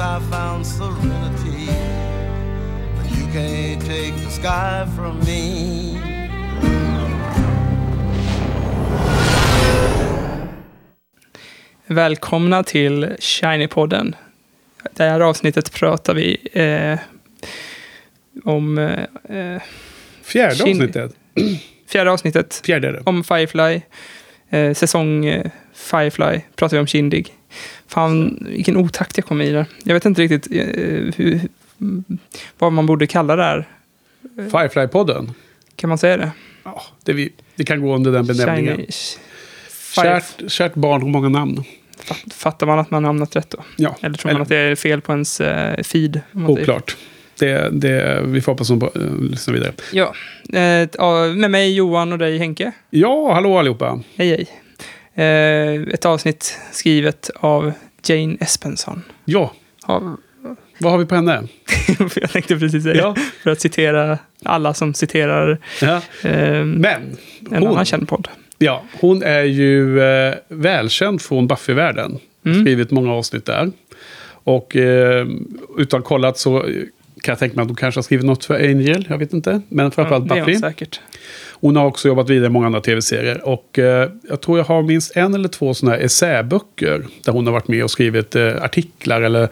I found serenity. But you can't take the sky from me. Välkomna till Shiny-podden. Det här avsnittet pratar vi eh, om eh, Fjärde Shin- avsnittet. fjärde avsnittet Fjärde om Firefly. Eh, säsong eh, Firefly pratar vi om Kindig. Fan, vilken otakt jag kom i där. Jag vet inte riktigt eh, hur, vad man borde kalla det här. Firefly-podden. Kan man säga det? Ja, det, vi, det kan gå under den benämningen. Kärt, kärt barn har många namn. fatt- fattar man att man hamnat rätt då? Ja, Eller tror man att det är fel på ens eh, feed? oklart. Det, det, vi får hoppas att de uh, lyssnar vidare. Ja, eh, ja, med mig Johan och dig Henke. Ja, hallå allihopa. Hej hej. Eh, ett avsnitt skrivet av Jane Espenson. Ja, Av, vad har vi på henne? jag tänkte precis säga, Ja. för att citera alla som citerar Ja. eh, Men en hon, annan känd podd. ja, hon är ju eh, välkänd från Buffy-världen. Mm. Skrivit många avsnitt där. Och eh, utan kollat så kan jag tänka mig att hon kanske har skrivit något för Angel. Jag vet inte. Men framförallt Ja, Buffy. säkert. Hon har också jobbat vidare i många andra tv-serier. Och eh, jag tror jag har minst en eller två sådana här essäböcker. Där hon har varit med och skrivit eh, artiklar eller,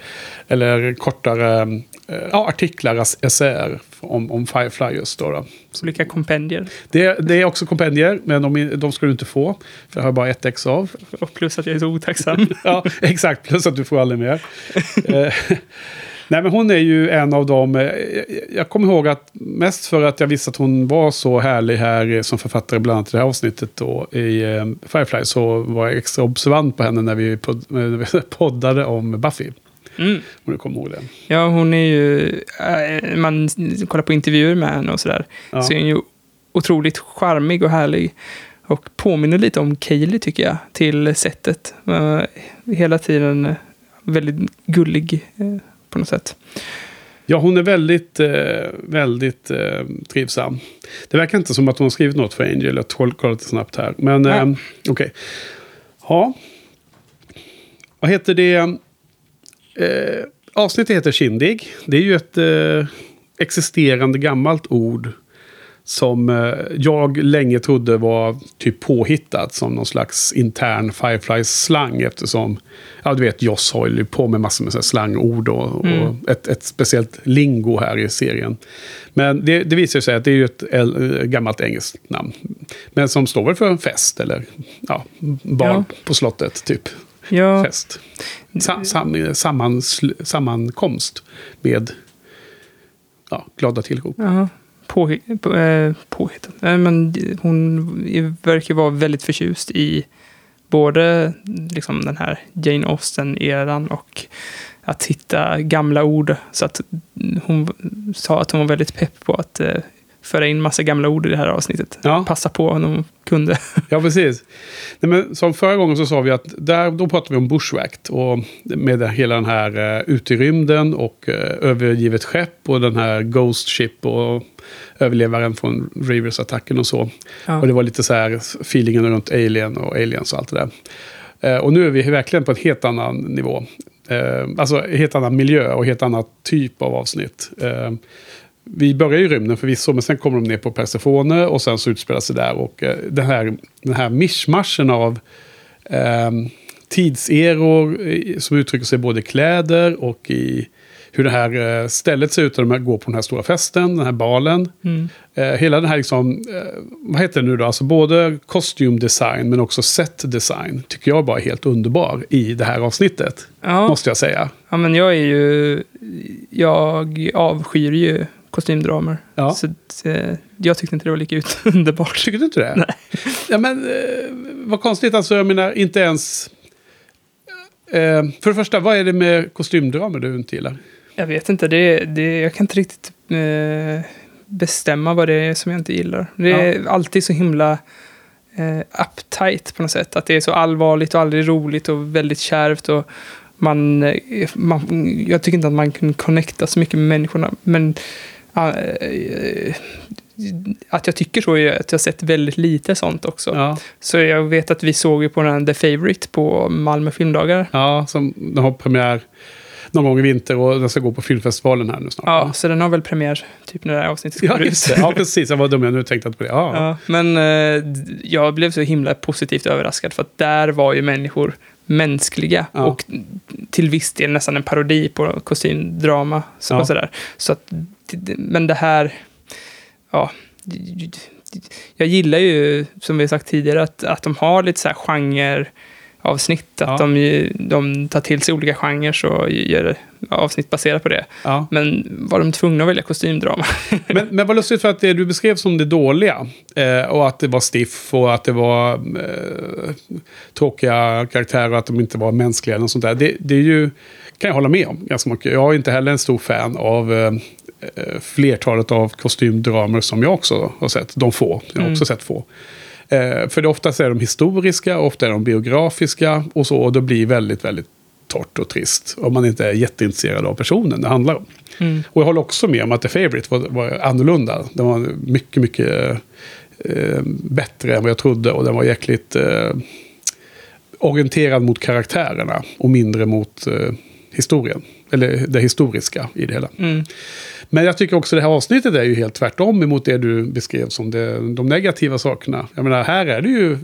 eller kortare eh, ja, artiklar, es- essäer om, om Firefly just då. då. Olika kompendier. Det, det är också kompendier, men de, de ska du inte få. För jag har bara ett ex av. Och plus att jag är så otacksam. Ja, exakt. Plus att du får aldrig mer. Nej, men hon är ju en av dem. eh, Jag kommer ihåg att mest för att jag visste att hon var så härlig här eh, som författare, bland annat i det här avsnittet då, i eh, Firefly, så var jag extra observant på henne när vi poddade om Buffy. Mm. Om du kommer ihåg det. Ja, hon är ju... Man kollar på intervjuer med henne och sådär. Ja. Så är hon ju otroligt charmig och härlig. Och påminner lite om Kaylee tycker jag, till sättet. Hela tiden väldigt gullig på något sätt. Ja, hon är väldigt, eh, väldigt eh, trivsam. Det verkar inte som att hon har skrivit något för Angel. Jag kollar lite snabbt här. Men eh, okej. Ja. Vad heter det? Eh, avsnittet heter Kindig. Det är ju ett eh, existerande gammalt ord som eh, jag länge trodde var typ påhittat som någon slags intern Firefly-slang eftersom, ja du vet, Joss håller ju på med massor med så slangord och, och ett, ett speciellt lingo här i serien. Men det, det visar sig att det är ju ett äl- gammalt engelskt namn. Men som står väl för en fest eller ja, barn Ja. på slottet typ. Ja, Fest. Sa, sam, sammans, sammankomst med ja, glada tillrop. Ja. Påhi på, eh, påhittat. Nej, men hon verkar vara väldigt förtjust i både liksom, den här Jane Austen-eran och att hitta gamla ord. Så att hon sa att hon var väldigt pepp på att eh, föra in massa gamla ord i det här avsnittet. Ja. Passa på när hon kunde. Ja, precis. Nej, men som förra gången så sa vi att där, då pratade vi om Bushwhacked. Och med hela den här uh, rymden och uh, övergivet skepp och den här Ghost Ship och överlevaren från Rivers-attacken och så. Ja. Och det var lite så här feelingen runt Alien och Aliens och allt det där. Eh, och nu är vi verkligen på en helt annan nivå. Eh, alltså helt annan miljö och helt annan typ av avsnitt. Eh, vi börjar i rymden förvisso, men sen kommer de ner på Persefone och sen så utspelar sig där. Och den, här, den här mischmaschen av eh, tidseror som uttrycker sig både i kläder och i hur det här eh, stället ser ut när de går på den här stora festen, den här balen. Mm. Eh, hela den här, liksom, eh, vad heter det nu då? Alltså både kostymdesign men också setdesign tycker jag bara är helt underbar i det här avsnittet. Ja. Måste jag säga. Ja, men jag är ju... Jag avskyr ju kostymdramer. Ja. Så eh, jag tyckte inte det var lika ut underbart. Tycker du inte det? Nej. Ja, men vad konstigt, alltså jag menar inte ens... Eh, för det första, vad är det med kostymdramer du inte gillar? Jag vet inte, det, det, jag kan inte riktigt eh, bestämma vad det är som jag inte gillar. Det är alltid så himla eh, uptight på något sätt. Att det är så allvarligt och aldrig roligt och väldigt kärvt. Och man, eh, man, jag tycker inte att man kan connecta så mycket med människorna. Men eh, att jag tycker så är att jag har sett väldigt lite sånt också. Ja, Så jag vet att vi såg ju på den The Favourite på Malmö filmdagar. ja som de har premiär någon gång i vinter och den ska gå på filmfestivalen här nu snart. Ja, så den har väl premiär typ när det här avsnittet Ja, ut. just det. Ja, precis. Jag var dum jag nu tänkte på det. Ja. Ja, men eh, jag blev så himla positivt överraskad för att där var ju människor mänskliga Ja. och till viss del nästan en parodi på kostymdrama. Så, Ja. och sådär. Så att, men det här, ja, jag gillar ju, som vi har sagt tidigare, att, att de har lite så här genre avsnitt, att Ja. de, ju- de tar till sig olika genrer och gör avsnitt baserat på det. Ja. Men var de tvungna att välja kostymdrama? Men, men vad lustigt för att det du beskrev som det dåliga eh, och att det var stiff och att det var eh, tråkiga karaktärer och att de inte var mänskliga eller sånt där. Det, det är ju, kan jag hålla med om ganska mycket. Jag är inte heller en stor fan av eh, eh, flertalet av kostymdramer som jag också har sett. De få, jag har också sett få. Eh, för det oftast är de historiska, ofta är de biografiska och så. Och det blir väldigt, väldigt torrt och trist. Om man inte är jätteintresserad av personen det handlar om. Och jag håller också med om att The Favourite var, var annorlunda. Den var mycket, mycket eh, bättre än vad jag trodde. Och den var jäkligt eh, orienterad mot karaktärerna och mindre mot eh, historien. Eller det historiska i det hela. Mm. Men jag tycker också det här avsnittet är ju helt tvärtom emot det du beskrev som det, de negativa sakerna. Jag menar, här är det ju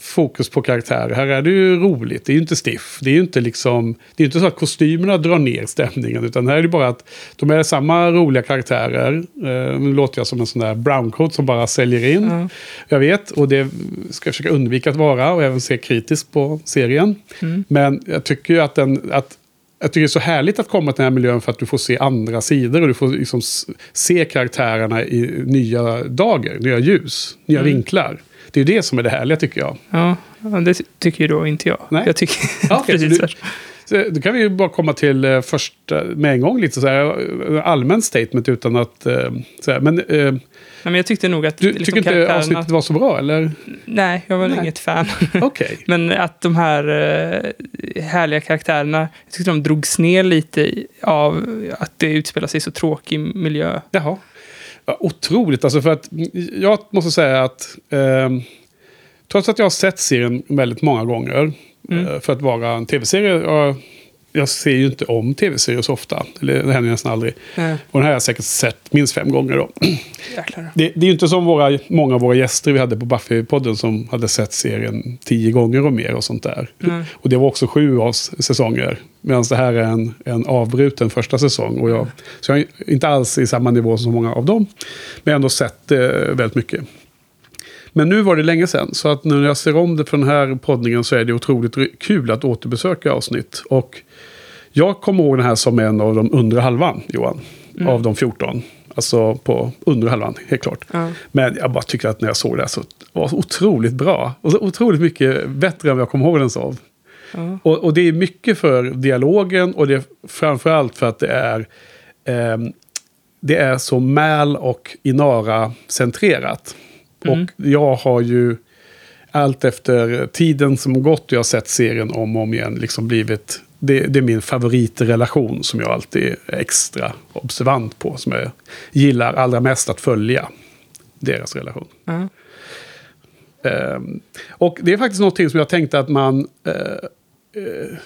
fokus på karaktärer. Här är det ju roligt. Det är ju inte stiff. Det är ju inte liksom... Det är inte så att kostymerna drar ner stämningen. Utan här är det bara att de är samma roliga karaktärer. Eh, nu låter jag som en sån där browncoat som bara säljer in. Ja. Jag vet. Och det ska jag försöka undvika att vara. Och även se kritiskt på serien. Mm. Men jag tycker ju att den... Att, jag tycker det är så härligt att komma till den här miljön för att du får se andra sidor och du får liksom se karaktärerna i nya dagar, nya ljus, nya Mm. vinklar. Det är ju det som är det härliga tycker jag. Ja, det ty- tycker ju då inte jag. Nej. Jag tycker Ja, precis du- då kan vi bara komma till eh, först eh, med en gång lite så här eh, allmän statement utan att... Eh, så här, men eh, men jag tyckte nog att du liksom, tycker inte karaktärerna- avsnittet var så bra eller? Nej, jag var Nej. inget fan. Okej. Men att de här eh, härliga karaktärerna, jag tyckte de drogs ner lite av att det utspelar sig i så tråkig miljö. Jaha. Ja, otroligt, alltså för att jag måste säga att ehm, trots att jag har sett serien väldigt många gånger Mm. eh, för att vara en tv-serie, jag, jag ser ju inte om tv-serier så ofta, eller det händer nästan aldrig. Nej, Och den här har jag säkert sett minst fem gånger då. Det, det är ju inte som våra, många av våra gäster vi hade på Buffy-podden som hade sett serien tio gånger och mer och sånt där. Nej. Och det var också sju av säsonger. Medan det här är en, en avbruten första säsong. Och jag, så jag är inte alls i samma nivå som många av dem. Men jag har ändå sett eh, väldigt mycket. Men nu var det länge sedan. Så att nu när jag ser om det från den här poddningen så är det otroligt kul att återbesöka avsnitt. Och jag kommer ihåg den här som en av de undre halvan, Johan. Av de 14. Alltså på undre halvan, helt klart. Ja. Men jag bara tycker att när jag såg det här så var det otroligt bra. Och så otroligt mycket bättre än vad jag kommer ihåg den som. Ja. Och, och det är mycket för dialogen och det är framförallt för att det är, ehm, det är så Mal och Inara-centrerat. Mm. Och jag har ju allt efter tiden som gått och jag har sett serien om och om igen liksom blivit... Det, det är min favoritrelation som jag alltid är extra observant på. Som jag gillar allra mest att följa. Deras relation. Ja. Ehm, och det är faktiskt någonting som jag tänkte att man eh, eh,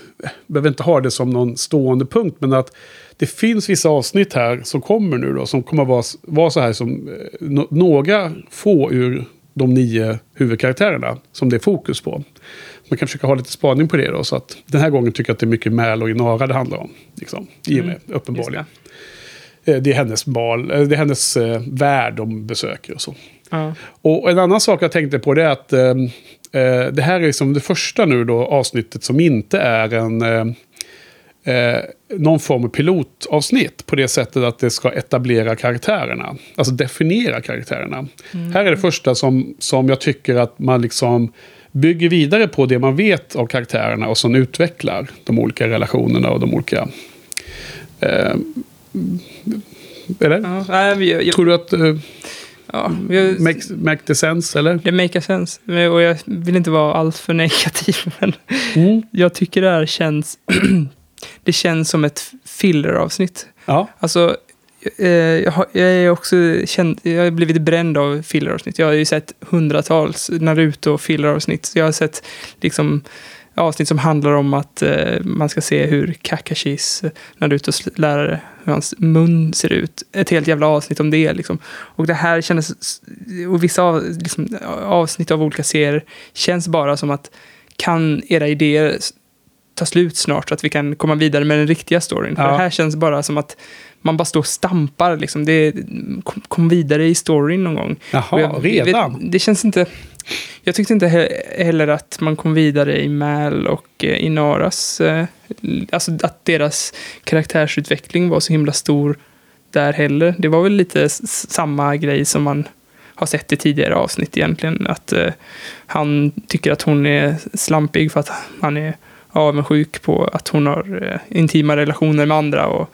behöver inte ha det som någon stående punkt, men att det finns vissa avsnitt här som kommer nu då, som kommer vara, vara så här som eh, no, några få ur de nio huvudkaraktärerna som det är fokus på. Man kan försöka ha lite spaning på det då, så att den här gången tycker jag att det är mycket Mäl och Inara det handlar om. Liksom, I och med, Mm, uppenbarligen. Just Eh, Det är hennes bal, eh, det är hennes eh, värld de besöker och så. Ja. Och en annan sak jag tänkte på det är att eh, det här är liksom det första nu då avsnittet som inte är en, eh, eh, någon form av pilotavsnitt på det sättet att det ska etablera karaktärerna. Alltså definiera karaktärerna. Här är det första som, som jag tycker att man liksom bygger vidare på det man vet av karaktärerna och sen utvecklar de olika relationerna och de olika... Eh, eller? Ja, jag, jag, Tror du att uh, ja, jag, make, make the sense, eller? det make sense. Men- Och jag vill inte vara alltför negativ, men Mm. jag tycker det här känns... det känns som ett filleravsnitt. Ja. Alltså, eh, jag, har, jag är också känd, jag har blivit bränd av filleravsnitt. Jag har ju sett hundratals Naruto filleravsnitt. Jag har sett liksom avsnitt som handlar om att eh, man ska se hur Kakashis, Narutos lärare, hur hans mun ser ut. Ett helt jävla avsnitt om det liksom. Och det här kändes, och vissa av, liksom, avsnitt av olika serier känns bara som att kan era idéer ta slut snart så att vi kan komma vidare med den riktiga storyn. För Ja. det här känns bara som att man bara står och stampar. Liksom. Det, kom, kom vidare i storyn någon gång. Jaha, jag, redan? Vet, det känns inte... Jag tyckte inte he- heller att man kom vidare i Mal och eh, Inaras... Eh, alltså att deras karaktärsutveckling var så himla stor där heller. Det var väl lite samma grej som man har sett i tidigare avsnitt egentligen. Att eh, han tycker att hon är slampig för att han är avundsjuk på att hon har eh, intima relationer med andra och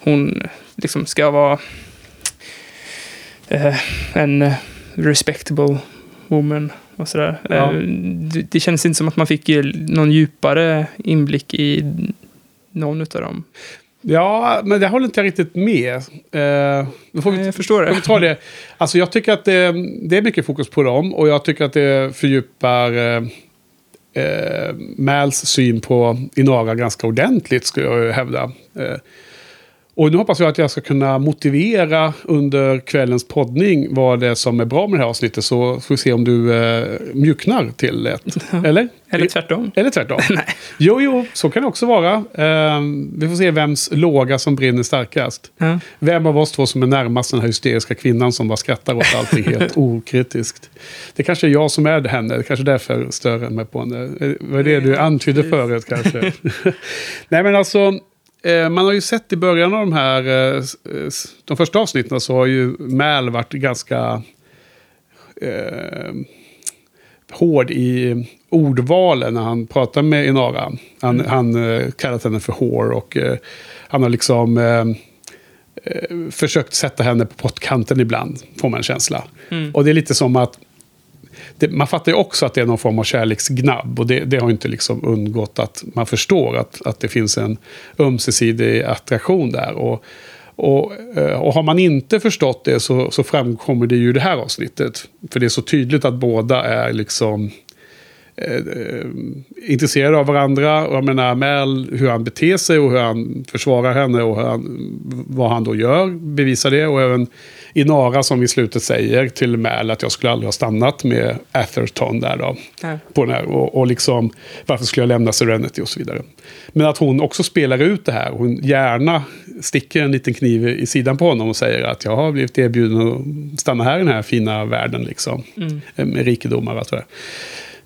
hon liksom ska vara eh, en eh, respectable woman och sådär. Ja. Eh, det, det känns inte som att man fick eh, någon djupare inblick i någon av dem. Ja, men det håller inte jag riktigt med. Eh, då får vi, Nej, jag förstår det. vi ta det. Alltså jag tycker att det, det är mycket fokus på dem och jag tycker att det fördjupar eh, eh, Mals syn på Inaga ganska ordentligt, skulle jag hävda. Eh, och nu hoppas jag att jag ska kunna motivera under kvällens poddning vad det är som är bra med det här avsnittet. Så får vi se om du eh, mjuknar till ett. Eller? Eller tvärtom. Eller tvärtom. Nej. Jo, jo, så kan det också vara. Ehm, vi får se vems låga som brinner starkast. Ja. Vem av oss två som är närmast den här hysteriska kvinnan som bara skrattar åt allting helt okritiskt. Det kanske är jag som är henne, det kanske är därför jag stör mig på henne. Eh, Vad är det du antydde förut kanske? Nej men alltså, eh, man har ju sett i början av de här, eh, s- de första avsnitten så har ju Mal varit ganska eh, hård i ordvalen när han pratar med Inara. Han, han eh, kallat henne för whore och eh, han har liksom eh, eh, försökt sätta henne på pottkanten ibland, får man en känsla. Mm. Och det är lite som att det, man fattar ju också att det är någon form av kärleksgnabb. Och det, det har inte liksom undgått att man förstår att, att det finns en ömsesidig attraktion där. Och, och, eh, och har man inte förstått det så, så framkommer det ju i det här avsnittet. För det är så tydligt att båda är liksom eh, eh, intresserade av varandra. Och jag menar Mel, hur han beter sig och hur han försvarar henne och han, vad han då gör bevisar det. Och även Inara som i slutet säger till Mel att jag skulle aldrig ha stannat med Atherton där då. Ja. På den här, och, och liksom varför skulle jag lämna Serenity och så vidare. Men att hon också spelar ut det här. Hon gärna sticker en liten kniv i sidan på honom och säger att jag har blivit erbjuden att stanna här i den här fina världen liksom. Eh, Med rikedomar och allt det där.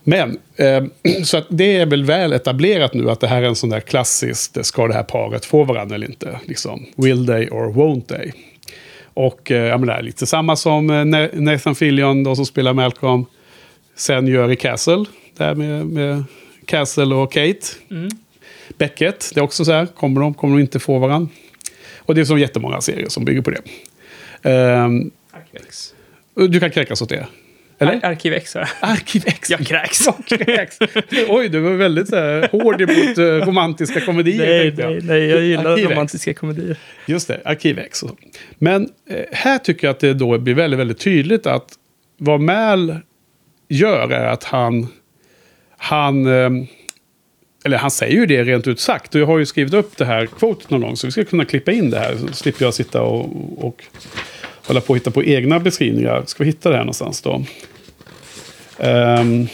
Men, eh, så att det är väl väl etablerat nu att det här är en sån där klassisk, ska det här paret få varandra eller inte? Liksom, will they or won't they? Och eh, jag menar, lite samma som eh, Na- Nathan Fillion, de som spelar Malcolm, sen gör i Castle, där med, med Castle och Kate. Beckett, det är också så här, kommer de, kommer de inte få varandra? Och det är så jättemånga serier som bygger på det. Arkivex. du kan kräkas åt det. Eller? Ar- Arkivex, sa jag. Arkiv X. Jag kräks. Jag kräks. Oj, du var väldigt så här, hård emot eh, romantiska komedier. Nej, jag. nej, nej, jag gillar Arkivex. romantiska komedier. Just det, Arkiv X. och så. Men eh, här tycker jag att det då blir väldigt, väldigt tydligt att vad Mal gör är att han... Han... Eh, eller han säger ju det rent ut sagt. Och jag har ju skrivit upp det här quotet någon gång. Så vi ska kunna klippa in det här. Så slipper jag sitta och, och hålla på och hitta på egna beskrivningar. Ska vi hitta det här någonstans då? Ehm,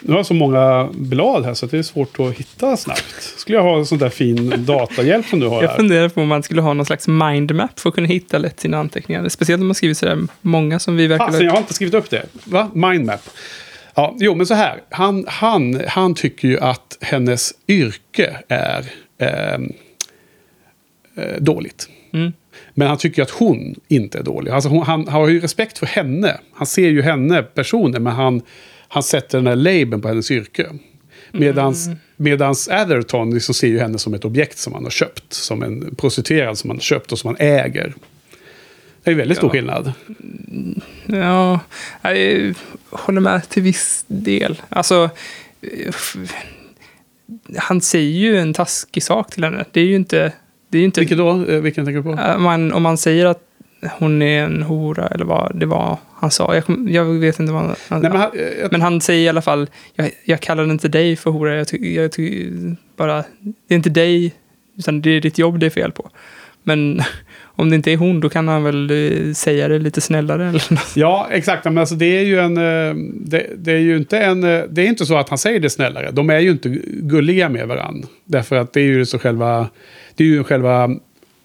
nu har jag så många blad här så det är svårt att hitta snabbt. Skulle jag ha en sån där fin datahjälp som du har Jag här? funderar på om man skulle ha någon slags mindmap för att kunna hitta lätt sina anteckningar. Speciellt om man skriver sådär många som vi verkar... Fasen, jag har inte skrivit upp det. Va? Mindmap. Ja, jo, men så här. Han, han, han tycker ju att hennes yrke är ehm, eh, dåligt. Mm. Men han tycker att hon inte är dålig. Alltså hon, han, han har ju respekt för henne. Han ser ju henne, personen, men han, han sätter den här labeln på hennes yrke. Medans, Mm. medans Atherton liksom ser ju henne som ett objekt som han har köpt. Som en prostituerad som han har köpt och som han äger. Det är väldigt stor Ja. skillnad. Ja, jag håller med till viss del. Alltså, han säger ju en taskig sak till henne. Det är ju inte... Det är inte Vilket då? Eh, Vilken tänker du på? Äh, man, om man säger att hon är en hora eller vad det var han sa. Jag, kom- jag vet inte vad han... Nej, men han, eh, jag, Men han säger i alla fall, jag, jag kallar inte dig för hora, jag tycker jag ty, bara, det är inte dig, utan det är ditt jobb det är fel på. Men om det inte är hon, då kan han väl eh, säga det lite snällare eller något. Ja, exakt. Men alltså, det är ju en... eh, Det, det är ju inte en... eh, Det är inte så att han säger det snällare. De är ju inte gulliga med varandra. Därför att det är ju så själva... Det är ju själva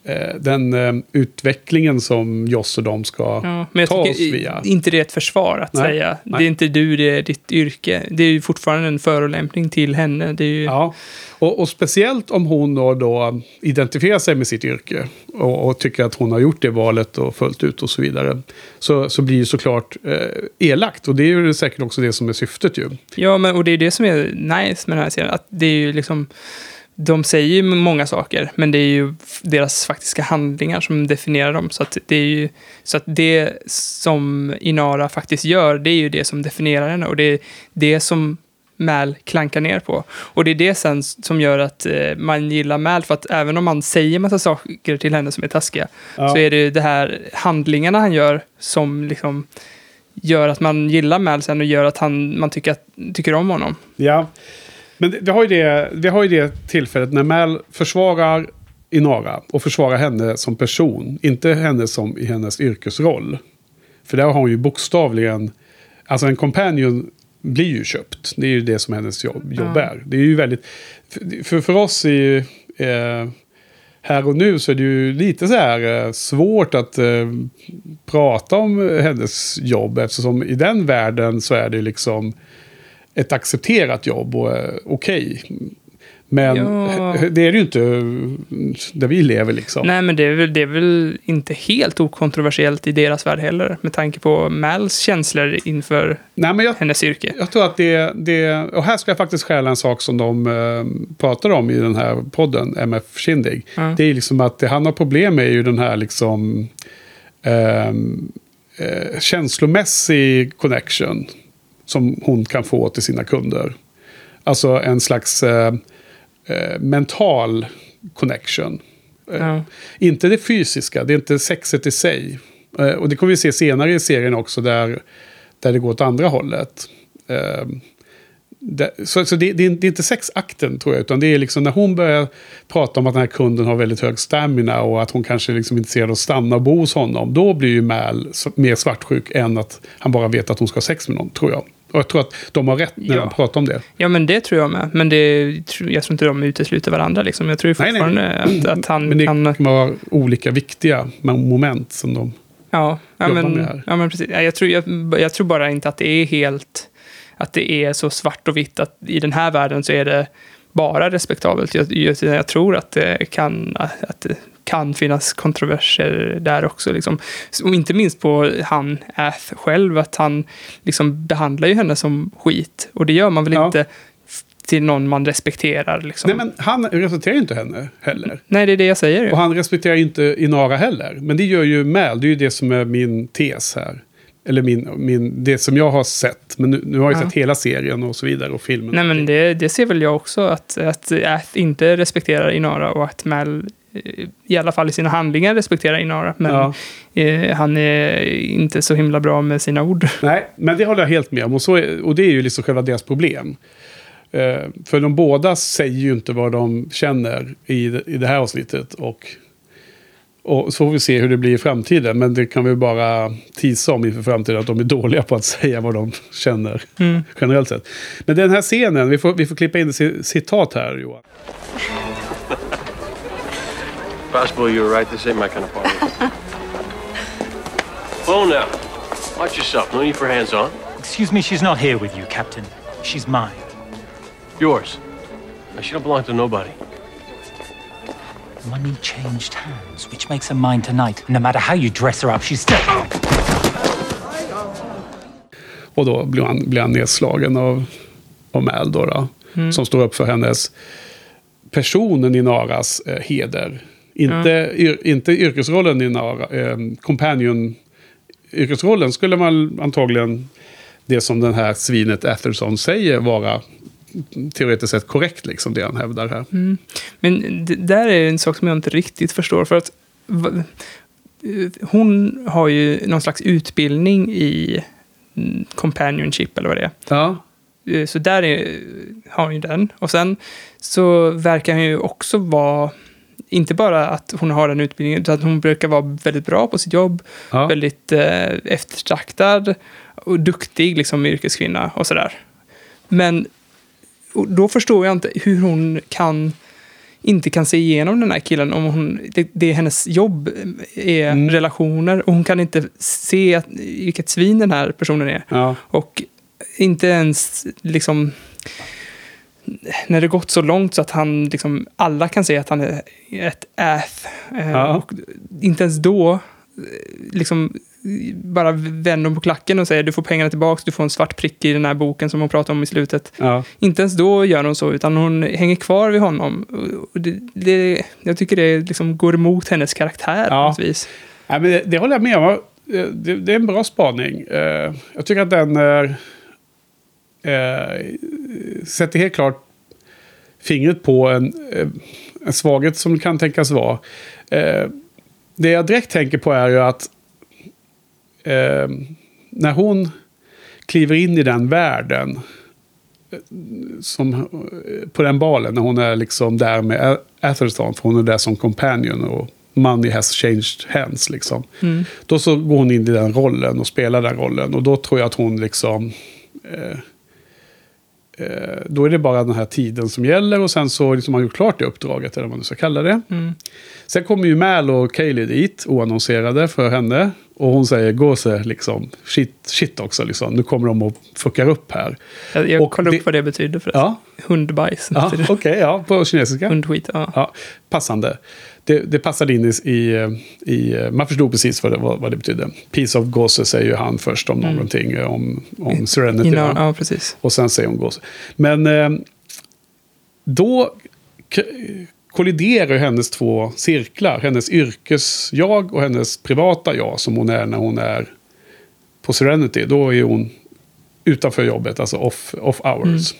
eh, den eh, utvecklingen som Joss och de ska Ja, men jag ta oss via. inte det är ett försvar att Nej, säga, nej. det är inte du, det är ditt yrke. Det är ju fortfarande en förolämpning till henne. Det är ju, Ja, och, och speciellt om hon då, då identifierar sig med sitt yrke och, och tycker att hon har gjort det valet och följt ut och så vidare. Så, så blir det såklart eh, elakt och det är ju säkert också det som är syftet ju. Ja, men, och det är det som är nice med den här serien. Att det är ju liksom, de säger ju många saker, men det är ju deras faktiska handlingar som definierar dem. Så att det är ju så att det som Inara faktiskt gör, det är ju det som definierar henne. Och det är det som Mal klankar ner på. Och det är det sen som gör att eh, man gillar Mal, för att även om man säger massa saker till henne som är taskiga, Ja. så är det det här handlingarna han gör som liksom gör att man gillar Mal sen och gör att han, man tycker, att, tycker om honom. Ja, men vi har ju det, vi har ju det tillfället när Mal försvarar Inara och försvarar henne som person. Inte henne som i hennes yrkesroll. För där har hon ju bokstavligen... Alltså en companion blir ju köpt. Det är ju det som hennes jobb, jobb är. Det är ju väldigt... För, för, för oss är ju... Eh, här och nu så är det ju lite så här eh, svårt att eh, prata om hennes jobb. Eftersom i den världen så är det liksom ett accepterat jobb och eh, okej. Men Ja. det är det ju inte där vi lever liksom. Nej, men det är, väl, det är väl inte helt okontroversiellt i deras värld heller, med tanke på Mals känslor inför Nej, men jag, hennes yrke. jag tror att det, det... Och här ska jag faktiskt stjäla en sak som de eh, pratar om i den här podden, MF Kindig. Ja. Det är liksom att det han har problem med är ju den här liksom... ehm, eh, känslomässig connection. Som hon kan få till sina kunder. Alltså en slags eh, eh, mental connection. Eh, Ja. Inte det fysiska, det är inte sexet i sig. Eh, och det kommer vi se senare i serien också där, där det går åt andra hållet. Det, så så det, det, är, inte sexakten tror jag, utan det är liksom när hon börjar prata om att den här kunden har väldigt hög stamina och att hon kanske liksom är intresserad av att stanna och bo hos honom. Då blir ju Mal mer svartsjuk än att han bara vet att hon ska ha sex med någon, tror jag. Och jag tror att de har rätt när Ja. de pratar om det. ja, men det tror jag med. Men det, jag tror inte de utesluter varandra. Liksom. Jag tror ju Nej, nej. fortfarande Att, att han Men det kan... kan vara olika viktiga moment som de... Ja, ja, jobbar men, med här. ja men precis. Ja, Jag tror, jag, jag tror bara inte att det är helt... Att det är så svart och vitt att i den här världen så är det bara respektabelt. Jag, jag, jag tror att det kan, att det kan finnas kontroverser där också. Liksom. Och inte minst på han Ath själv, att han liksom behandlar ju henne som skit. Och det gör man väl Ja. inte till någon man respekterar. Liksom. Nej, men han respekterar ju inte henne heller. Nej, det är det jag säger. Och han respekterar inte Inara heller. Men det gör ju Mal. Det är ju det som är min tes här. Eller min, min, det som jag har sett. Men nu, nu har jag Ja. sett hela serien och så vidare. Och filmen. Nej, men det, det ser väl jag också, att, att Ath inte respekterar Inara och att Mal i alla fall i sina handlingar respekterar Inara. Men Ja. eh, han är inte så himla bra med sina ord. Nej, men det håller jag helt med om. Och, så är, och det är ju liksom själva deras problem. Eh, för de båda säger ju inte vad de känner i, i det här avsnittet. Och, och så får vi se hur det blir i framtiden. Men det kan vi bara tisa om inför framtiden. Att de är dåliga på att säga vad de känner. Mm. Generellt sett. Men den här scenen, vi får, vi får klippa in ett ci- citat här Johan. Possible you were right. This ain't my kind of party. oh, now. Watch yourself. No need for hands on. Excuse me, she's not here with you, Captain. She's mine. Yours. She don't belong to nobody. Money changed hands, which makes her mine tonight. No matter how you dress her up, she's still. Och då blir han, blir han nedslagen av, av Mal då, då Som står upp för hennes personen i Naras eh, heder. Inte, yr, inte yrkesrollen i Nara. Eh, companion yrkesrollen skulle man antagligen, det som den här svinet Atherson säger, vara teoretiskt sett korrekt, liksom det han hävdar här. Men det där är en sak som jag inte riktigt förstår. För att va- hon har ju någon slags utbildning i mm, companionship, eller vad det är. Ja, Eh, Så där är, har hon ju den. Och sen så verkar hon ju också vara, inte bara att hon har den utbildningen, utan att hon brukar vara väldigt bra på sitt jobb, ja. väldigt eh, eftertraktad och duktig liksom yrkeskvinna och sådär. Men och då förstår jag inte hur hon kan inte kan se igenom den här killen om hon, det, det är hennes jobb är Mm. relationer och hon kan inte se att, vilket svin den här personen är. ja. Och inte ens liksom... När det gått så långt så att han liksom, alla kan se att han är ett ath. Eh, Ja. Och inte ens då eh, liksom bara vänder hon på klacken och säger du får pengarna tillbaka, du får en svart prick i den här boken som hon pratar om i slutet. ja. Inte ens då gör hon så, utan hon hänger kvar vid honom. Det, det, jag tycker det liksom går emot hennes karaktär på Ja. något vis. Nej, men det, det håller jag med om. Det, det är en bra spaning. Eh, Jag tycker att den är, sätter helt klart fingret på en, eh, en svaghet som kan tänkas vara. Eh, Det jag direkt tänker på är ju att eh, när hon kliver in i den världen eh, som, eh, på den balen, när hon är liksom där med A- Atherton, för hon är där som companion och money has changed hands liksom. Då så går hon in i den rollen och spelar den rollen och då tror jag att hon liksom eh, då är det bara den här tiden som gäller och sen så liksom har man gjort klart det uppdraget, eller vad man nu ska kalla det. Sen kommer ju Mal och Kaylee dit, oannonserade för henne. Och hon säger, gåse, liksom, shit, shit också, liksom. nu kommer de och fuckar upp här. Jag, jag Och det- upp vad det betyder för Ja, Hundbajs. ja okej, det. ja, på kinesiska. Hundskit, ja. Ja, passande. Det, det passade in i, i. Man förstod precis vad det, vad, vad det betydde. Piece of gåse säger ju han först om någonting, eh, om, om Serenity. Innan, ja, precis. Och sen säger hon gåse. Men eh, då kolliderar ju hennes två cirklar. Hennes yrkesjag och hennes privata jag som hon är när hon är på Serenity. Då är hon utanför jobbet, alltså off, off hours.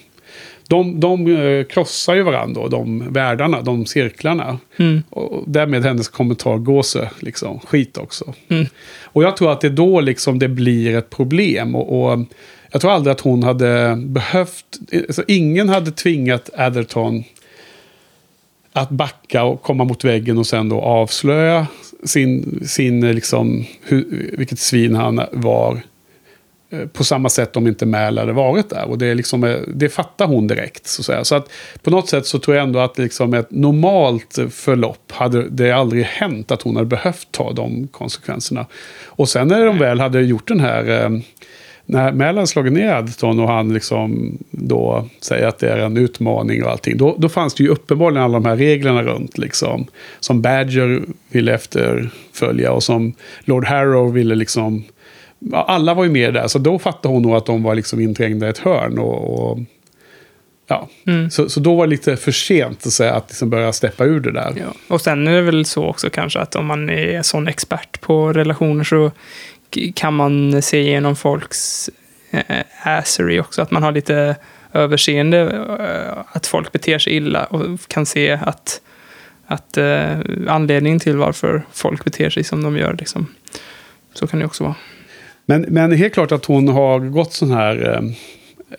De, de eh, krossar ju varandra, de världarna, de cirklarna. Och därmed hennes kommentar gåse, liksom, skit också. Och jag tror att det är då liksom det blir ett problem. Och, och jag tror aldrig att hon hade behövt, alltså ingen hade tvingat Atherton att backa och komma mot väggen och sen då avslöja sin, sin liksom, hur, vilket svin han var. Eh, på samma sätt om inte Mäl hade varit där. Och det, är liksom, eh, det fattar hon direkt. Så, att säga. så att på något sätt så tror jag ändå att liksom ett normalt förlopp hade det aldrig hänt att hon hade behövt ta de konsekvenserna. Och sen när de väl hade gjort den här... Eh, när Mäl hade slagit ner Addton och han liksom då säger att det är en utmaning och allting. Då, då fanns det ju uppenbarligen alla de här reglerna runt. Liksom, som Badger ville efterfölja och som Lord Harrow ville liksom... Alla var ju med där, så då fattade hon nog att de var liksom inträngda i ett hörn. Och, och, ja. så, så då var det lite för sent att, säga, att liksom börja steppa ur det där. Ja. Och sen är det väl så också kanske att om man är sån expert på relationer så kan man se igenom folks äh, assery också. Att man har lite överseende eh, att folk beter sig illa och kan se att, att eh, anledningen till varför folk beter sig som de gör. Liksom. Så kan det också vara. Men, men helt klart att hon har gått sån här eh,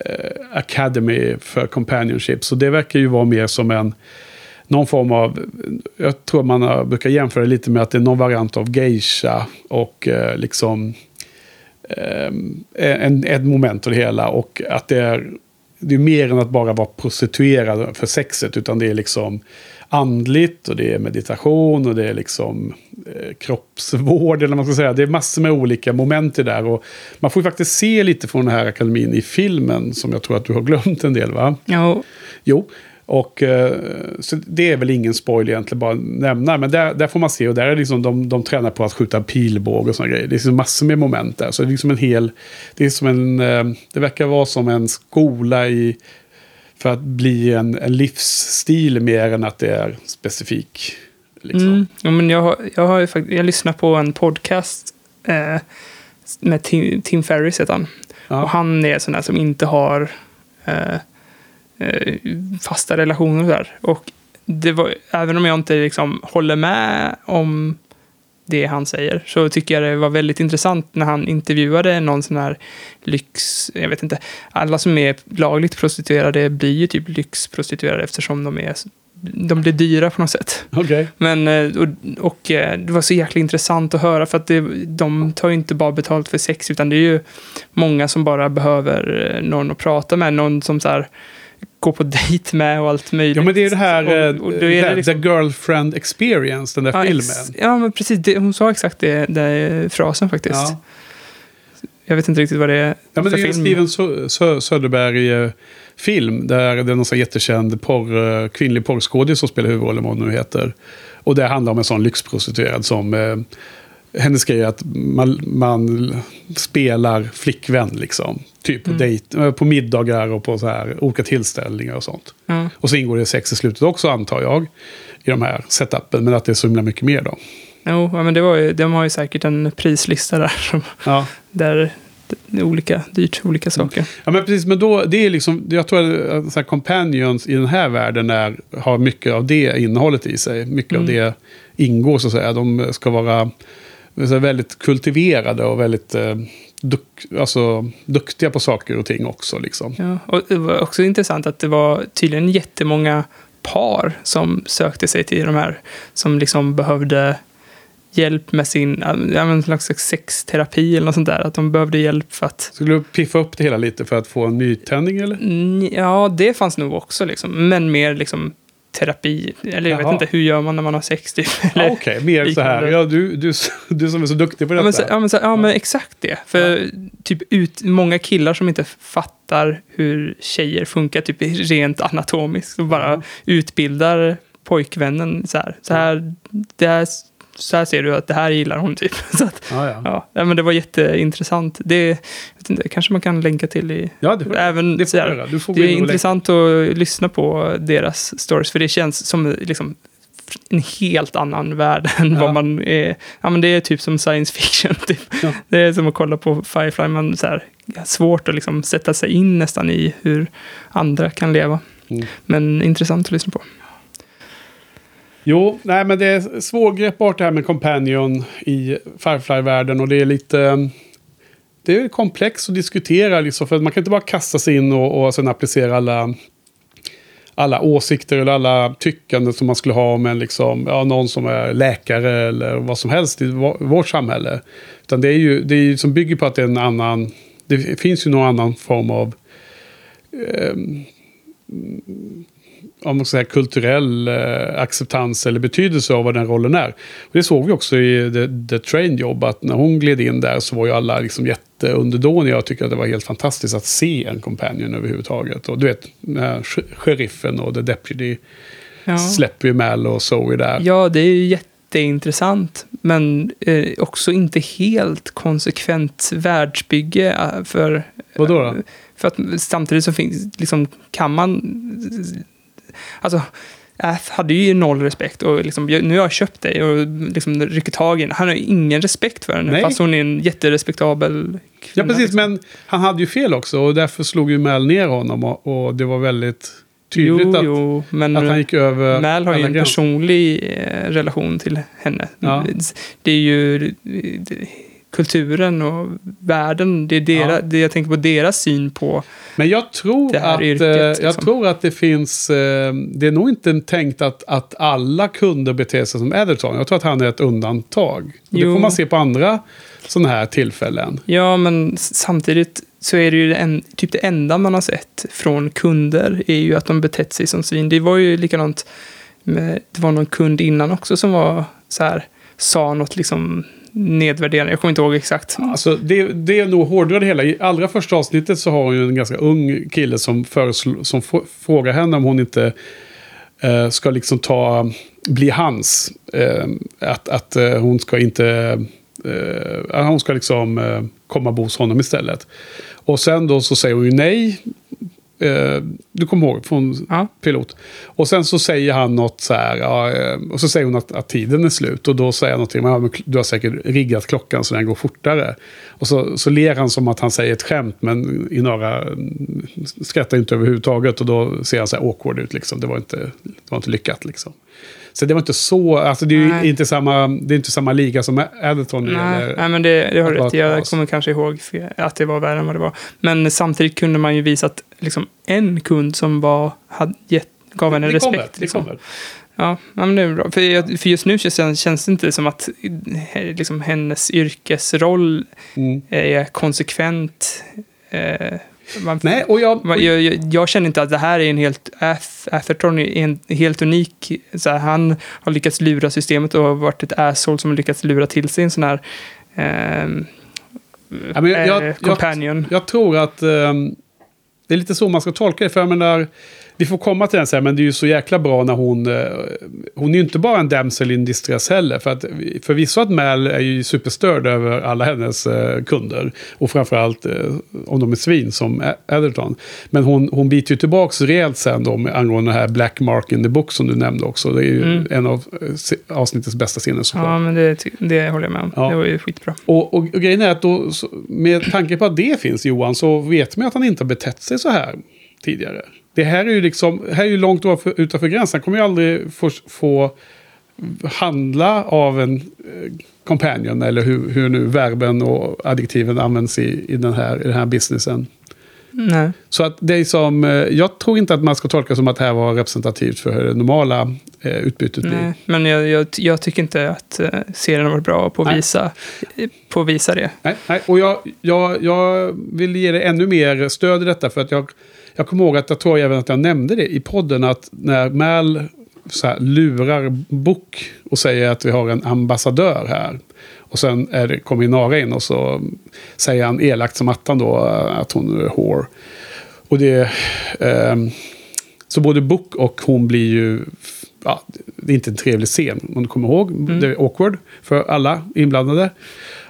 eh, Academy för Companionship. Så det verkar ju vara mer som en någon form av, jag tror man brukar jämföra det lite med att det är någon variant av geisha och eh, liksom eh, en, ett moment av det hela. Och att det är, det är mer än att bara vara prostituerad för sexet, utan det är liksom andligt och det är meditation och det är liksom eh, kroppsvård eller vad man ska säga. Det är massor med olika moment i det där. Och man får ju faktiskt se lite från den här akademin i filmen som jag tror att du har glömt en del va? Ja, Jo, och eh, så det är väl ingen spoil egentligen bara att nämna. Men där, där får man se och där är liksom de, de tränar på att skjuta pilbåge och sådana grejer. Det är liksom massor med moment där. Så det är liksom en hel, det är som en, eh, det verkar vara som en skola i, för att bli en, en livsstil mer än att det är specifik. Liksom. Mm. Ja, men jag, har, jag har ju faktiskt, jag lyssnar på en podcast eh, med Tim, Tim Ferriss heter han. Ja. Och han är sån där som inte har eh, eh, fasta relationer och där. Och det var, även om jag inte liksom håller med om det han säger så tycker jag det var väldigt intressant när han intervjuade någon sån här lyx, jag vet inte, alla som är lagligt prostituerade blir ju typ lyxprostituerade eftersom de är de blir dyra på något sätt. Okej. Men, eh, och, och eh, det var så jäkla intressant att höra för att det, de tar ju inte bara betalt för sex utan det är ju många som bara behöver eh, någon att prata med, någon som så här går på dejt med och allt möjligt. Ja, men det är det här, Och- och, är det liksom- The Girlfriend Experience, den där ja, filmen. ja, men precis. Det, hon sa exakt det, det frasen faktiskt. Ja. Jag vet inte riktigt vad det är Ja, men för det är film. Steven Sö- Sö- Söderberg-film. Där det är någon sån jättekänd porr, eh, kvinnlig porrskådis som spelar huvudrollen, vad hon nu heter. Och det handlar om en sån lyxprostituerad som... Eh, hennes grej är att man, man spelar flickvän liksom. Typ på, dejt, eh, på middagar och på så här olika tillställningar och sånt. Ja. Och så ingår det sex i slutet också antar jag. I de här setupen. Men att det är så himla mycket mer då. Jo, ja, men det var ju, de har ju säkert en prislista där. Som, Ja. där olika, dyrt, olika saker. Ja men precis, men då, det är liksom, jag tror att så här, Companions i den här världen är, har mycket av det innehållet i sig. Mycket av det ingår så att säga. De ska vara så här, väldigt kultiverade och väldigt eh, duk, alltså, duktiga på saker och ting också. Liksom. Ja, och det var också intressant att det var tydligen jättemånga par som sökte sig till de här som liksom behövde hjälp med sin ja, men en slags sexterapi eller något sånt där. Att de behövde hjälp för att Skulle du piffa upp det hela lite för att få en nytändning eller? Ja, det fanns nog också, liksom. men mer liksom terapi. Eller jag Jaha. vet inte, hur gör man när man har sex? Typ? Ja, Okej, mer så här. Ja, du, du, du som är så duktig på Ja detta. men, så, ja, men, så, ja, men exakt det. För typ ut, många killar som inte fattar hur tjejer funkar, typ rent anatomiskt, och bara utbildar pojkvännen så här. Så här, det här. Så här ser du att det här gillar hon typ. Så att, Ja, ja. ja, men det var jätteintressant. Det vet inte, kanske man kan länka till i... Ja, det får, Även det får här, du får det är intressant att lyssna på deras stories, för det känns som liksom en helt annan värld än Ja. vad man är. Ja, men det är typ som science fiction. Typ. Ja. Det är som att kolla på Firefly. Man så här, svårt att liksom sätta sig in nästan i hur andra kan leva. Mm. Men intressant att lyssna på. Jo, nej men det är svårgreppbart det här med Companion i Firefly-världen och det är lite... Mm, det är komplext att diskutera liksom, för man kan inte bara kasta sig in och, och sen applicera alla, alla åsikter eller alla tyckanden som man skulle ha om en liksom, ja, någon som är läkare eller vad som helst i vårt samhälle. Utan det är ju, det är ju som bygger på att det är en annan, det finns ju någon annan form av eh, mm, om man säga, kulturell eh, acceptans eller betydelse av vad den rollen är. Och det såg vi också i The, The Train Job, att när hon gled in där så var ju alla liksom jätteunderdåniga. Jag tycker att det var helt fantastiskt att se en companion överhuvudtaget. Och du vet, sheriffen och The Deputy Ja. släpper ju Mal och Zoe där. ja, det är ju jätteintressant. Men eh, också inte helt konsekvent världsbygge. eh, För, Vadå då? För att samtidigt så finns, liksom, kan man... Alltså, Ath hade ju noll respekt och liksom, nu har jag köpt dig och liksom rycker tag i henne. Han har ju ingen respekt för henne, Nej. fast hon är en jätterespektabel Ja, kvinna. precis. liksom. Men han hade ju fel också och därför slog ju Mal ner honom. Och, och det var väldigt tydligt jo, att, jo, men att han gick över Mal har ju en personlig eh, relation till henne. Ja. Det är ju det, kulturen och världen, det är dera, Ja. det jag tänker på deras syn på. Men jag tror, det här att, yrket, eh, jag liksom. tror att det finns... eh, Det är nog inte tänkt att, att alla kunder beter sig som Edgerton. Jag tror att han är ett undantag. Och det får man se på andra sådana här tillfällen. Ja, men samtidigt så är det ju en, typ det enda man har sett från kunder är ju att de betett sig som svin. Det var ju likadant med, det var någon kund innan också som var så här, sa något liksom nedvärderande. Jag kommer inte ihåg exakt. Alltså, det, det är nog hårdare det hela. I allra första avsnittet så har hon ju en ganska ung kille som, föreslå, som f- frågar henne om hon inte eh, ska liksom ta, bli hans. Eh, att att eh, hon ska inte, eh, hon ska liksom eh, komma och bo hos honom istället. Och sen då så säger hon ju nej. Eh, du kommer ihåg från Ja. pilot. Och sen så säger han något så här, ja, eh, och så säger hon att, att tiden är slut. Och då säger han någonting, ja, men du har säkert riggat klockan så den går fortare. Och så, så ler han som att han säger ett skämt, men i några mm, skrattar inte överhuvudtaget. Och då ser han så här awkward ut, liksom. det, var inte, det var inte lyckat. Liksom. Så det var inte så, alltså det är ju inte samma, det är inte samma liga som Adderton. Nej, nej, men det, det har rätt. Jag kommer kanske ihåg att det var värre än vad det var. Men samtidigt kunde man ju visa att liksom, en kund som var, hade gett, gav henne det respekt. kommer, det liksom. kommer. Ja, men det är bra. För, för just nu känns, känns det inte som att eh, liksom, hennes yrkesroll Mm. är konsekvent. Eh, man, Nej, och jag, man, jag, jag, jag känner inte att det här är en helt... Ath- Atherton är en helt unik. Så här, han har lyckats lura systemet och har varit ett asshole som har lyckats lura till sig en sån här... ehm, Ja, men jag- eh, companion. Jag tror att ehm, det är lite så man ska tolka det. För jag menar, vi får komma till den sen, men det är ju så jäkla bra när hon... eh, hon är ju inte bara en damsel in distress heller. För att förvisso att Mal är ju superstörd över alla hennes eh, kunder. Och framförallt eh, om de är svin som Atherton. Men hon, hon biter ju tillbaka rejält sen då angående den här Black Mark in the Book som du nämnde också. Det är ju Mm. en av avsnittets bästa scener såklart. Ja, men det, det håller jag med om. Ja. Det var ju skitbra. Och, och, och grejen är att då, så- med tanke på att det finns Johan, så vet man att han inte har betett sig så här tidigare. Det här är ju liksom, här är ju långt utanför, gränsen. Han kommer ju aldrig få, få handla av en eh, companion, eller hur, hur nu verben och adjektiven används i, i, den här, i den här businessen. Nej. Så att det är som, eh, jag tror inte att man ska tolka som att det här var representativt för hur det normala eh, utbytet blir. Nej, men jag, jag, jag tycker inte att eh, serien har varit bra på att visa, på visa det. Nej, nej. och jag, jag, jag vill ge dig ännu mer stöd i detta. För att jag, jag kommer ihåg att jag tror även att jag nämnde det i podden. Att när Mal så här, lurar Book och säger att vi har en ambassadör här. Och sen är det, kommer Inara in och så säger han elakt som attan då att hon är whore. Och det... ehm, så både Book och hon blir ju... Ja, det är inte en trevlig scen, om du kommer ihåg. Det är awkward för alla inblandade.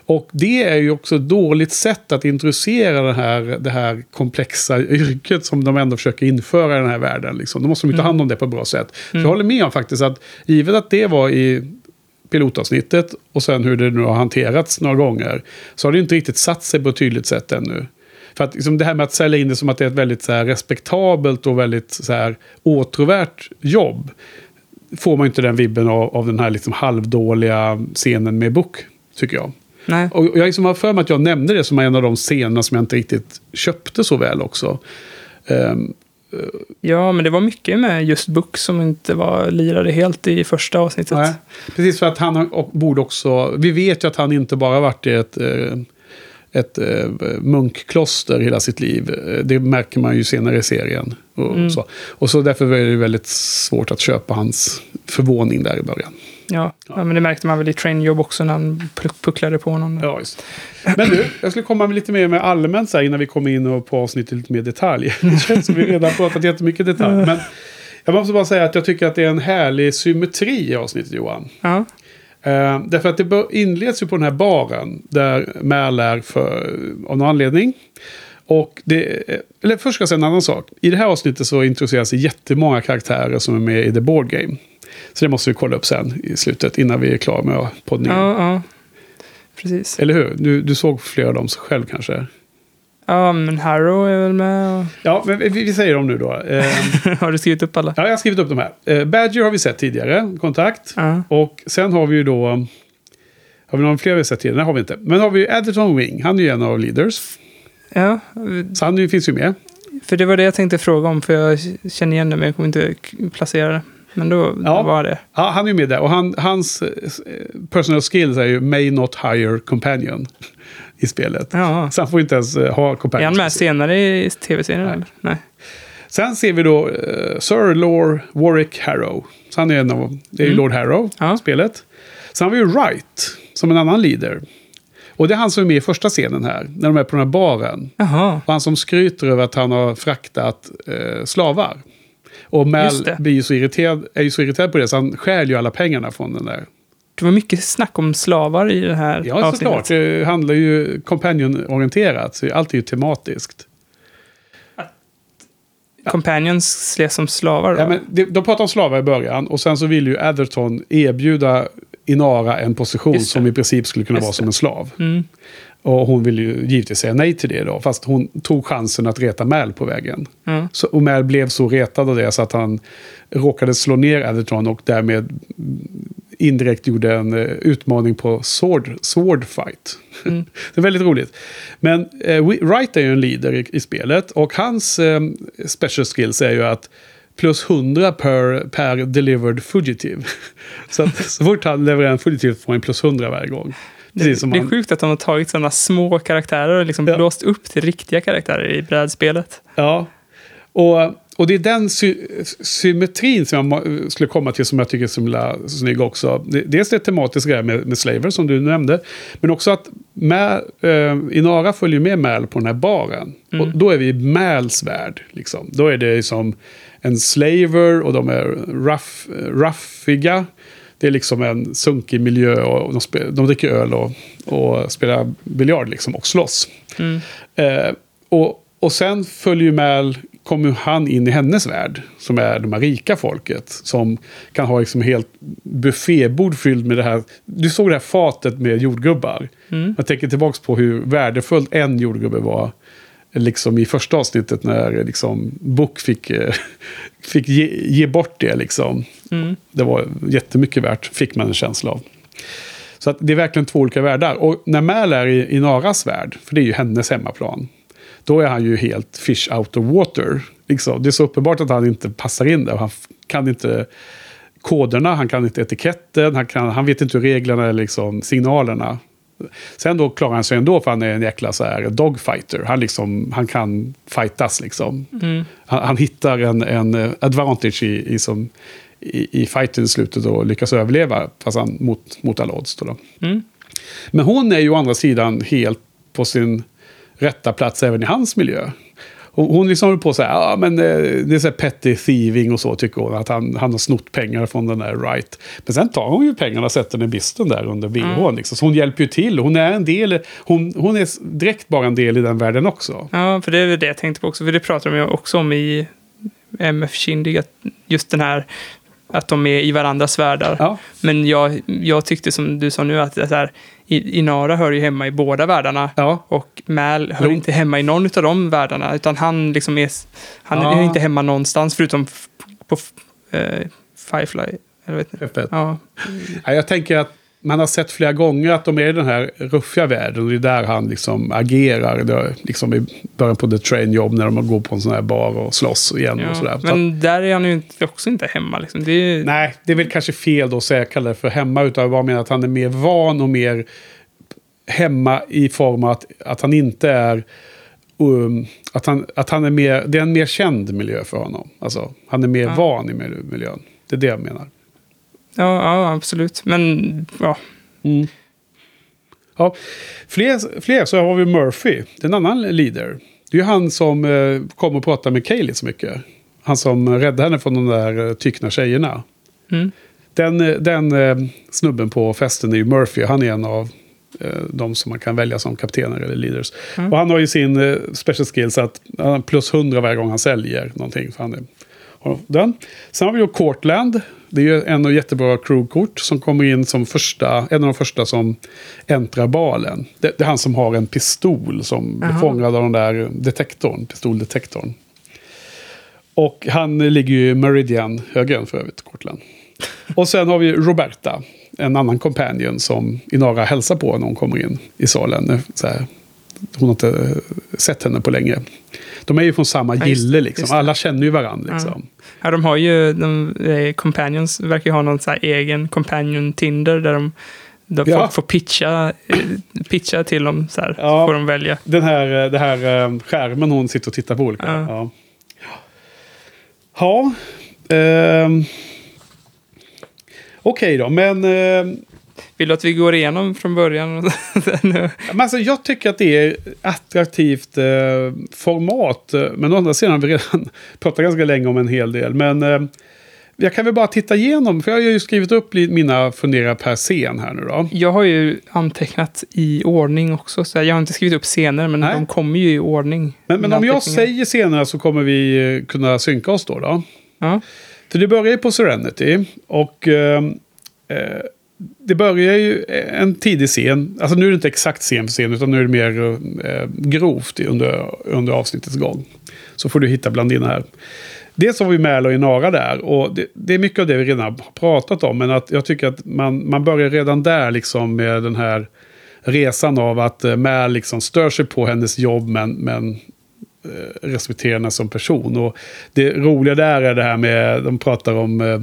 Och det är ju också ett dåligt sätt att introducera det här, det här komplexa yrket som de ändå försöker införa i den här världen. Liksom. Då måste de ju ta hand om det på ett bra sätt. Så jag håller med om faktiskt att givet att det var i pilotavsnittet och sen hur det nu har hanterats några gånger så har det inte riktigt satt sig på ett tydligt sätt ännu. För att liksom det här med att sälja in det som att det är ett väldigt så här, respektabelt och väldigt så här, åtråvärt jobb får man inte den vibben av, av den här liksom halvdåliga scenen med Book, tycker jag. Nej. Och jag liksom har för mig att jag nämnde det som en av de scenerna som jag inte riktigt köpte så väl också. Ehm, Ja, men det var mycket med just Book som inte var lirade helt i första avsnittet. nej. Precis för att han borde också... Vi vet ju att han inte bara varit i ett, eh, ett eh, munkkloster hela sitt liv. Eh, Det märker man ju senare i serien. Och, Mm. så. och så därför var det väldigt svårt att köpa hans förvåning där i början. Ja. ja, men det märkte man väl i Trainjob också när han puck- pucklade på honom. Ja, just. Men du, jag skulle komma med lite mer med allmänt så här, innan vi kommer in och på avsnittet lite mer detalj. Det känns som vi redan pratat jättemycket detalj. Men jag måste bara säga att jag tycker att det är en härlig symmetri i avsnittet Johan. Ja. Eh, därför att det inleds ju på den här baren där Mal är för, av någon anledning. Och det, eller först ska jag säga en annan sak. I det här avsnittet så introduceras jättemånga karaktärer som är med i The Board Game. Så det måste vi kolla upp sen i slutet innan vi är klara med poddningen. Ja, ja. Precis. Eller hur? Du, du såg flera av dem själv kanske? Ja, men Harrow är väl med. och- Ja, men vi, vi säger dem nu då. Eh, Har du skrivit upp alla? ja, jag har skrivit upp de här. Eh, Badger har vi sett tidigare, kontakt. Ja. Och sen har vi ju då... Har vi någon fler vi sett tidigare? Nej, har vi inte. Men har vi ju Adderton Wing. Han är ju en av leaders. Ja, Så han finns ju med. för det var det jag tänkte fråga om, för jag känner igen det, men jag kommer inte placera det. Men då Ja. var det. Ja, han är ju med där. Och han, hans eh, personal skills är ju May Not Hire Companion i spelet. Ja. Så han får inte ens eh, ha Är companion. han med senare i tv-serien? Nej. Nej. Sen ser vi då uh, Sir Lore Warwick Harrow. Så han är en av, det är ju Lord Harrow, Mm. Ja. spelet. Sen har vi ju Wright, som en annan leader. Och det är han som är med i första scenen här, när de är på den här baren. Jaha. Och han som skryter över att han har fraktat eh, slavar. Och det. blir ju så irriterad, är ju så irriterad på det så han stjäl ju alla pengarna från den där. Det var mycket snack om slavar i det här Ja, avsnittet. såklart. Det handlar ju companion-orienterat, så allt är ju tematiskt. Companions ses som slavar då? Ja, men de, de pratar om slavar i början och sen så vill ju Atherton erbjuda Inara en position som i princip skulle kunna Just vara som det. en slav. Mm. Och hon vill ju givetvis säga nej till det då, fast hon tog chansen att reta Mal på vägen. Ja. Så, och Mal blev så retad av det så att han råkade slå ner Atherton och därmed indirekt gjorde en eh, utmaning på sword, sword fight. Mm. det är väldigt roligt. Men eh, Wright är ju en leader i, i spelet och hans eh, special skills är ju att plus 100 per, per delivered fugitive. så att så fort han levererar en fugitive får han plus 100 varje gång. Precis som det är han, sjukt att de har tagit sådana små karaktärer och liksom Ja. blåst upp till riktiga karaktärer i brädspelet. Ja. Och, och det är den sy symmetrin som jag skulle komma till som jag tycker är så himla snygg också. Det- Dels det tematiska med, med Slaver som du nämnde. Men också att Mal, eh, Inara följer med Mal på den här baren. Och då är vi i Mals värld. Liksom. Då är det som en slaver och de är rough, ruffiga. Det är liksom en sunkig miljö och de, spe, de dricker öl och, och spelar biljard liksom och slåss. Eh, och, och sen följer Mal, kommer han in i hennes värld, som är de här rika folket. Som kan ha liksom helt buffébord fylld med det här. Du såg det här fatet med jordgubbar. Jag tänker tillbaka på hur värdefullt en jordgubbe var. Liksom i första avsnittet när liksom Book fick, eh, fick ge, ge bort det. Liksom. Det var jättemycket värt, fick man en känsla av. Så att det är verkligen två olika världar. Och när Mal är i, i Naras värld, för det är ju hennes hemmaplan, då är han ju helt fish out of water. Liksom. Det är så uppenbart att han inte passar in där. Han kan inte koderna, han kan inte etiketten, han, kan, han vet inte hur reglerna är, liksom, signalerna. Sen då klarar han sig ändå för han är en jäkla så här dogfighter. Han, liksom, han kan fightas liksom. Han, han hittar en, en advantage i, i, som, i, i fighten i slutet och lyckas överleva. Fast han mot, mot alla odds. Då då. Men hon är ju å andra sidan helt på sin rätta plats även i hans miljö. Hon, hon liksom håller på så här, ja men eh, det är så här petty thieving och så tycker hon. Att han, han har snott pengar från den där Wright. Men sen tar hon ju pengarna och sätter den i bisten där under VH. Liksom. Så hon hjälper ju till. Hon är en del, hon, hon är direkt bara en del i den världen också. Ja, för det är det jag tänkte på också. För det pratar de ju också om i MF Kindig. Att just den här att de är i varandras världar. Ja. Men jag, jag tyckte som du sa nu att det här, I- Inara hör ju hemma i båda världarna. Ja. Och Mal hör Jo. inte hemma i någon av de världarna. Utan han liksom är, han Ja. är inte hemma någonstans förutom på eh, Firefly. Eller vet ni? F1. Ja. Ja, jag tänker att man har sett flera gånger att de är i den här ruffiga världen. Och det är där han liksom agerar. Det är liksom i början på The Train Job när de går på en sån här bar och slåss igen. och sådär. Ja. Så att- Men där är han ju också inte hemma. Liksom. Det är, Nej, det är väl kanske fel då att säga kalla det för hemma. Utan jag bara menar att han är mer van och mer hemma i form av att, att han inte är... Um, att han, att han är mer, det är en mer känd miljö för honom. Alltså, han är mer Ja. van i mil- miljön. Det är det jag menar. Ja, ja, absolut. Men ja, Ja, fler, fler så har vi Murphy, det är en annan leader. Det är ju han som eh, kommer och pratar med Kaylee så mycket. Han som räddade henne från de där eh, tykna tjejerna. Mm. Den, eh, den eh, snubben på festen är ju Murphy. Han är en av eh, de som man kan välja som kaptener eller leaders. Och han har ju sin eh, special skills att han plus 100 varje gång han säljer någonting. Så han är, den. Sen har vi ju Cortland. Det är ju en av jättebra crewkort som kommer in som första, en av de första som äntrar balen. Det, det är han som har en pistol som blir Jaha. fångad av den där detektorn, pistoldetektorn. Och han ligger ju i Meridian högen för övrigt, Cortland. Och sen har vi Roberta, en annan companion som Inara hälsar på när hon kommer in i salen. Så här, hon har inte sett henne på länge. De är ju från samma Ja, gille, liksom. alla känner ju varandra. Liksom. Ja, de har ju, de, eh, Companions verkar ju ha någon så egen Companion Tinder där de, där Ja. folk får pitcha, eh, pitcha till dem så här, Ja. får de välja. Den här, eh, det här eh, skärmen hon sitter och tittar på olika. Ja. Ja. Ja. ehm, Okej då, men... Eh, Vill du att vi går igenom från början? men alltså, jag tycker att det är attraktivt eh, format. eh, Men å andra sidan har vi redan pratat ganska länge om en hel del. Men eh, jag kan väl bara titta igenom, för jag har ju skrivit upp mina funderingar per scen här nu då. Jag har ju antecknat i ordning också. Så jag har inte skrivit upp scener, men Nej. de kommer ju i ordning. Men, men om jag säger scenerna så kommer vi eh, kunna synka oss då. då. Ja. För det börjar ju på Serenity. Och eh, eh, det börjar ju en tidig scen. Alltså nu är det inte exakt scen för scen, utan nu är det mer eh, grovt under, under avsnittets gång. Så får du hitta bland dina här. Dels har vi Mäl och Inara där. Och det, det är mycket av det vi redan har pratat om. Men att jag tycker att man, man börjar redan där liksom med den här resan av att eh, Mäl liksom stör sig på hennes jobb men, men eh, respekterar henne som person. Och det roliga där är det här med, de pratar om eh,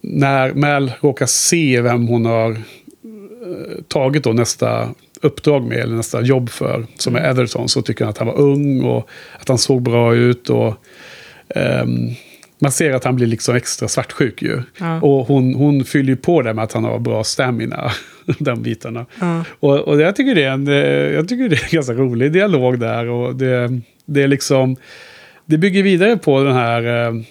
när Mel råkar se vem hon har eh, tagit då nästa uppdrag med, eller nästa jobb för, som är Everton, så tycker han att han var ung och att han såg bra ut. och ehm, Man ser att han blir liksom extra svartsjuk ju. Ja. Och hon, hon fyller ju på det med att han har bra stamina, de bitarna. Ja. Och, och jag, tycker det är en, eh, jag tycker det är en ganska rolig dialog där. Och det, det är liksom... Det bygger vidare på den här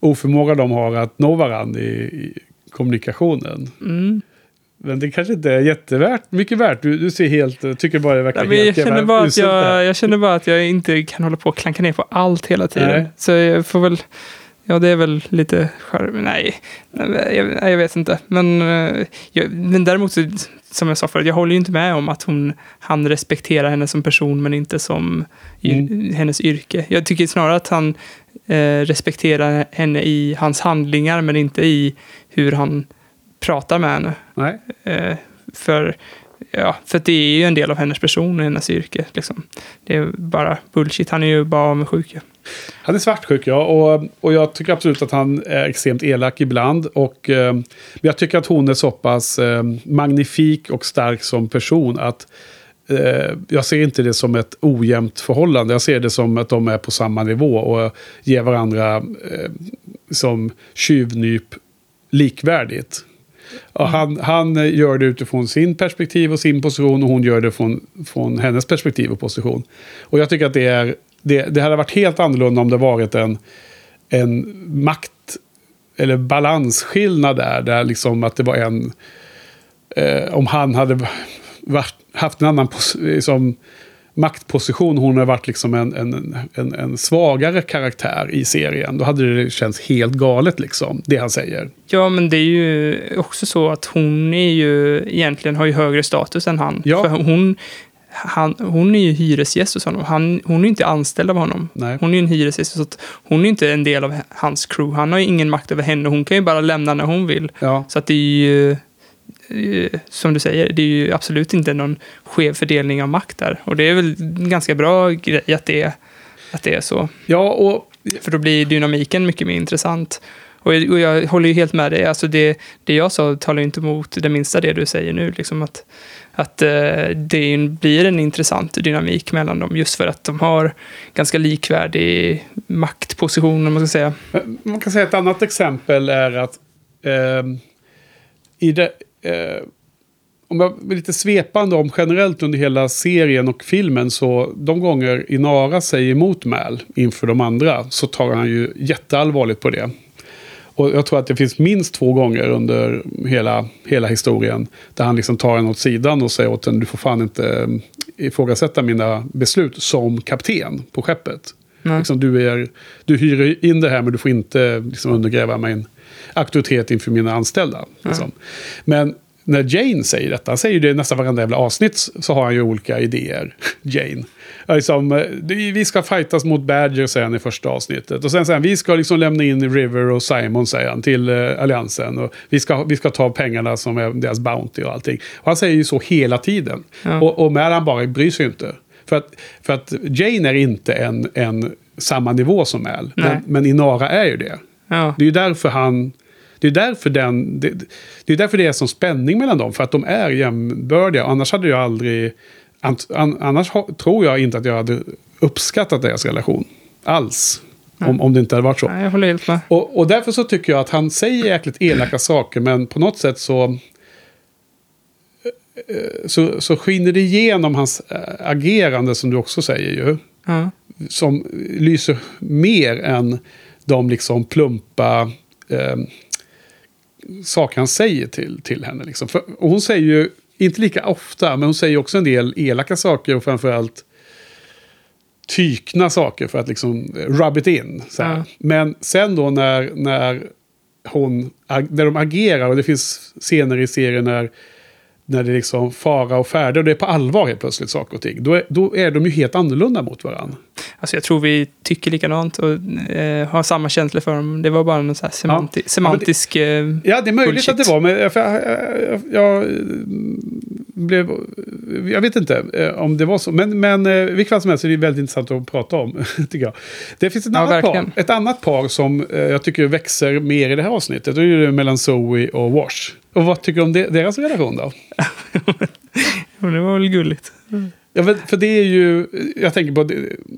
oförmågan de har att nå varandra i, i kommunikationen. Mm. Men det kanske inte är jättevärt, mycket värt. Du, du ser helt, tycker bara det verkar Nej, men jag, helt känner jävla bara att jag, jag känner bara att jag inte kan hålla på och klanka ner på allt hela tiden. Nej. Så jag får väl... Ja, det är väl lite skärm. Nej, nej, jag, jag vet inte. Men, eh, jag, men däremot, så, som jag sa förut, jag håller ju inte med om att hon, han respekterar henne som person men inte som Mm. hennes yrke. Jag tycker snarare att han eh, respekterar henne i hans handlingar men inte i hur han pratar med henne. Eh, för, ja, för det är ju en del av hennes person och hennes yrke. Liksom. Det är bara bullshit. Han är ju bara avundsjuk. ju. Han är svartsjuk, ja. Och, och jag tycker absolut att han är extremt elak ibland. Och, eh, men jag tycker att hon är så pass eh, magnifik och stark som person att jag ser inte det som ett ojämnt förhållande. Jag ser det som att de är på samma nivå och ger varandra eh, som tjuvnyp likvärdigt. Och han, han gör det utifrån sin perspektiv och sin position och hon gör det från, från hennes perspektiv och position. Och jag tycker att det är det, det hade varit helt annorlunda om det varit en, en makt eller balansskillnad där. Där liksom att det var en... Eh, om han hade varit, haft en annan liksom, maktposition, hon hade varit liksom en, en, en, en svagare karaktär i serien. Då hade det känts helt galet liksom, det han säger. Ja, men det är ju också så att hon är ju egentligen har ju högre status än han. Ja. För hon, han, hon är ju hyresgäst hos honom. Han, hon är inte anställd av honom. Nej. Hon är ju en hyresgäst, så hon är inte en del av hans crew. Han har ju ingen makt över henne. Hon kan ju bara lämna när hon vill. Ja. Så att det är ju, som du säger, det är ju absolut inte någon skev fördelning av makt där. Och det är väl en ganska bra grej att det är, att det är så. Ja, och För då blir dynamiken mycket mer intressant. Och jag, och jag håller ju helt med dig. Alltså det, det jag sa talar ju inte emot det minsta det du säger nu. Liksom att att eh, det blir en intressant dynamik mellan dem. Just för att de har ganska likvärdig maktposition, om man ska säga. Man kan säga ett annat exempel är att ehm, i det, eh, om jag är lite svepande om generellt under hela serien och filmen så de gånger Inara säger emot Mal inför de andra så tar han ju jätteallvarligt på det. Och jag tror att det finns minst två gånger under hela, hela historien där han liksom tar en åt sidan och säger åt en du får fan inte eh, ifrågasätta mina beslut som kapten på skeppet. Nej. Liksom, du, är, du hyr in det här men du får inte liksom, undergräva min auktoritet inför mina anställda. Liksom. Men när Jane säger detta, han säger det i nästan varenda jävla avsnitt, så har han ju olika idéer. Jane. Ja, Liksom, eh, vi ska fightas mot Badger, säger han i första avsnittet. Och sen säger han, vi ska liksom lämna in River och Simon, säger han, till eh, Alliansen. Och vi, ska, vi ska ta pengarna som är deras Bounty och allting. Och han säger ju så hela tiden. Ja. Och, och Mal han bara bryr sig inte. För att, för att Jane är inte en, en samma nivå som. Nej. Men, men Inara är ju det. Ja. Det är ju därför han... Det är därför, den, det, det är därför det är som spänning mellan dem. För att de är jämbördiga. Annars hade jag aldrig... An, an, annars tror jag inte att jag hade uppskattat deras relation. Alls. Om, om det inte hade varit så. Nej, jag håller helt med. Och, och därför så tycker jag att han säger jäkligt elaka saker, men på något sätt så... eh, Så, så skiner det igenom hans eh, agerande, som du också säger ju. Ja. Som lyser mer än de liksom plumpa eh, saker han säger till, till henne. Liksom. För, och hon säger ju, inte lika ofta, men hon säger också en del elaka saker och framförallt tykna saker för att liksom rub it in. Ja. Men sen då när, när, hon, när de agerar och det finns scener i serien när, när det är liksom fara och färde och det är på allvar helt plötsligt saker och ting. Då är, då är de ju helt annorlunda mot varandra. Alltså jag tror vi tycker likadant och eh, har samma känslor för dem. Det var bara en så semanti- semantisk... eh, Ja, det är möjligt Bullshit. att det var, men jag, jag, jag, blev... Jag vet inte eh, om det var så. Men, men eh, vilket fall som helst är det väldigt intressant att prata om, tycker jag. Det finns ett, Ja, annat, par, ett annat par som jag tycker växer mer i det här avsnittet. Det är ju mellan Zoe och Wash. Och vad tycker du om det, deras relation då? det var väl gulligt. Ja, för, det är ju, jag tänker på,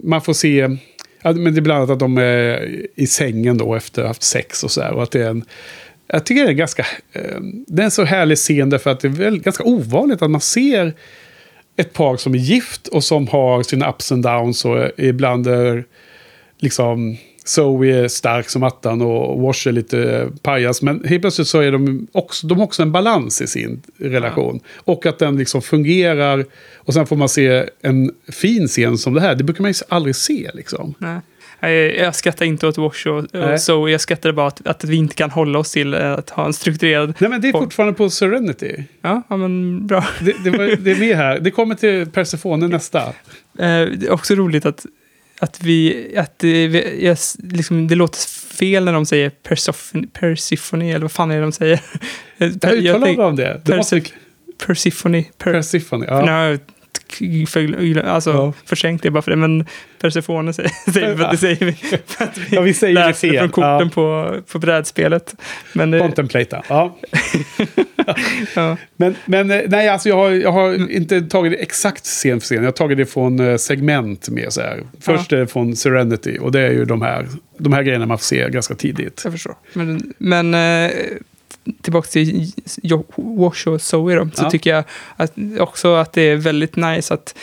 man får se, men det är bland annat att de är i sängen då efter att ha haft sex och så här. Och att det är en, jag tycker det är ganska, eh, det är en så härlig scen därför att det är väl ganska ovanligt att man ser ett par som är gift och som har sina ups and downs och ibland är liksom Zoe är stark som attan och Wash är lite pajas. Men helt plötsligt så är de också, de har också en balans i sin relation. Och att den liksom fungerar. Och sen får man se en fin scen som det här. Det brukar man ju aldrig se liksom. Nej. Jag, jag skrattar inte åt Wash och, och så. Jag skrattar bara att, att vi inte kan hålla oss till eh, att ha en strukturerad... Nej men det är fortfarande på Serenity. Ja, ja men bra. Det, det, var, det är med här. Det kommer till Persefone nästa. Eh, det är också roligt att, att vi... Att det, jag, liksom, det låter fel när de säger Persephone, eller vad fan är det de säger? Jag uttalar om det. det måste, Persephone. Per, Persephone. Ja. För, alltså, Ja. försänkt det bara för det, men Persephone säger, för att det säger vi. För att vi Ja, vi säger det läser fel. från korten Ja. på, på brädspelet. Men det, Contemplata. Ja. ja, Men, men eh, nej, alltså jag har, jag har inte tagit det exakt scen för scen. Jag har tagit det från eh, segment med så här. Först är det från Serenity och det är ju de här, de här grejerna man får se ganska tidigt. jag förstår. Men, men eh, tillbaka till Wash och Zoe då, så Ja. tycker jag att, också att det är väldigt nice att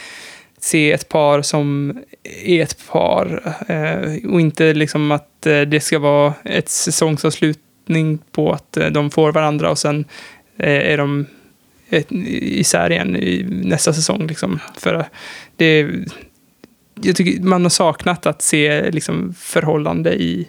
se ett par som är ett par eh, och inte liksom att eh, det ska vara ett säsongsavslutning på att eh, de får varandra och sen eh, är de ett, isär igen i nästa säsong. Liksom. För det, jag tycker man har saknat att se liksom, förhållande i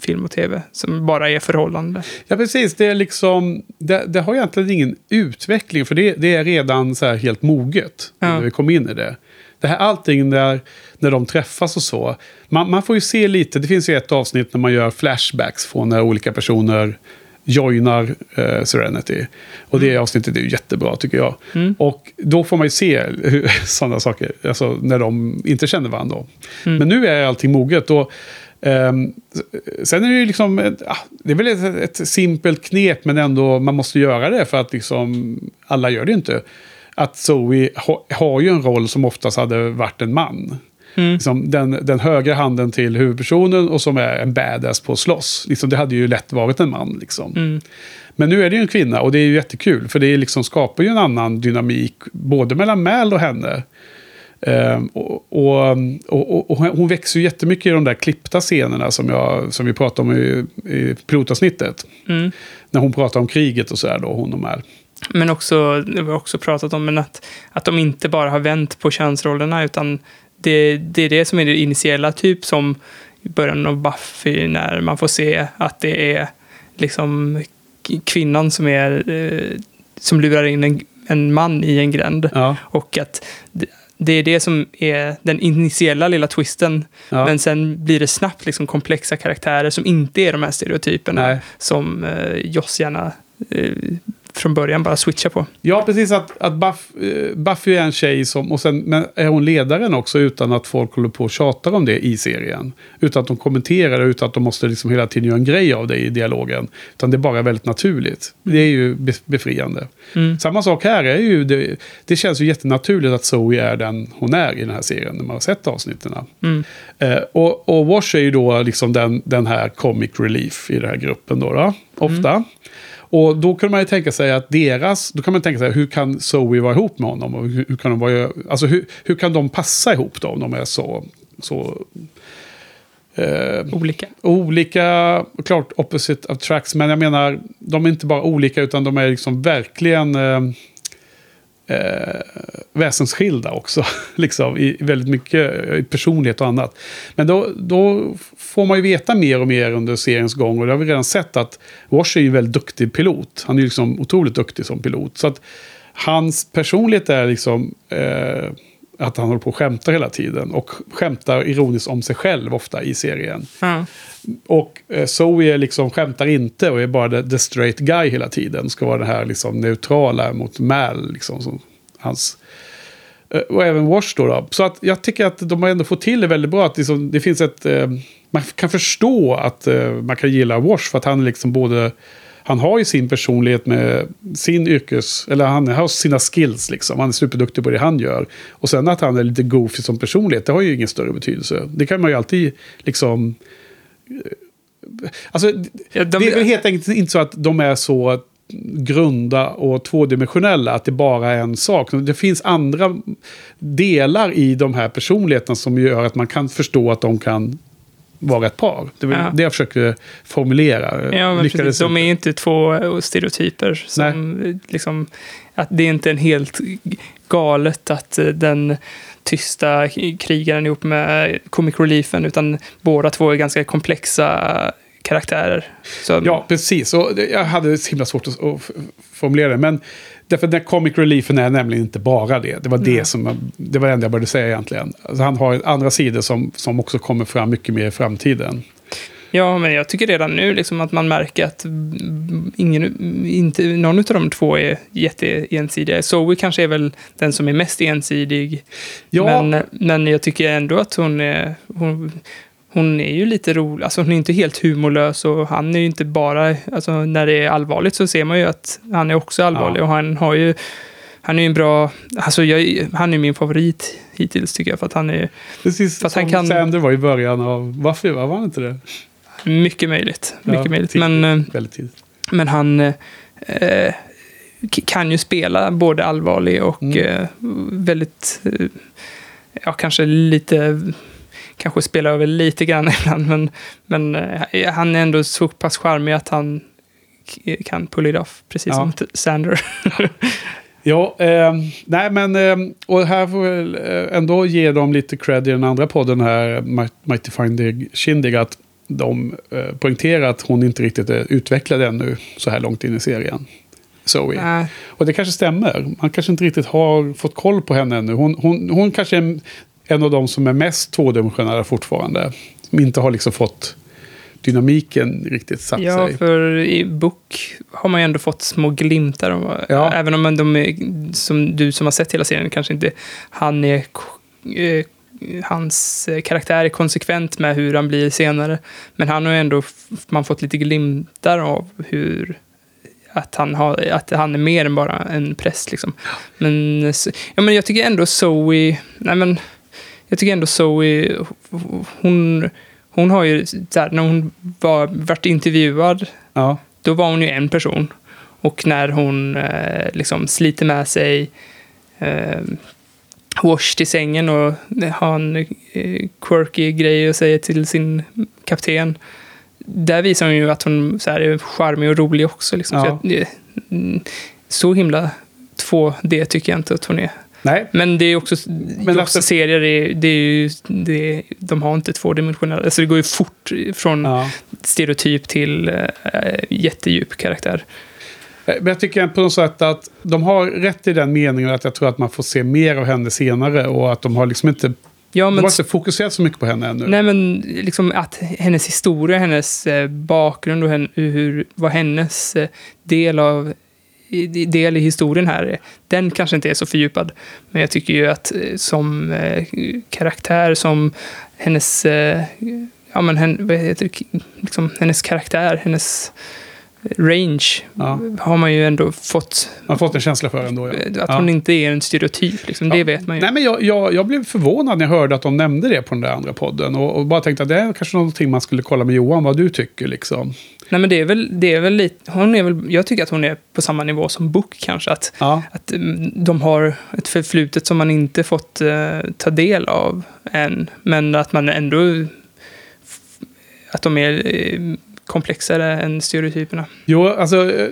film och tv som bara är förhållande. Ja, precis. Det, är liksom, det, det har egentligen ingen utveckling för det, det är redan så här helt moget Ja. när vi kommer in i det. Det här allting där, när de träffas och så. Man, man får ju se lite, det finns ju ett avsnitt när man gör flashbacks från när olika personer joinar eh, Serenity. Och det avsnittet är ju jättebra tycker jag. Mm. Och då får man ju se sådana saker, alltså när de inte känner varandra. Mm. Men nu är allting moget. Och, ehm, sen är det ju liksom, ett- ah, det är väl ett, ett simpelt knep men ändå man måste göra det för att liksom, alla gör det ju inte. Att Zoe ha, har ju en roll som oftast hade varit en man. Mm. Liksom den, den högra handen till huvudpersonen och som är en badass på att slåss. Liksom, det hade ju lätt varit en man. Liksom. Mm. Men nu är det ju en kvinna och det är ju jättekul. För det liksom skapar ju en annan dynamik både mellan Mal och henne. Ehm, och, och, och, hon växer ju jättemycket i de där klippta scenerna som, jag, som vi pratade om i, i pilotavsnittet. Mm. När hon pratar om kriget och så här då, hon och Mal. Men också, det har också pratat om, men att, att de inte bara har vänt på könsrollerna, utan det, det är det som är det initiella, typ som i början av Buffy, när man får se att det är liksom kvinnan som är eh, som lurar in en, en man i en gränd. Ja, Och att det, är det som är den initiella lilla twisten. ja. Men sen blir det snabbt liksom komplexa karaktärer som inte är de här stereotyperna Nej. som eh, Joss gärna eh, från början bara switcha på. Ja, precis. Att, att Buff, eh, Buffy är en tjej som... Och sen men är hon ledaren också utan att folk håller på och tjatar om det i serien. Utan att de kommenterar det, utan att de måste liksom hela tiden göra en grej av det i dialogen. Utan det är bara väldigt naturligt. Det är ju be- befriande. Samma sak här är ju... Det, det känns ju jättenaturligt att Zoe är den hon är i den här serien när man har sett avsnitten. Eh, och, och Wash är ju då liksom den, den här comic relief i den här gruppen då, då ofta. Och då kan man ju tänka sig att deras, då kan man tänka sig hur kan Zoe vara ihop med honom? Och hur, hur kan de vara, alltså hur, hur kan de passa ihop då om de är så, så eh, Olika. olika, klart opposite attracts, men jag menar, de är inte bara olika utan de är liksom verkligen eh, eh, väsensskilda också. liksom, i väldigt mycket i personlighet och annat. Men då, då får man ju veta mer och mer under seriens gång. Och det har vi redan sett att Wash är ju en väldigt duktig pilot. Han är ju liksom otroligt duktig som pilot. Så att hans personlighet är liksom... Eh, att han håller på och skämtar hela tiden. Och skämtar ironiskt om sig själv ofta i serien. Ja. Och eh, Zoe är liksom skämtar inte och är bara the, the straight guy hela tiden. Ska vara det här liksom neutrala mot Mal. Liksom, som hans, eh, och även Wash då, då. Så att jag tycker att de har ändå fått till det väldigt bra. Att liksom, det finns ett... Eh, man kan förstå att eh, man kan gilla Wash för att han är liksom både... Han har ju sin personlighet med sin yrkes... Eller han har sina skills liksom. Han är superduktig på det han gör. Och sen att han är lite goofy som personlighet, det har ju ingen större betydelse. Det kan man ju alltid liksom... Alltså, Ja, de- det är väl helt enkelt inte så att de är så grunda och tvådimensionella, att det bara är en sak. Det finns andra delar i de här personligheterna som gör att man kan förstå att de kan vara ett par. Det var Ja. det jag försökte formulera. Ja, men precis. De är inte. två stereotyper. Som, liksom, att det är inte en helt galet att eh, den tysta krigaren ihop med comic reliefen, utan båda två är ganska komplexa karaktärer. Så, Ja, precis. Och jag hade så himla svårt att, formulera det. Men därför den comic reliefen är nämligen inte bara det. Det var det som det var det enda jag började säga egentligen. Alltså han har andra sidor som, som också kommer fram mycket mer i framtiden. Ja, men jag tycker redan nu liksom att man märker att ingen, inte, någon av de två är jätteensidiga. Zoe kanske är väl den som är mest ensidig. Ja. Men, men jag tycker ändå att hon är, hon, hon är ju lite rolig. Alltså hon är inte helt humorlös och han är ju inte bara, alltså när det är allvarligt så ser man ju att han är också allvarlig Ja. och han har ju han är ju en bra, alltså jag, han är min favorit hittills tycker jag för att han är Precis Fast som han kan- Sander var i början av Buffy, va? var han inte det? mycket möjligt. Mycket Ja, möjligt. tidigt. Men, eh, Väldigt tidigt. Men han eh, kan ju spela både allvarlig och Mm. eh, väldigt, eh, ja kanske lite, kanske spela över lite grann ibland, men, men eh, han är ändå så pass charmig att han kan pull it off, precis Ja. som Sander. Ja, eh, nej men, eh, och här får vi eh, ändå ge dem lite cred i den andra podden här, Mi- Mighty Find Shindig, att de eh, poängterar att hon inte riktigt är utvecklad ännu så här långt in i serien. Zoe. Nej. Och det kanske stämmer. Man kanske inte riktigt har fått koll på henne ännu. Hon, hon, hon kanske är en, av de som är mest tvådimensionella fortfarande. Som inte har liksom fått dynamiken riktigt satt Ja, sig. för i bok har man ju ändå fått små glimtar. Om, Ja. Även om de är, som du som har sett hela serien, kanske inte han är eh, hans eh, karaktär är konsekvent med hur han blir senare. Men han har ju ändå man fått lite glimtar av hur att han, har, att han är mer än bara en präst. Liksom. Men, s- ja, men jag tycker ändå Zoe... Nej, men, jag tycker ändå Zoe... Hon, hon har ju... Där, när hon var, vart intervjuad, Ja. då var hon ju en person. Och när hon eh, liksom sliter med sig eh, Wash till sängen och har en eh, quirky grej att säga till sin kapten. Där visar hon ju att hon så här, är charmig och rolig också. Liksom. Ja. Så, jag, eh, mm, så himla 2D tycker jag inte att hon är. Nej, Men det är också, Men också alltså- serier, är, det är ju, det, de har inte tvådimensionella, alltså det går ju fort från ja. stereotyp till äh, jättedjup karaktär. Eh, Men jag tycker på något sätt att de har rätt i den meningen att jag tror att man får se mer av henne senare och att de har liksom inte, Ja, de men, har inte fokuserat så mycket på henne ännu. nej, men liksom att hennes historia, hennes eh, bakgrund och hen, hur, vad hennes del av del i historien här, den kanske inte är så fördjupad. Men jag tycker ju att eh, som eh, karaktär, som hennes, eh, ja men hen, vad heter det, liksom, hennes karaktär, hennes range, Ja. har man ju ändå fått, Man har fått en känsla för ändå. Ja. att Ja. hon inte är en stereotyp, liksom, det vet man ju. Nej, men jag, jag, jag blev förvånad när jag hörde att de nämnde det på den där andra podden. Och, och bara tänkte att det är kanske någonting man skulle kolla med Johan, vad du tycker liksom. Nej men det är väl, det är väl lite, hon är väl, jag tycker att hon är på samma nivå som Book kanske. Att, Ja, att mm, de har ett förflutet som man inte fått eh, ta del av än. Men att man ändå, att de är eh, komplexare än stereotyperna. jo, alltså eh,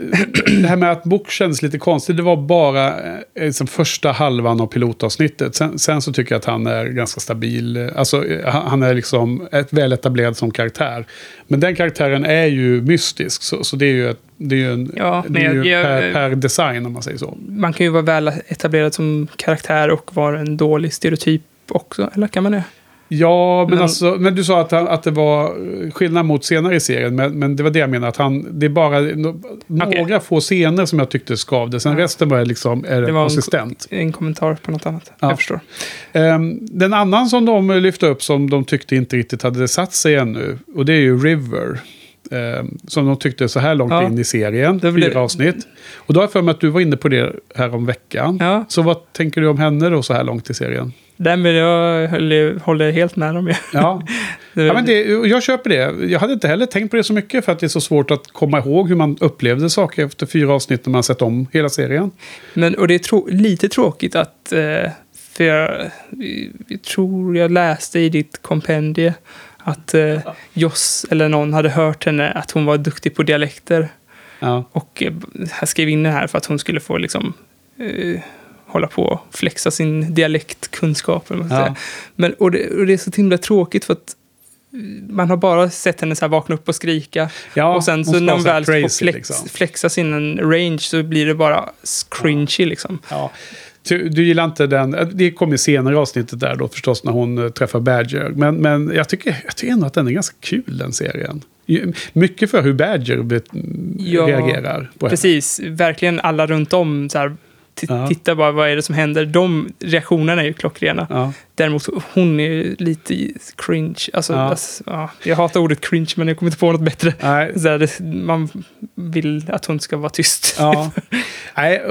det här med att Book kändes lite konstigt, det var bara eh, liksom första halvan av pilotavsnittet. Sen, sen så tycker jag att han är ganska stabil. Alltså, eh, han är liksom ett väl etablerad som karaktär. Men den karaktären är ju mystisk, så, så det är ju, ett, det är ju, en, Ja, det är ju jag- per, per design om man säger så. Man kan ju vara väl etablerad som karaktär och vara en dålig stereotyp också. Eller kan man det? Ja, men, Men- alltså, men du sa att, han, att det var eh, skillnad mot senare i serien. Men, men det var det jag menade. Att han, det är bara no, några få scener som jag tyckte skavde. Sen Ja. resten var liksom är Det var en- konsistent. En kommentar på något annat. Ja. Jag förstår. Ehm, den annan som de lyfte upp som de tyckte inte riktigt hade satt sig ännu. Och det är ju River. Ehm, som de tyckte så här långt Ja. in i serien. Det blev- Fyra avsnitt. Och då har jag för mig att du var inne på det här om veckan. Ja, Så vad tänker du om henne då så här långt i serien? Den vill jag håller, håller helt med om. Ja, Ja, men det, jag köper det. Jag hade inte heller tänkt på det så mycket för att det är så svårt att komma ihåg hur man upplevde saker efter fyra avsnitt när man sett om hela serien. Men, och det är trå- lite tråkigt att, eh, för jag, jag tror jag läste i ditt kompendie att eh, Joss eller någon hade hört henne att hon var duktig på dialekter. Ja, Och eh, jag skrev in det här för att hon skulle få liksom eh, hålla på och flexa sin dialektkunskap. Ja. säga. Men, och, det, och det är så himla tråkigt för att eh, man har bara sett henne så här vakna upp och skrika. ja och sen så när hon väl får flex, liksom. flexa sin range så blir det bara cringy liksom. Ja. Du, du gillar inte den, det kommer senare i avsnittet där då förstås när hon eh, träffar Badger. Men, men jag, tycker, jag tycker ändå att den är ganska kul den serien. Mycket för hur Badger bet, Ja, reagerar på henne. Precis, verkligen alla runt om så här, Ja. titta bara vad är det som händer. De reaktionerna är ju klockrena. Ja. Däremot hon är lite cringe. Alltså, Ja. alltså, ja, jag hatar ordet cringe men jag kommer inte på något bättre. Nej, Så här, man vill att hon ska vara tyst. Ja. Nej,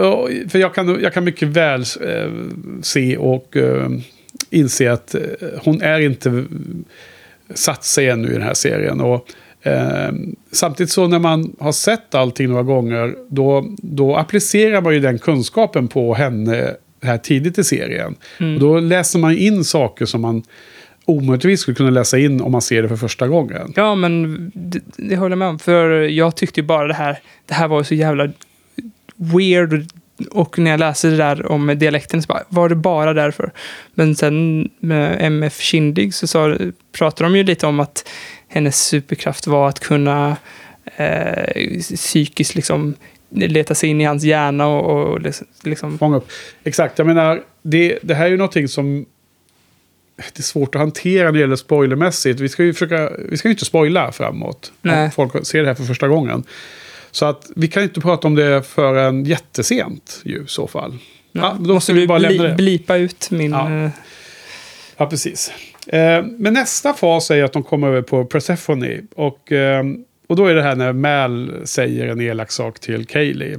för jag kan, jag kan mycket väl eh, se och eh, inse att eh, hon är inte satt sig ännu i den här serien. Och, eh, samtidigt så när man har sett allting några gånger, då, då applicerar man ju den kunskapen på henne här tidigt i serien. Mm. Och då läser man in saker som man omöjligtvis skulle kunna läsa in om man ser det för första gången. Ja, men det, det håller jag med om. För jag tyckte ju bara det här, det här var så jävla weird. Och när jag läste det där om dialekten så bara, var det bara därför? Men sen med MF Kindig så sa, pratade de ju lite om att hennes superkraft var att kunna eh, psykiskt liksom leta sig in i hans hjärna och, och liksom... Fånga upp. Exakt, jag menar, det, det här är ju någonting som det är svårt att hantera när det gäller spoilermässigt. Vi ska ju försöka, vi ska ju inte spoila framåt. Nej. Folk ser det här för första gången. Så att vi kan inte prata om det förrän jättesent ju i så fall. Ja, då måste vi bara lämna det. blipa ut min... Ja. eh, Ja, precis. Eh, men nästa fas är att de kommer över på Persephone. Och, eh, och då är det här när Mal säger en elak sak till Kaylee.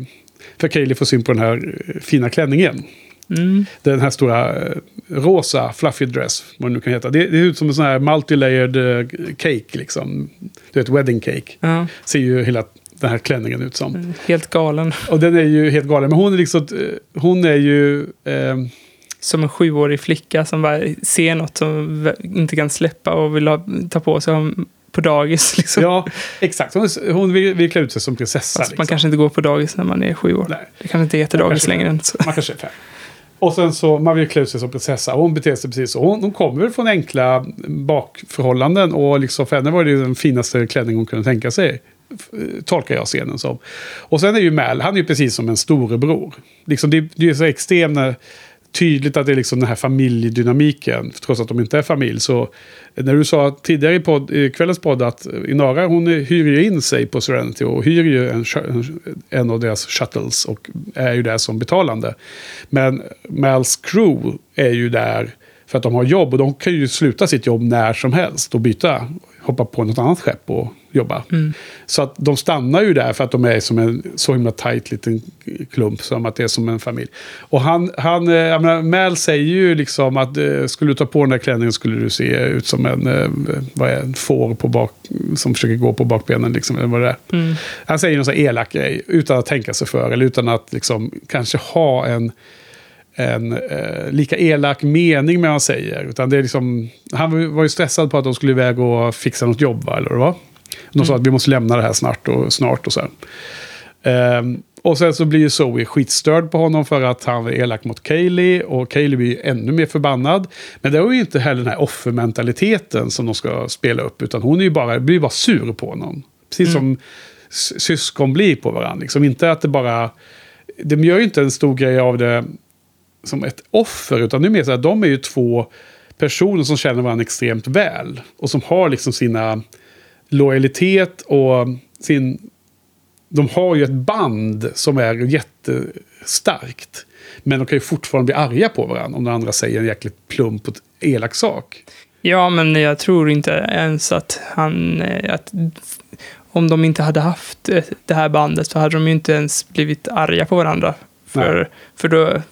För Kaylee får syn på den här eh, fina klänningen. Mm. Den här stora rosa fluffy dress, vad det nu kan heta. Det, det är ut som en sån här multilayered cake, liksom. Du vet, wedding cake. Ja, Ser ju hela den här klänningen ut som. helt galen. Och den är ju helt galen. Men hon är liksom, hon är ju... Eh, Som en sjuårig flicka som bara ser något som inte kan släppa och vill ha, ta på sig på dagis. Liksom. ja, exakt. Hon, hon vill, vill klä ut sig som prinsessa. Man liksom. kanske inte går på dagis när man är sju år. Nej. Det kanske inte heter Man dagis längre än så. Man kanske är fem. Och sen så, man vill klä ut sig som prinsessa. Hon beter sig precis så. Hon, hon kommer från enkla bakförhållanden. Och liksom för henne var det den finaste klänning hon kunde tänka sig. f- Tolkar jag scenen som. Och sen är ju Mal, han är ju precis som en storebror. Liksom det, det är så extremt när tydligt att det är liksom den här familjedynamiken. Trots att de inte är familj. Så när du sa tidigare i, podd, i kvällens podd att Inara hon hyr ju in sig på Serenity och hyr ju en, en av deras shuttles och är ju där som betalande. Men Mals crew är ju där för att de har jobb och de kan ju sluta sitt jobb när som helst och byta, hoppa på något annat skepp och jobba. Så att de stannar ju där för att de är som en så himla tajt liten klump, som att det är som en familj. Och han, han eh, jag menar, Mal säger ju liksom att eh, skulle du ta på den där klänningen skulle du se ut som en, eh, vad är, en får på bak, som försöker gå på bakbenen. Liksom, eller vad det är. Han säger någon sån här elak grej utan att tänka sig för, eller utan att liksom, kanske ha en en eh, lika elak mening med vad han säger. Utan det är liksom, han var ju stressad på att de skulle iväg och fixa något jobb, va, eller vad. De sa att vi måste lämna det här snart och, snart och så. Ehm, och sen så blir ju Zoe skitstörd på honom för att han är elak mot Kaylee. Och Kaylee blir ännu mer förbannad. Men det är ju inte heller den här offermentaliteten som de ska spela upp. Utan hon är ju bara, blir bara sur på honom. Precis som s- syskon blir på varandra. Liksom inte att det bara... De gör ju inte en stor grej av det som ett offer. Utan det är mer så här, de är ju två personer som känner varandra extremt väl. Och som har liksom sina lojalitet och sin... De har ju ett band som är jättestarkt. Men de kan ju fortfarande bli arga på varandra om den andra säger en jäkligt plump och elak sak. Ja, men jag tror inte ens att han... eh, Att, om de inte hade haft eh, det här bandet så hade de ju inte ens blivit arga på varandra. För, för, då,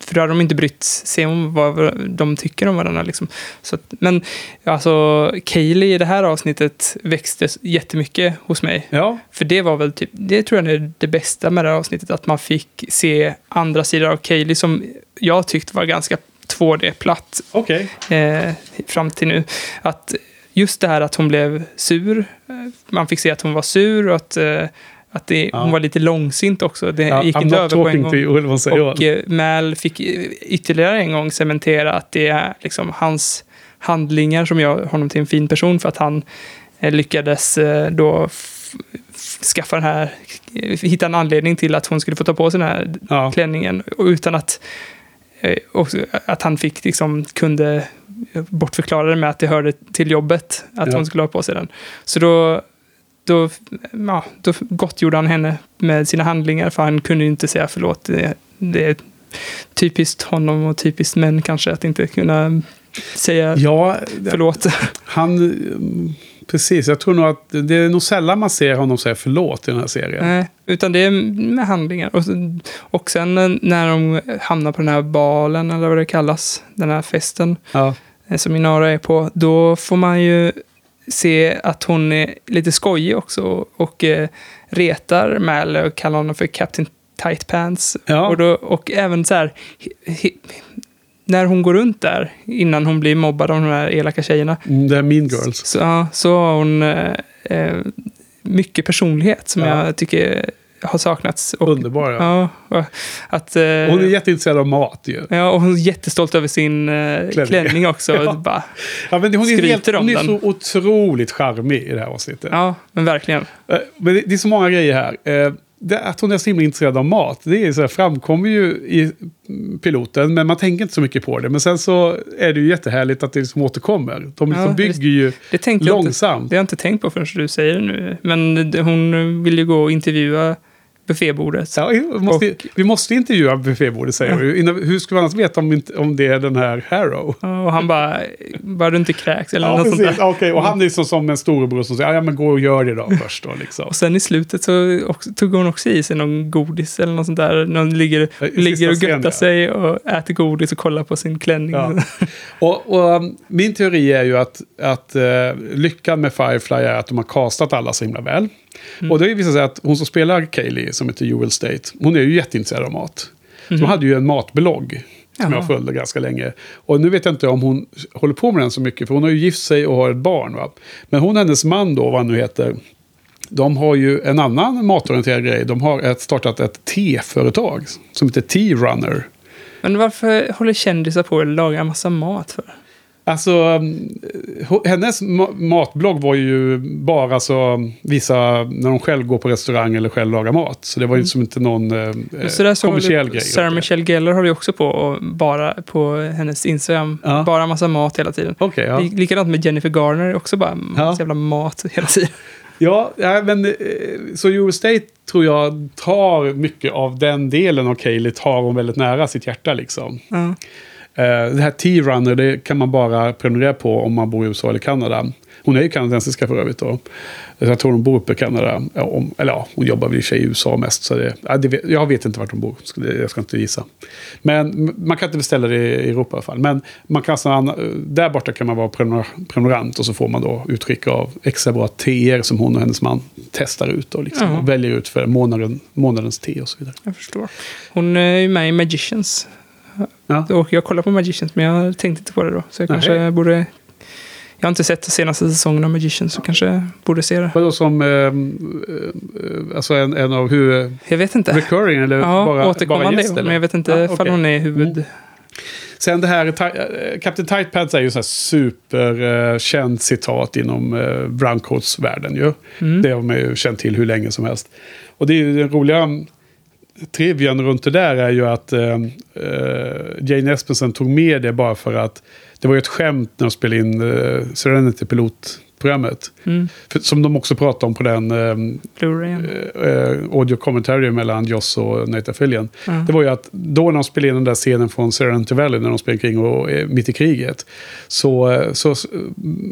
för då hade de inte brytt sig om vad de tycker om varandra. Liksom. Så att, men alltså, Kaylee i det här avsnittet växte jättemycket hos mig. Ja, För det var väl typ, det tror jag är det bästa med det här avsnittet, att man fick se andra sidor av Kaylee som jag tyckte var ganska 2D-platt okej. eh, fram till nu. Att just det här att hon blev sur, eh, man fick se att hon var sur och att, eh, att det, Ja. hon var lite långsint också. Det Ja, gick I'm inte över på en gång. you, Och eh, Mal fick ytterligare en gång cementera att det är liksom hans handlingar som gör honom till en fin person för att han eh, lyckades eh, då skaffa den här, eh, hitta en anledning till att hon skulle få ta på sig den här Ja. klänningen utan att att han fick liksom kunde bortförklara det med att det hörde till jobbet att Ja. hon skulle ha på sig den. Så då, då, ja, då gottgjorde han henne med sina handlingar för han kunde inte säga förlåt. Det, det är typiskt honom och typiskt män kanske att inte kunna säga Ja, förlåt. han... Precis, jag tror nog att det är nog sällan man ser honom säga förlåt i den här serien. Nej, utan det är med handlingar. Och, sen- och sen när de hamnar på den här balen, eller vad det kallas, den här festen, Ja. eh, som Inara är på, då får man ju se att hon är lite skojig också och eh, retar Mal och kallar honom för Captain Tight Pants. Ja. Och, då, och även så här, he, när hon går runt där, innan hon blir mobbad av de här elaka tjejerna, Mm, Det är Mean Girls. så, ja, så har hon eh, eh, mycket personlighet som Ja. jag tycker har saknats. Och, Underbar, ja. Ja, att, eh, Hon är jätteintresserad av mat ju. ja, och hon är jättestolt över sin eh, Klänning. klänning, också. Ja. Bara, Ja, men hon är, helt, hon är så otroligt charmig i det här avsnittet. ja, men verkligen. Eh, Men det, det är så många grejer här. Eh, Det, att hon är så himla intresserad av mat, det är så här, framkommer ju i piloten, men man tänker inte så mycket på det. Men sen så är det ju jättehärligt att det liksom återkommer. De liksom Ja, bygger ju Det jag inte, långsamt. det har jag inte tänkt på förrän du säger det nu. Men det- hon vill ju gå och intervjua buffébordet. Ja, vi, måste, vi måste intervjua buffébordet säger vi. Hur ska vi annars veta om, om det är den här Harrow? Och han bara, bara du inte kräks eller Ja, något sånt precis. där. Ja, Okej, och han är som, som en storebror som säger ja, men gå och gör det då först. Då, liksom. Och sen i slutet så också, tog hon också i sig någon godis eller något sånt där. Någon ligger, ligger och göttar ja. sig och äter godis och kollar på sin klänning. Ja. Och, och um, min teori är ju att, att eh, lyckan med Firefly är att de har castat alla så himla väl. Mm. Och det visar sig att hon som spelar Kaylee, som heter Jewel State, hon är ju jätteintresserad av mat. Så hon hade ju en matblogg som. Jaha. jag följde ganska länge. Och nu vet jag inte om hon håller på med den så mycket, för hon har ju gift sig och har ett barn. Va? Men hon och hennes man då, vad han nu heter, de har ju en annan matorienterad grej. De har ett, startat ett teföretag som heter Tea Runner. Men varför håller kändisar på att laga en massa mat för? Alltså, mm, ho- hennes ma- matblogg var ju bara så visa när de själv går på restaurang eller själv lagar mat. Så det var ju som inte någon eh, Så där kommersiell grej. Sarah Michelle Gellar har det också på, och bara på hennes Instagram. Ja. Bara massa mat hela tiden. Okej, ja. Lik- Likadant med Jennifer Garner, också bara Ja. jävla mat hela tiden. Ja, ja men eh, så Eurostate tror jag tar mycket av den delen av Kaeli tar hon väldigt nära sitt hjärta liksom. Ja. Eh, det här T-Runner, det kan man bara prenumerera på om man bor i USA eller Kanada. Hon är ju kanadensiska för övrigt då. Jag tror hon bor uppe i Kanada. Om, eller ja, hon jobbar väl i sig i USA mest. Så det, ja, det, vet- jag vet inte vart hon bor. Jag ska inte gissa. Men man kan inte beställa det i Europa i alla fall. Men man kan, alltså där borta kan man vara prenumer- prenumerant och så får man då utskick av extra bra teer som hon och hennes man testar ut och, liksom, och väljer ut för månaden, månadens te och så vidare. Jag förstår. Hon är ju med i Magicians. Ja. Och jag kollar på Magicians, men jag tänkte inte på det då. Så jag Nej. kanske borde... Jag har inte sett senaste säsongen av Magicians, så kanske borde se det. Vadå som eh, eh, alltså en, en av huvud... Jag vet inte. Recurring eller Ja, bara, bara återkommande. gäst? eller? men jag vet inte Ja, ifall okej. hon är huvud... Sen det här, eh, Captain Tight Pants är ju så här superkänt citat inom browncoats-världen ju. Mm. Det har man ju känt till hur länge som helst. Och det är ju den roliga trivian runt det där är ju att eh, eh Jane Espensen tog med det bara för att det var ju ett skämt när de spelade in uh, Serenity-pilotprogrammet. Mm. För- Som de också pratade om på den eh, Blu-rayen. eh, audio commentary mellan Joss och Nathan Fillion. Ja. Det var ju att då när de spelade in den där scenen från Serenity Valley när de sprang kring och, eh, mitt i kriget. Så, eh, så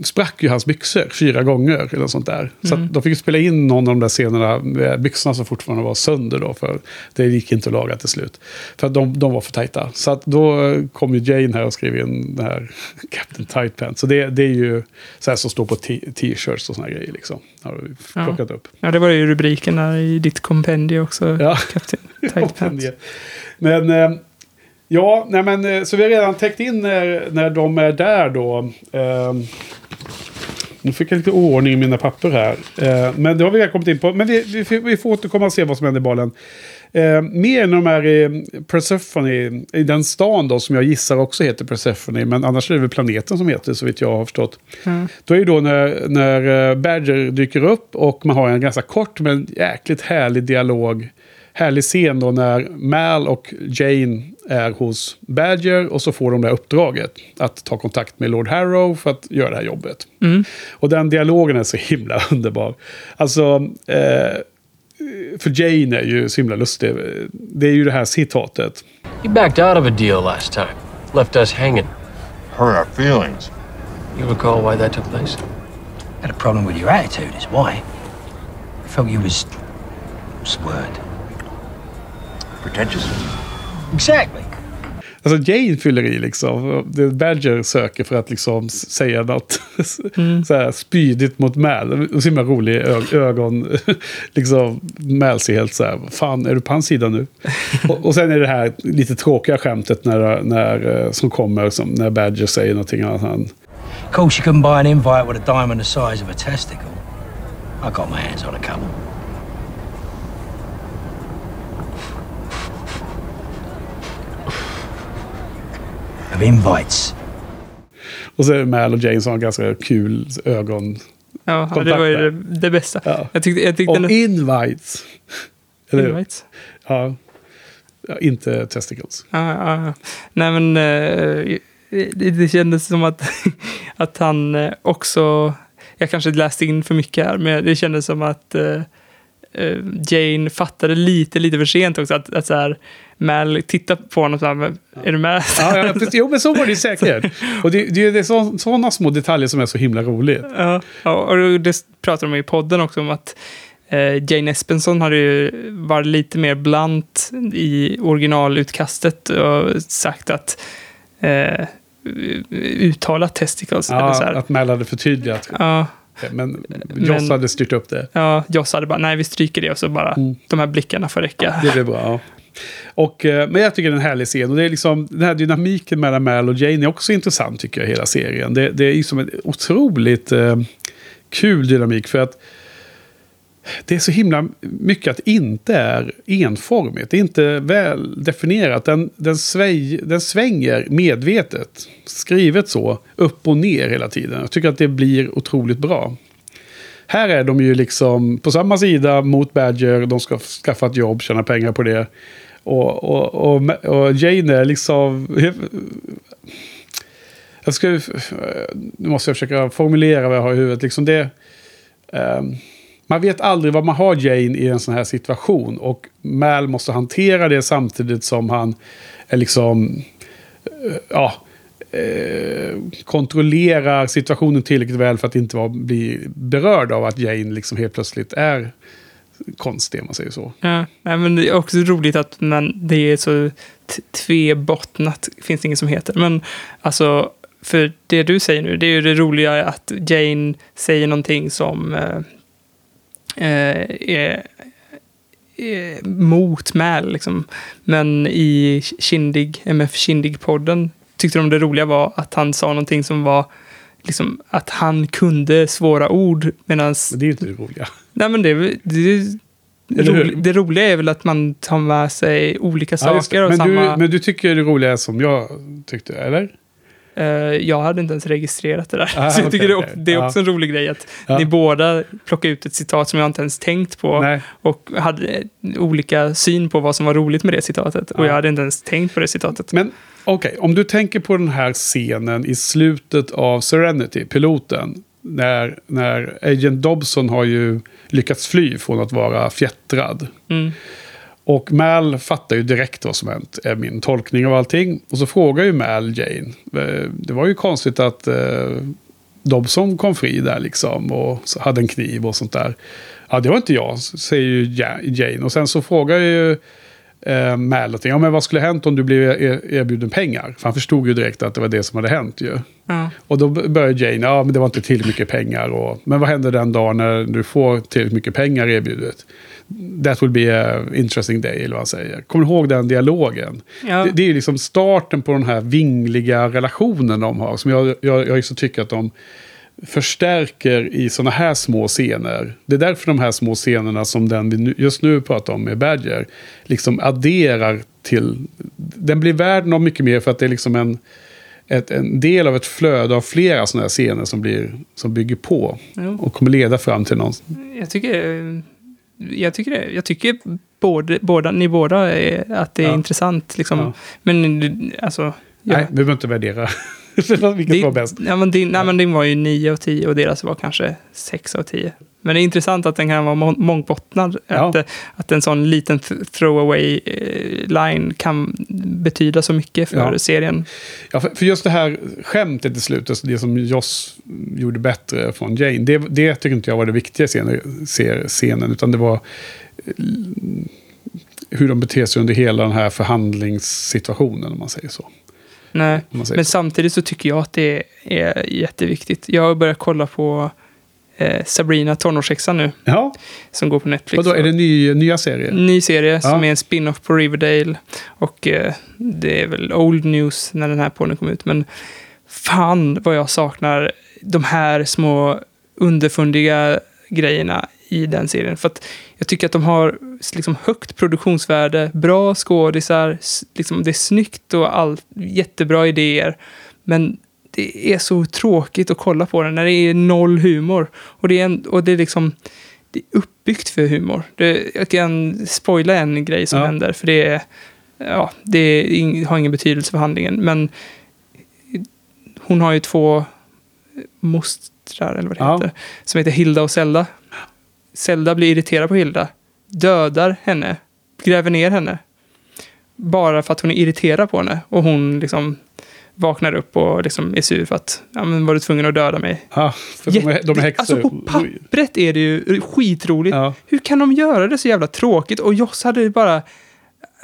sprack ju hans byxor fyra gånger eller sånt där. Så Mm. att de fick spela in någon av de där scenerna med byxorna som fortfarande var sönder då. För det gick inte att laga till slut. För att de, de var för tajta. Så att då eh, kom ju Jane här och skrev in den här Captain Tight Pants. Så det, det är ju så här som står på t- t-shirts och såna grejer liksom. Har vi Ja. plockat upp. Ja, det var ju rubriken där i ditt kompendium också. Ja. Kapten Tight Pants. Men eh, ja, nej men eh, så vi har redan täckt in när, när de är där då. Eh, nu fick jag lite ordning i mina papper här. Eh, men det har vi redan kommit in på. Men vi, vi, får- vi får återkomma och se vad som händer i balen. Eh, mer när de är i Persephone, i den stan då som jag gissar också heter Persephone. Men annars är det väl planeten som heter så vitt jag har förstått. Ja. Då är det då när, när eh, Badger dyker upp och man har en ganska kort men jäkligt härlig dialog. Härlig scen då när Mal och Jane är hos Badger och så får de det här uppdraget. Att ta kontakt med Lord Harrow för att göra det här jobbet. Mm. Och den dialogen är så himla underbar. Alltså, eh, för Jane är ju så himla lustig. Det är ju det här citatet. You backed out of a deal last time. Left us hanging. hurt our feelings. You recall why that took place? Had a problem with your attitude, is why. I felt you was. What's the word? Pretentious? Exactly. Alltså Jane fyller i liksom. Det Badger söker för att liksom säga något så här spydigt mot Mal. Och så himla rolig ögon. liksom Mal ser helt så här, fan är du på hans sida nu? och, och sen är det här lite tråkiga skämtet när, när, eh, som kommer som när Badger säger någonting annat. Han, Of course, you couldn't buy an invite with a diamond the size of a testicle. I got my hands on a couple. Of invites. och så är det Mal och Jane som har ganska kul ögon. Ja, det var ju det, det bästa. Ja. Jag tyckte, jag tyckte Och invites. Eller? Invites. Ja. ja. Inte testicles. Ja, ja, ja. Nej, men eh, det, det kändes som att, att han eh, också... Jag kanske läste in för mycket här, men det kändes som att eh, Jane fattade lite, lite för sent också. Att, att så här, Mal tittar på honom så här, "Men är du med? Ja, ja, jo, men så var det ju säkert. Och det, det, det är sådana små detaljer som är så himla roligt. Ja, ja, och det pratar de i podden också om att eh, Jane Espenson hade ju varit lite mer blant i originalutkastet och sagt att eh, uttala testicles. eller så Ja, här. att Mel hade förtydligat. Ja, Men Joss Men- hade styrt upp det. ja, Joss hade bara, nej vi stryker det och så bara, Mm. de här blickarna får räcka. Det blev bra. Ja. Och, eh, men jag tycker det är en härlig scen. Och det är liksom, den här dynamiken mellan Mal och Jane är också intressant tycker jag, hela serien. Det, det är liksom en otroligt eh, kul dynamik. För att det är så himla mycket att det inte är enformigt. Det är inte väl definierat. Den, den, sväj, den svänger medvetet. Skrivet så, upp och ner hela tiden. Jag tycker att det blir otroligt bra. Här är de ju liksom på samma sida mot Badger. De ska skaffa ett jobb, tjäna pengar på det. Och, och, och, och Jane är liksom... Jag ska, nu måste jag försöka formulera vad jag har i huvudet. Liksom det, um, man vet aldrig vad man har Jane i en sån här situation. Och Mal måste hantera det samtidigt som han är liksom... Eh, ja, eh, kontrollerar situationen tillräckligt väl för att inte vara, bli berörd av att Jane liksom helt plötsligt är konstig, om man säger så. Ja, men det är också roligt att man, det är så tvebottnat, finns det inget som heter. Men alltså, för det du säger nu, det är ju det roliga att Jane säger någonting som eh, eh, är, eh, är mot Mal, liksom. Men i Kindig, MF Kindig-podden tyckte de det roliga var att han sa någonting som var liksom att han kunde svåra ord medan Men det är ju inte det roliga. Nej, men det, det, ro, det roliga är väl att man tar med sig olika Ja, det. saker. och men, samma, du, men du tycker det roliga är som jag tyckte, eller? Eh, jag hade inte ens registrerat det där. Ah, så jag tycker okej, det, det är Ja. också en rolig grej att Ja. ni båda plockar ut ett citat som jag inte ens tänkt på. Nej. Och hade olika syn på vad som var roligt med det citatet. Och Ja. jag hade inte ens tänkt på det citatet. Men okej, om du tänker på den här scenen i slutet av Serenity, piloten. När, när Agent Dobson har ju lyckats fly från att vara fjättrad. Mm. Och Mal fattar ju direkt vad som hänt, är min tolkning av allting. Och så frågar ju Mal Jane. eh, Det var ju konstigt att eh, Dobson kom fri där liksom. Och hade en kniv och sånt där. Ja, det var inte jag, säger ju Ja- Jane. Och sen så frågar ju eh, någonting. Ja, men vad skulle hänt om du blev er- erbjuden pengar? För han förstod ju direkt att det var det som hade hänt ju. Ja. Och då börjar Jane, ja men det var inte tillräckligt mycket pengar. Och, men vad händer den dagen när du får tillräckligt mycket pengar erbjudet? That will be a interesting day, eller vad han säger. Kommer du ihåg den dialogen? Ja. Det, det är liksom starten på den här vingliga relationen de har. Som jag, jag, jag också tycker att de förstärker i sådana här små scener. Det är därför de här små scenerna som den vi nu, just nu pratar om med Badger, liksom adderar till... Den blir värd något mycket mer för att det är liksom en, ett, en del av ett flöde av flera sådana här scener som, blir, som bygger på. Jo. Och kommer leda fram till någon... Jag tycker, jag tycker, det, jag tycker både, båda, ni båda är, att det är Ja. intressant. Liksom. Ja. Men alltså... ja. Nej, vi behöver inte värdera vilket Det- var bäst. Ja, men din, nej, men din var ju 9 av 10 och deras var kanske 6 av 10. Men det är intressant att den kan vara må- mångbottnad. Ja. Att, eh, att en sån liten th- throwaway eh, line kan betyda så mycket för Ja. serien. Ja, för, för just det här skämtet i slutet, alltså det som Joss gjorde bättre från Jane, det, det tycker inte jag var det viktiga i scenen utan det var eh, hur de beter sig under hela den här förhandlingssituationen, om man säger så. Nej. Men samtidigt så tycker jag att det är jätteviktigt. Jag har börjat kolla på eh, Sabrina, tonårshäxan nu, Ja, som går på Netflix. vadå, är det ny, nya serier? Ny serie som Ja. är en spin-off på Riverdale. Och eh, det är väl old news när den här podden kom ut. Men fan vad jag saknar de här små underfundiga grejerna i den serien. För att jag tycker att de har liksom högt produktionsvärde, bra skådisar, liksom det är snyggt och allt, jättebra idéer. Men det är så tråkigt att kolla på den när det är noll humor. Och det är, en, och det är liksom det är uppbyggt för humor. Det, jag kan spoila en grej som Ja. händer, för det, är, ja, det är, har ingen betydelse för handlingen. Men hon har ju två mostrar, eller vad det Ja. heter, som heter Hilda och Zelda. Zelda blir irriterad på Hilda, dödar henne, gräver ner henne. Bara för att hon är irriterad på henne. Och hon liksom vaknar upp och liksom är sur för att, ja men var du tvungen att döda mig? Ja, för de är, de är häxor. Alltså på pappret är det ju skitroligt. Ja. Hur kan de göra det så jävla tråkigt? Och Joss hade ju bara...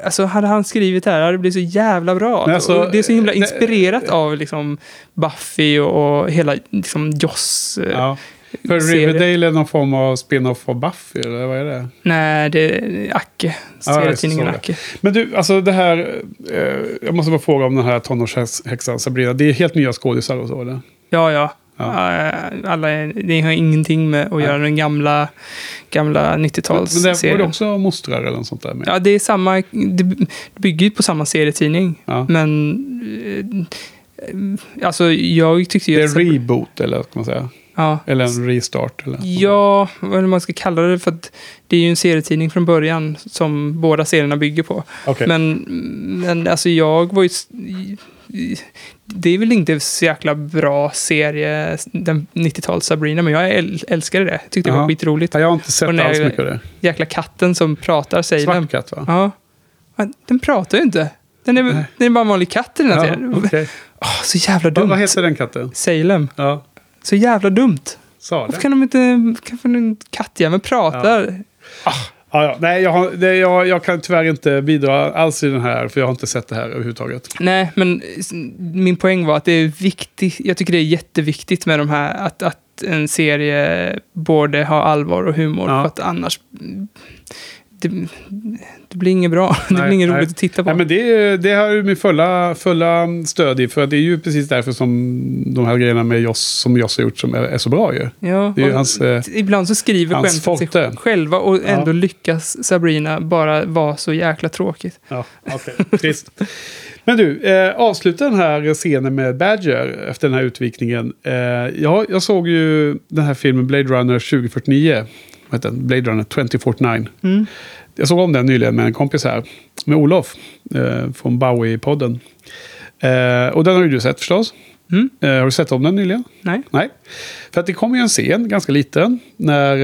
Alltså hade han skrivit det här hade det blivit så jävla bra. Alltså, det är så himla inspirerat av liksom Buffy och, och hela liksom Joss... eh, Ja. För. Riverdale är någon form av spin-off av Buffy, eller vad är det? Nej, det är Acke. Serietidningen det. Acke. Men du, alltså det här... Eh, jag måste bara fråga om den här tonårshäxan Sabrina. Det är helt nya skådisar och så, eller? Ja, ja. Ja. Alla är, det har ingenting med att göra den gamla, gamla Men, men det var 90-talsserien. det också mostrar eller något sånt där med? Ja, det är samma, det bygger ju på samma serietidning. Ja. Men, eh, alltså jag tyckte ju... det är reboot eller vad ska man säga? Ja, Eller en restart? Eller? Ja, vad man ska kalla det. För det är ju en serietidning från början som båda serierna bygger på. Okej. Men, men alltså jag var ju... Det är väl inte så jäkla bra serie, den 90-tals Sabrina, men jag äl- älskade det. Tyckte det var skitroligt. Ja, jag har inte sett alls mycket av det. Jäkla katten som pratar, säger. Svart katt va? Ja. Den pratar ju inte. Den är, Nej. den är bara en vanlig katt i den här Ja, serien. okej. Åh, så jävla dumt. vad heter den katten? Salem. Ja, Så jävla dumt. Sala. Varför kan de inte... Kan en kattjävel prata? Ja, ja. Nej, jag, har, det, jag, jag kan tyvärr inte bidra alls i den här, för jag har inte sett det här överhuvudtaget. Nej, men min poäng var att det är viktigt. Jag tycker det är jätteviktigt med de här att, att en serie borde ha allvar och humor. Ja. För att annars... Det, det blir inget bra. det Nej, blir inget nej. roligt att titta på. Nej, men det, det har ju min fulla, fulla stöd i, för det är ju precis därför som de här grejerna med Joss, som Joss har gjort som är, är så bra ju. ja, det ju hans, eh, ibland så skriver hans skämtet sig själva och ändå Ja. lyckas Sabrina bara vara så jäkla tråkigt. Ja, okej. Trist. Men du, eh, avsluta den här scenen med Badger efter den här utvikningen. Eh, jag, jag såg ju den här filmen Blade Runner 2049. Heter den? Blade Runner 2049. Mm. Jag såg om den nyligen med en kompis här. Med Olof. Eh, från Bowie-podden. Eh, och den har ju du sett förstås. Mm. Eh, har du sett om den nyligen? Nej. Nej. För att det kommer ju en scen, ganska liten, när,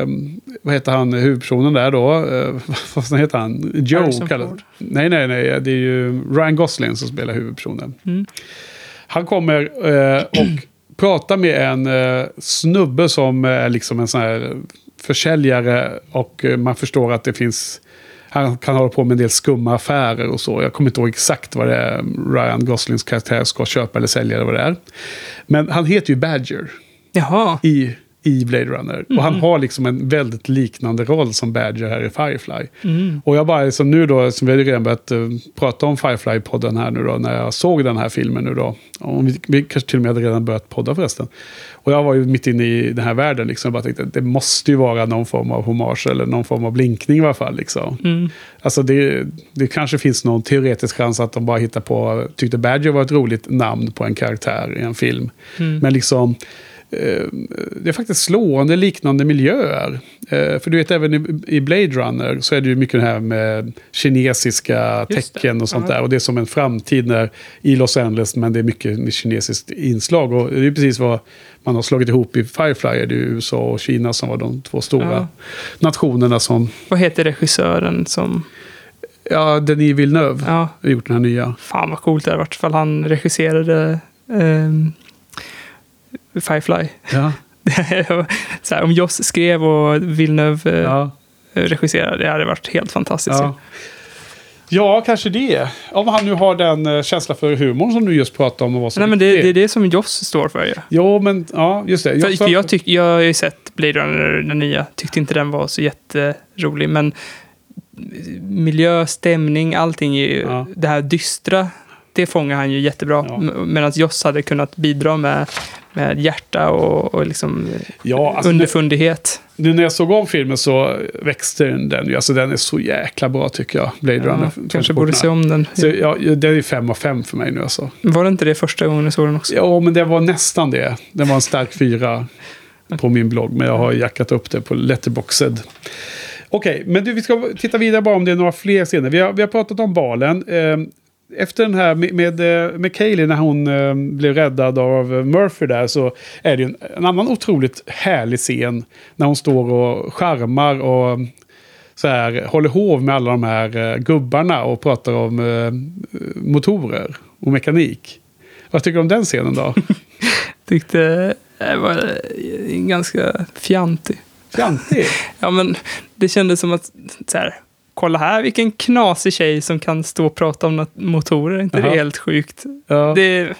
eh, vad heter han, huvudpersonen där då? Eh, vad heter han? Joe kallas. Nej, nej, nej. Det är ju Ryan Gosling som spelar huvudpersonen. Mm. Han kommer eh, och pratar med en snubbe som är liksom en sån här försäljare och eh, man förstår att det finns han kan hålla på med en del skumma affärer och så. Jag kommer inte ihåg exakt vad det är Ryan Goslings karaktär ska köpa eller sälja eller vad det är. Men han heter ju Badger Jaha. i, i Blade Runner. Och han har liksom en väldigt liknande roll som Badger här i Firefly. Och jag bara, som nu då, som vi redan börjat uh, prata om Firefly-podden här nu då, när jag såg den här filmen nu då. Och vi, vi kanske till och med hade redan börjat podda förresten. Och jag var ju mitt inne i den här världen liksom. Jag bara tänkte, det måste ju vara någon form av hommage eller någon form av blinkning i alla fall. Liksom. Mm. Alltså det, det kanske finns någon teoretisk chans att de bara hittar på, tyckte Badger var ett roligt namn på en karaktär i en film. Men liksom, det är faktiskt slående liknande miljöer. Eh, för du vet, även i, Blade Runner så är det ju mycket det här med kinesiska tecken och sånt där. Och det är som en framtid när, i Los Angeles, men det är mycket med kinesiskt inslag. Och det är precis vad man har slagit ihop i Firefly. Det är USA och Kina som var de två stora Ja. nationerna som, Vad heter regissören som... ja, Denis Villeneuve Ja, har gjort den här nya. fan vad coolt det hade varit ifall han regisserade ehm, Firefly. Ja, här, om Joss skrev och Villeneuve eh, ja. regisserade, det hade varit helt fantastiskt. Ja. ja, kanske det. Om han nu har den eh, känsla för humorn som du just pratade om och var så Nej, men det, det är det som Joss står för ju. Jo, men ja, just det. För, Jag, för jag, tyck, jag har ju sett Blade Runner, den nya. Tyckte inte den var så jätterolig. Men miljö, stämning, allting är ju... Ja. Det här dystra, det fångar han ju jättebra. Ja. Medan Joss hade kunnat bidra med, med hjärta och, och liksom ja, alltså, nu, underfundighet. nu när jag såg om filmen så växte den. den ju. Alltså, den är så jäkla bra tycker jag. Blade Runner. Ja, kanske borde se om den. Så, ja, det är ju fem av fem för mig nu alltså. Var det inte det första gången du såg den också? Ja, men det var nästan det. Det var en stark fyra på min blogg. Men jag har jackat upp det på Letterboxed. Okej, men du, vi ska titta vidare bara om det är några fler scener. Vi har, vi har pratat om balen. Eh, Efter den här med, med, eh, med Kaylee när hon eh, blev räddad av eh, Murphy där så är det en, en annan otroligt härlig scen. När hon står och charmar och så här, håller hov med alla de här eh, gubbarna och pratar om eh, motorer och mekanik. Vad tycker du om den scenen då? Tyckte det var eh, ganska fjantig. Fjantig. Ja, men det kändes som att så här, kolla här vilken knasig tjej som kan stå och prata om motorer. Är inte Jaha. det helt sjukt? Ja. Det,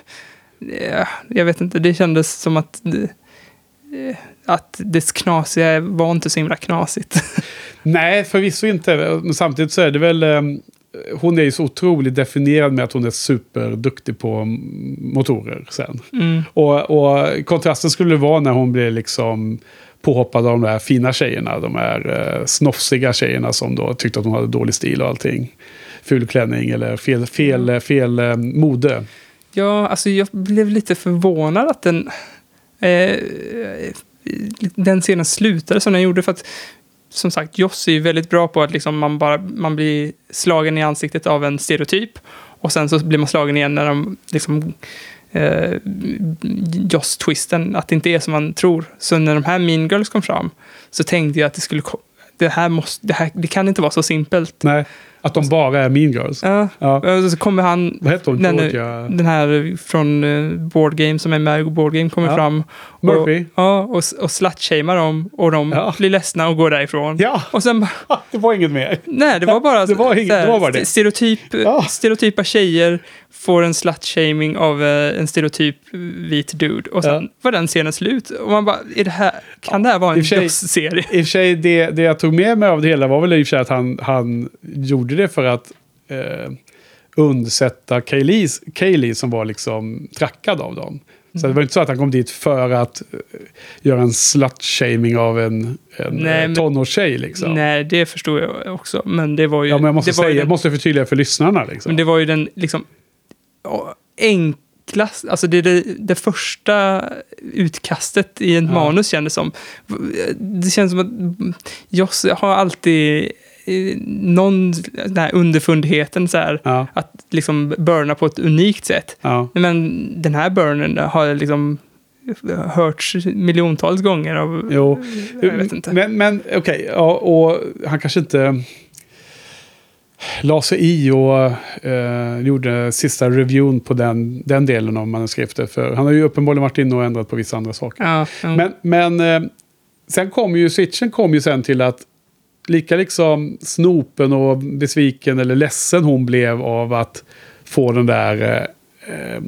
det, jag vet inte, det kändes som att det, eh, att det knasiga var inte så himla knasigt. Nej, förvisso inte. Men samtidigt så är det väl... eh, hon är ju så otroligt definierad med att hon är superduktig på motorer sen. Mm. Och, och kontrasten skulle vara när hon blir liksom påhoppad av de där fina tjejerna. De här eh, snofsiga tjejerna som då tyckte att hon hade dålig stil och allting. Ful klänning eller fel, fel, fel eh, mode. Ja, alltså jag blev lite förvånad att den, eh, den scenen slutade som den gjorde. För att, som sagt, Joss är ju väldigt bra på att liksom man, bara, man blir slagen i ansiktet av en stereotyp. Och sen så blir man slagen igen när de liksom eh, Joss-twisten, att det inte är som man tror. Så när de här Mean Girls kom fram så tänkte jag att det skulle det här, måste, det här det kan inte vara så simpelt. Nej, att de bara är mean girls. Ja. Ja. Och så kommer han, Vad heter hon? den, Georgia? den här från uh, Board Game som är med i Board Game kommer Ja. fram. Murphy. Och, ja, och, och slutshamear dem och de Ja. blir ledsna och går därifrån. Ja. Och sen det var inget mer. nej, det var bara, Det var inget- här, det var bara det. Stereotyp, stereotypa tjejer får en slutshaming av eh, en stereotyp vit dude. Och sen var den scenen slut. Och man bara, är det här, kan det här vara en och Joss-serie? I och för sig, det, det jag tog med mig av det hela var väl i och för sig att han, han gjorde det för att eh, undsätta Kaylee, som var liksom trackad av dem. Så det var inte så att han kom dit för att eh, göra en slut-shaming av en, en Nej, eh, tonårstjej. Liksom. Nej, det förstår jag också. Men det var ju... Ja, men jag måste, säga, ju jag den- måste förtydliga för lyssnarna. Liksom. Men det var ju den liksom ja, enklast, alltså det det, det första utkastet i ett Ja. manus kändes som. Det känns som att Joss har alltid någon den här underfundigheten så här, Ja, att liksom burna på ett unikt sätt. ja. Men den här burnen har liksom hörts miljontals gånger av... Jo. Jag vet inte. Men, men okej, ja, och han kanske inte la sig i och eh, gjorde sista reviewn på den, den delen av manuskriptet. För han har ju uppenbarligen varit inne och ändrat på vissa andra saker. Ja, ja. Men, men eh, sen kom ju switchen kom ju sen till att lika liksom snopen och besviken eller ledsen hon blev av att få den där eh, eh,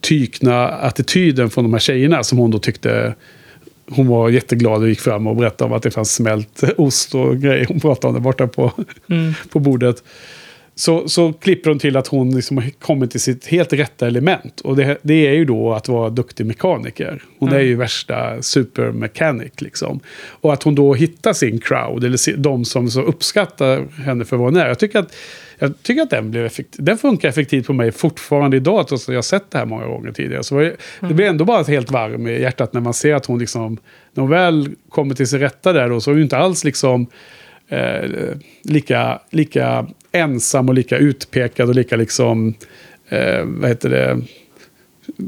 tykna attityden från de här tjejerna som hon då tyckte hon var jätteglad och gick fram och berättade om att det fanns smält ost och grejer. Hon pratade om det borta på, Mm. på bordet. Så, så klipper hon till att hon liksom har kommit till sitt helt rätta element. Och det, det är ju då att vara duktig mekaniker. Hon Mm. är ju värsta supermechanic liksom. Och att hon då hittar sin crowd, eller de som så uppskattar henne för vad hon är. Jag tycker att, jag tycker att den, blev effekt, den funkar effektivt på mig fortfarande idag, trots att jag har sett det här många gånger tidigare. Så det, det blir ändå bara ett helt varm i hjärtat när man ser att hon liksom, när hon väl kommer till sin rätta där då, så är hon ju inte alls liksom eh, lika, lika ensam och lika utpekad och lika liksom, eh, vad heter det,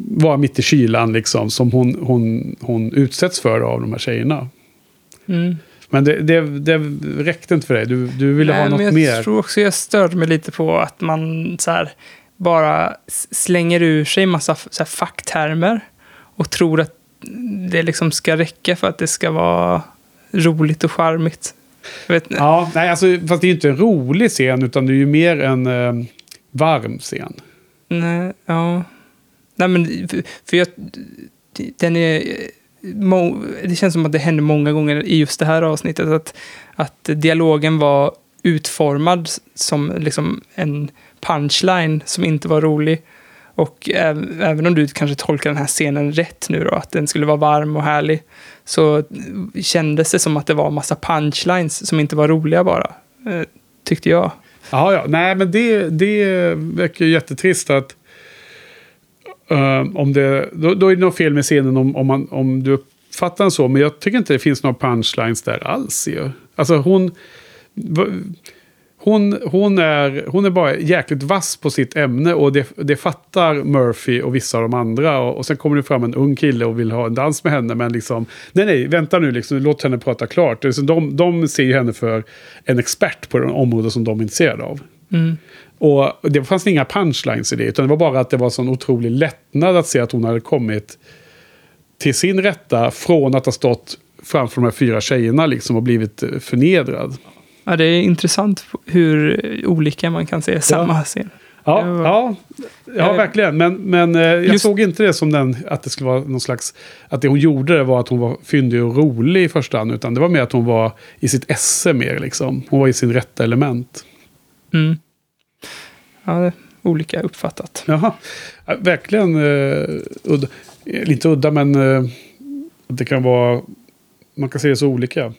vara mitt i kylan liksom, som hon, hon, hon utsätts för av de här tjejerna. Mm. Men det, det, det räckte inte för dig, du, du ville ha Nej, något men jag mer. tror också jag störde mig lite på att man så här, bara slänger ur sig massa f- så här, facktermer och tror att det liksom ska räcka för att det ska vara roligt och charmigt. Ja, nej, alltså, fast det är ju inte en rolig scen, utan det är ju mer en eh, varm scen. Nej, ja. Nej, men för, för jag... Den är... må- Det känns som att det händer många gånger i just det här avsnittet. Att, att dialogen var utformad som liksom en punchline som inte var rolig. Och även om du kanske tolkar den här scenen rätt nu då, att den skulle vara varm och härlig, så kändes det som att det var massa punchlines som inte var roliga bara. Eh, tyckte jag. Ja, ja. Nej, men det, det verkar ju jättetrist att... um, om det, då, då är det något fel med scenen om, om, man, om du uppfattar den så. Men jag tycker inte det finns några punchlines där alls ju. Alltså hon... Hon, hon, är, hon är bara jäkligt vass på sitt ämne och det, det fattar Murphy och vissa av de andra. Och, och sen kommer det fram en ung kille och vill ha en dans med henne. Men liksom, nej nej, vänta nu, liksom, låt henne prata klart. De, de ser ju henne för en expert på det område som de är intresserade av. Mm. Och det fanns inga punchlines i det, utan det var bara att det var sån otrolig lättnad att se att hon hade kommit till sin rätta från att ha stått framför de här fyra tjejerna liksom och blivit eh, förnedrad. Ja, det är intressant hur olika man kan se samma scen. Ja, var- ja, ja Eh, verkligen. Men, men eh, jag just- såg inte det som den, att det skulle vara någon slags... Att det hon gjorde var att hon var fyndig och rolig i första hand. Utan det var mer att hon var i sitt esse mer liksom. Hon var i sin rätta element. Mm. ja, olika uppfattat. Jaha. Ja, Verkligen uh, udda. Eh, Inte udda, men eh, det kan vara... Man kan se det så olika.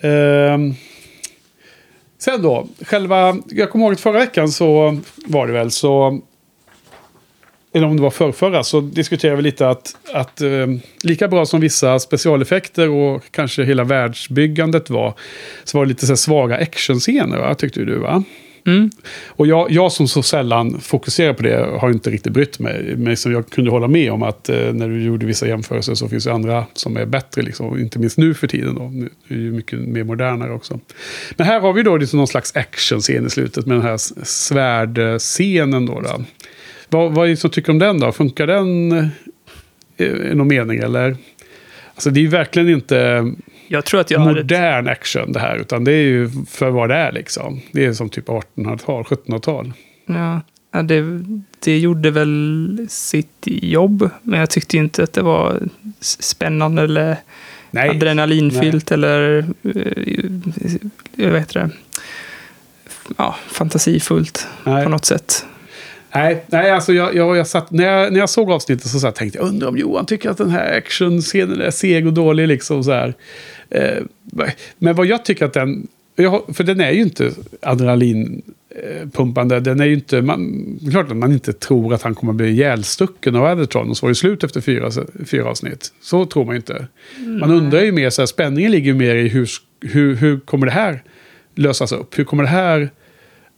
Ehm, sen då, själva... Jag kommer ihåg att förra veckan så var det väl så... Eller om det var förrförra så diskuterade vi lite att, att eh, lika bra som vissa specialeffekter och kanske hela världsbyggandet var så var det lite så här svaga actionscener, va? tyckte du va? Mm. Och jag, jag som så sällan fokuserar på det har inte riktigt brytt mig. Men som jag kunde hålla med om att eh, när du gjorde vissa jämförelser så finns det andra som är bättre. Liksom. Inte minst nu för tiden då. Nu är det ju mycket mer modernare också. Men här har vi då liksom någon slags actionscen i slutet med den här svärdscenen. Då, då. Vad, vad är det som tycker om den då? Funkar den eh, i någon mening eller? Alltså det är ju verkligen inte jag tror att jag hade... modern action det här. Utan det är ju för vad det är liksom. Det är som typ 1800-tal, 1700-tal. Ja, ja, det, det gjorde väl sitt jobb. Men jag tyckte inte att det var spännande eller Nej. adrenalinfyllt eller eh, vad heter det? Ja, fantasifullt Nej. på något sätt. Nej, nej alltså jag, jag, jag satt, när, jag, när jag såg avsnittet så, här, tänkte jag, undrar om Johan tycker att den här actionscenen är seg och dålig. Liksom, så här. Eh, men vad jag tycker att den, för den är ju inte adrenalinpumpande. Den är ju inte, man, klart att man inte tror att han kommer bli ihjälstucken av Adderton och så var det slut efter fyra, fyra avsnitt. Så tror man ju inte. Man undrar ju mer, så här, spänningen ligger ju mer i hur, hur, hur kommer det här lösas upp? Hur kommer det här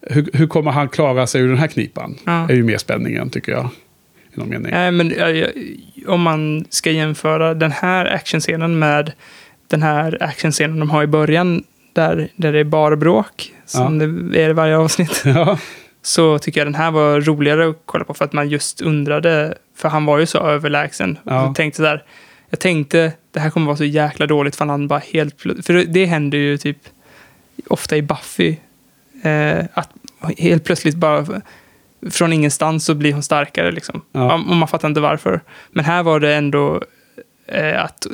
hur, hur kommer han klara sig ur den här knipan? Ja. är ju mer spänningen tycker jag. I någon mening. Nej, men om man ska jämföra den här actionscenen med den här actionscenen de har i början, där, där det är bara bråk, som det är i varje avsnitt, Ja, så tycker jag den här var roligare att kolla på för att man just undrade, för han var ju så överlägsen. Ja. Jag tänkte där, jag tänkte det här kommer vara så jäkla dåligt för han bara helt För det händer ju typ ofta i Buffy. Eh, att helt plötsligt bara från ingenstans så blir hon starkare liksom. Ja. Och man fattar inte varför. Men här var det ändå eh, att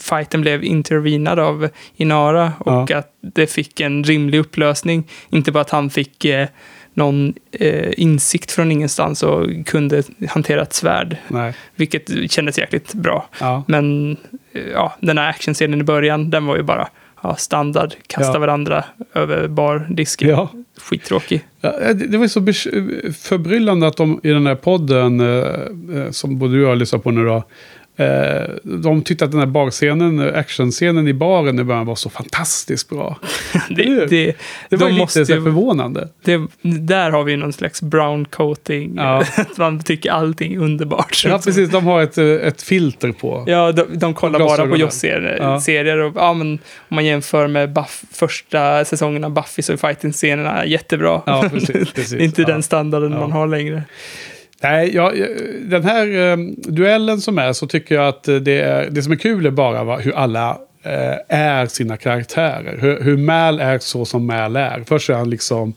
fighten blev intervenad av Inara och Ja. att det fick en rimlig upplösning. Inte bara att han fick eh, någon eh, insikt från ingenstans och kunde hantera ett svärd. nej. Vilket kändes jäkligt bra. Ja. Men eh, ja, den här actionscenen i början, den var ju bara ja, standard. Kasta Ja. varandra över bardisken. Ja. Skittråkig. Ja, det, det var så besh- förbryllande att de i den här podden, eh, eh, som både du och jag lyssnar på nu då, eh, de tyckte att den här barscenen, eh, actionscenen i baren i början var så fantastiskt bra. Det, det, Det var de måste lite ju- förvånande. det, där har vi någon slags brown coating. Ja. Att man tycker allting är underbart. Ja, precis. De har ett, eh, ett filter på. Ja, de, de kollar bara på. Joss-serier. Ja. serier och, ja, men om man jämför med Buff, första säsongen av Buffy så är fighting-scenerna jättebra. Ja, precis, precis. Det är inte Ja. den standarden man har längre. Nej, ja, jag- den här eh, duellen som är så tycker jag att det, är, det som är kul är bara va, hur alla eh, är sina karaktärer. Hur, hur Mal är så som Mal är. Först är han liksom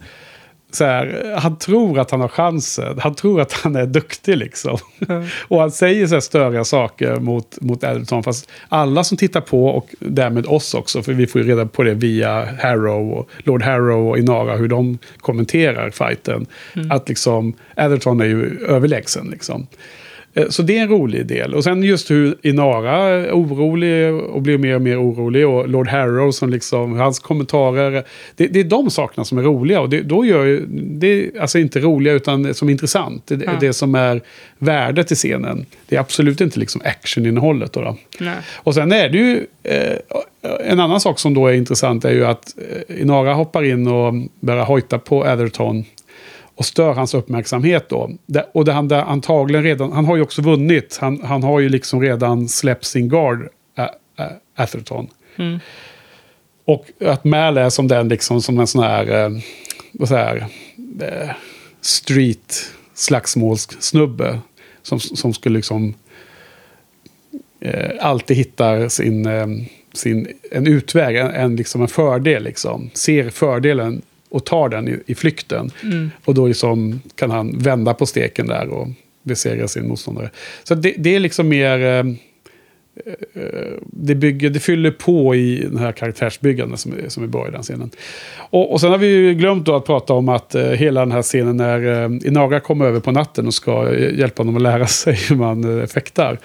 så här, han tror att han har chansen. Han tror att han är duktig liksom. och han säger så här störiga saker mot, mot Elton. Fast alla som tittar på och därmed oss också. För vi får ju reda på det via Harrow och Lord Harrow och Inara. Hur de kommenterar fighten. Att liksom Atherton är ju överlägsen liksom. Eh, Så det är en rolig del. Och sen just hur Inara är orolig och blir mer och mer orolig. Och Lord Harrow som liksom, hans kommentarer. Det, det är de sakerna som är roliga. Och det, då gör ju, det är alltså inte roliga utan som är intressant. Det Ja. det som är värdet i scenen. Det är absolut inte liksom actioninnehållet. Då, då. Och sen är det ju, eh, en annan sak som då är intressant är ju att eh, Inara hoppar in och börjar hojta på Atherton och stör hans uppmärksamhet då. Det, och det han där antagligen redan, han har ju också vunnit, han, han har ju liksom redan släppt sin guard, Ä- Ä- Atherton. Mm. Och att Mal är som den liksom, som en sån här, eh, vad säger eh, street slagsmålssnubbe. Som, som skulle liksom eh, alltid hittar sin, eh, sin, en utväg, en, en, liksom en fördel. Liksom. Ser fördelen och tar den i, i flykten. Mm. Och då liksom kan han vända på steken där och besegra sin motståndare. Så det, det är liksom mer... Eh, eh, det, bygger, det fyller på i den här karaktärsbyggandet som, är- som är bra i den scenen. Och, och sen har vi ju glömt då att prata om att eh, hela den här scenen när eh, Inaga kommer över på natten och ska eh, hjälpa honom att lära sig hur man eh, fäktar.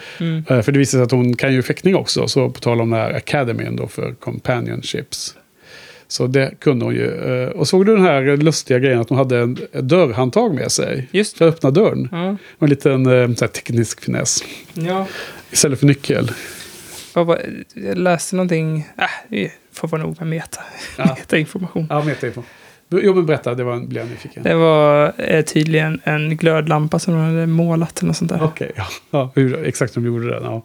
Eh, för det visar sig att hon kan ju fäktning också, så på tal om den här academyn då för companionships. Så det kunde hon ju. Eh, Och såg du den här lustiga grejen att hon hade en dörrhandtag med sig? Just För att öppna dörren. Ja. Och en liten eh, här, teknisk finess. ja. Istället för nyckel. Vad var, jag läste någonting. Äh, det får vara nog med meta. Ja. Metainformation. Ja, metainfo. Jo, men berätta. Det var, blev jag nyfiken. Det var eh, tydligen en glödlampa som de hade målat eller något sånt där. Okej, ja. ja hur, exakt som de gjorde det. Ja.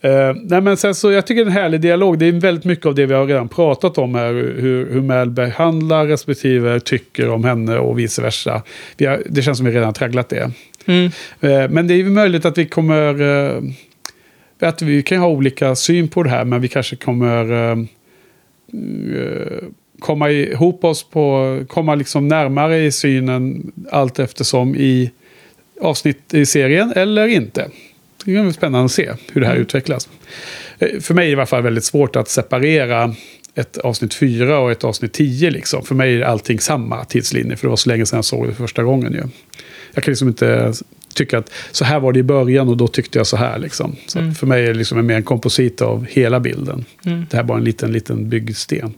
Eh, nej, men sen så, jag tycker det är en härlig dialog. Det är väldigt mycket av det vi har redan pratat om här. Hur, hur Mel behandlar respektive tycker om henne och vice versa. Har, det känns som vi redan har tragglat det. Mm. Eh, men det är ju möjligt att vi kommer... eh, att vi kan ha olika syn på det här, men vi kanske kommer komma ihop oss på... Komma liksom närmare i synen allt eftersom i avsnitt i serien eller inte. Det är spännande att se hur det här utvecklas. Eh, För mig är det i alla fall väldigt svårt att separera ett avsnitt 4 och ett avsnitt 10. Liksom. För mig är allting samma tidslinje, för det var så länge sedan jag såg det första gången. Ju. Jag kan liksom inte tycka att så här var det i början och då tyckte jag så här. Liksom. Så att för mig är det liksom mer en komposit av hela bilden. Det här var en liten, liten byggsten.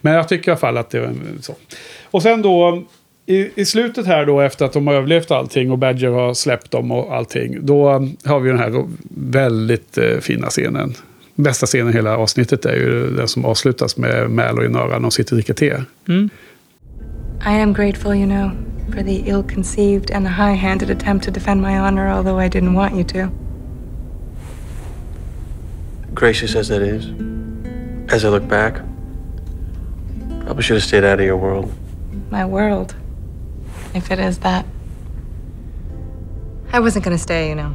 Men jag tycker i alla fall att det var så. Och sen då i, i slutet här då efter att de har överlevt allting och Badger har släppt dem och allting. Då har vi den här väldigt eh, fina scenen. Bästa scenen i hela avsnittet är ju den som avslutas med Mal och Inara när de sitter och dricker te. I am grateful, you know, for the ill conceived and high handed attempt to defend my honor, although I didn't want you to. Gracious as that is, as I look back, probably should have stayed out of your world. My world. If it is that. I wasn't gonna stay, you know.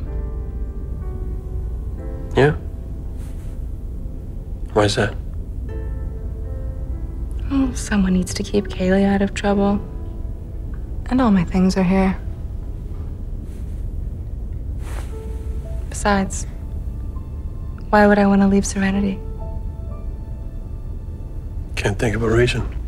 Yeah? Why is that? Oh, someone needs to keep Kaylee out of trouble. And all my things are here. Besides, why would I want to leave Serenity? Can't think of a reason.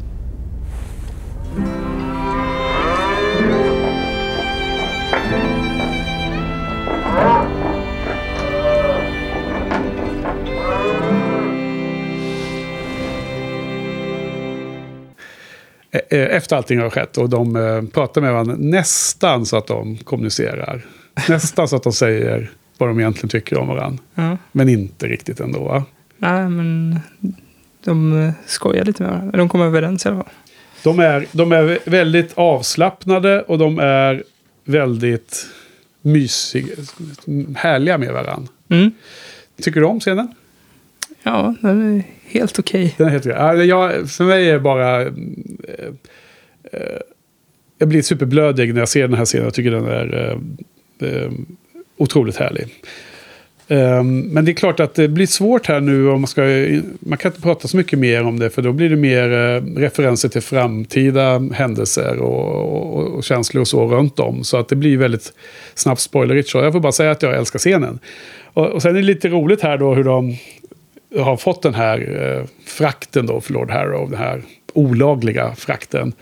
Efter allting har skett och de eh, pratar med varandra nästan så att de kommunicerar. Nästan så att de säger vad de egentligen tycker om varandra. Ja. Men inte riktigt ändå. Va? Nej, men de eh, skojar lite med varandra. De kommer överens i alla fall. De är, de är väldigt avslappnade och de är väldigt mysiga, härliga med varandra. Mm. Tycker du om scenen? Ja, den är helt okej. Den är helt jag, För mig är det bara... eh, eh, jag blir superblödig när jag ser den här scenen. Jag tycker den är eh, eh otroligt härlig. Ehm, men det är klart att det blir svårt här nu om man ska... Man kan inte prata så mycket mer om det för då blir det mer eh, referenser till framtida händelser och, och, och känslor och så runt om. Så att det blir väldigt snabbt spoilerigt. Så jag får bara säga att jag älskar scenen. Och, och sen är det lite roligt här då hur de har fått den här eh, frakten då för Lord Harrow, den här olagliga frakten.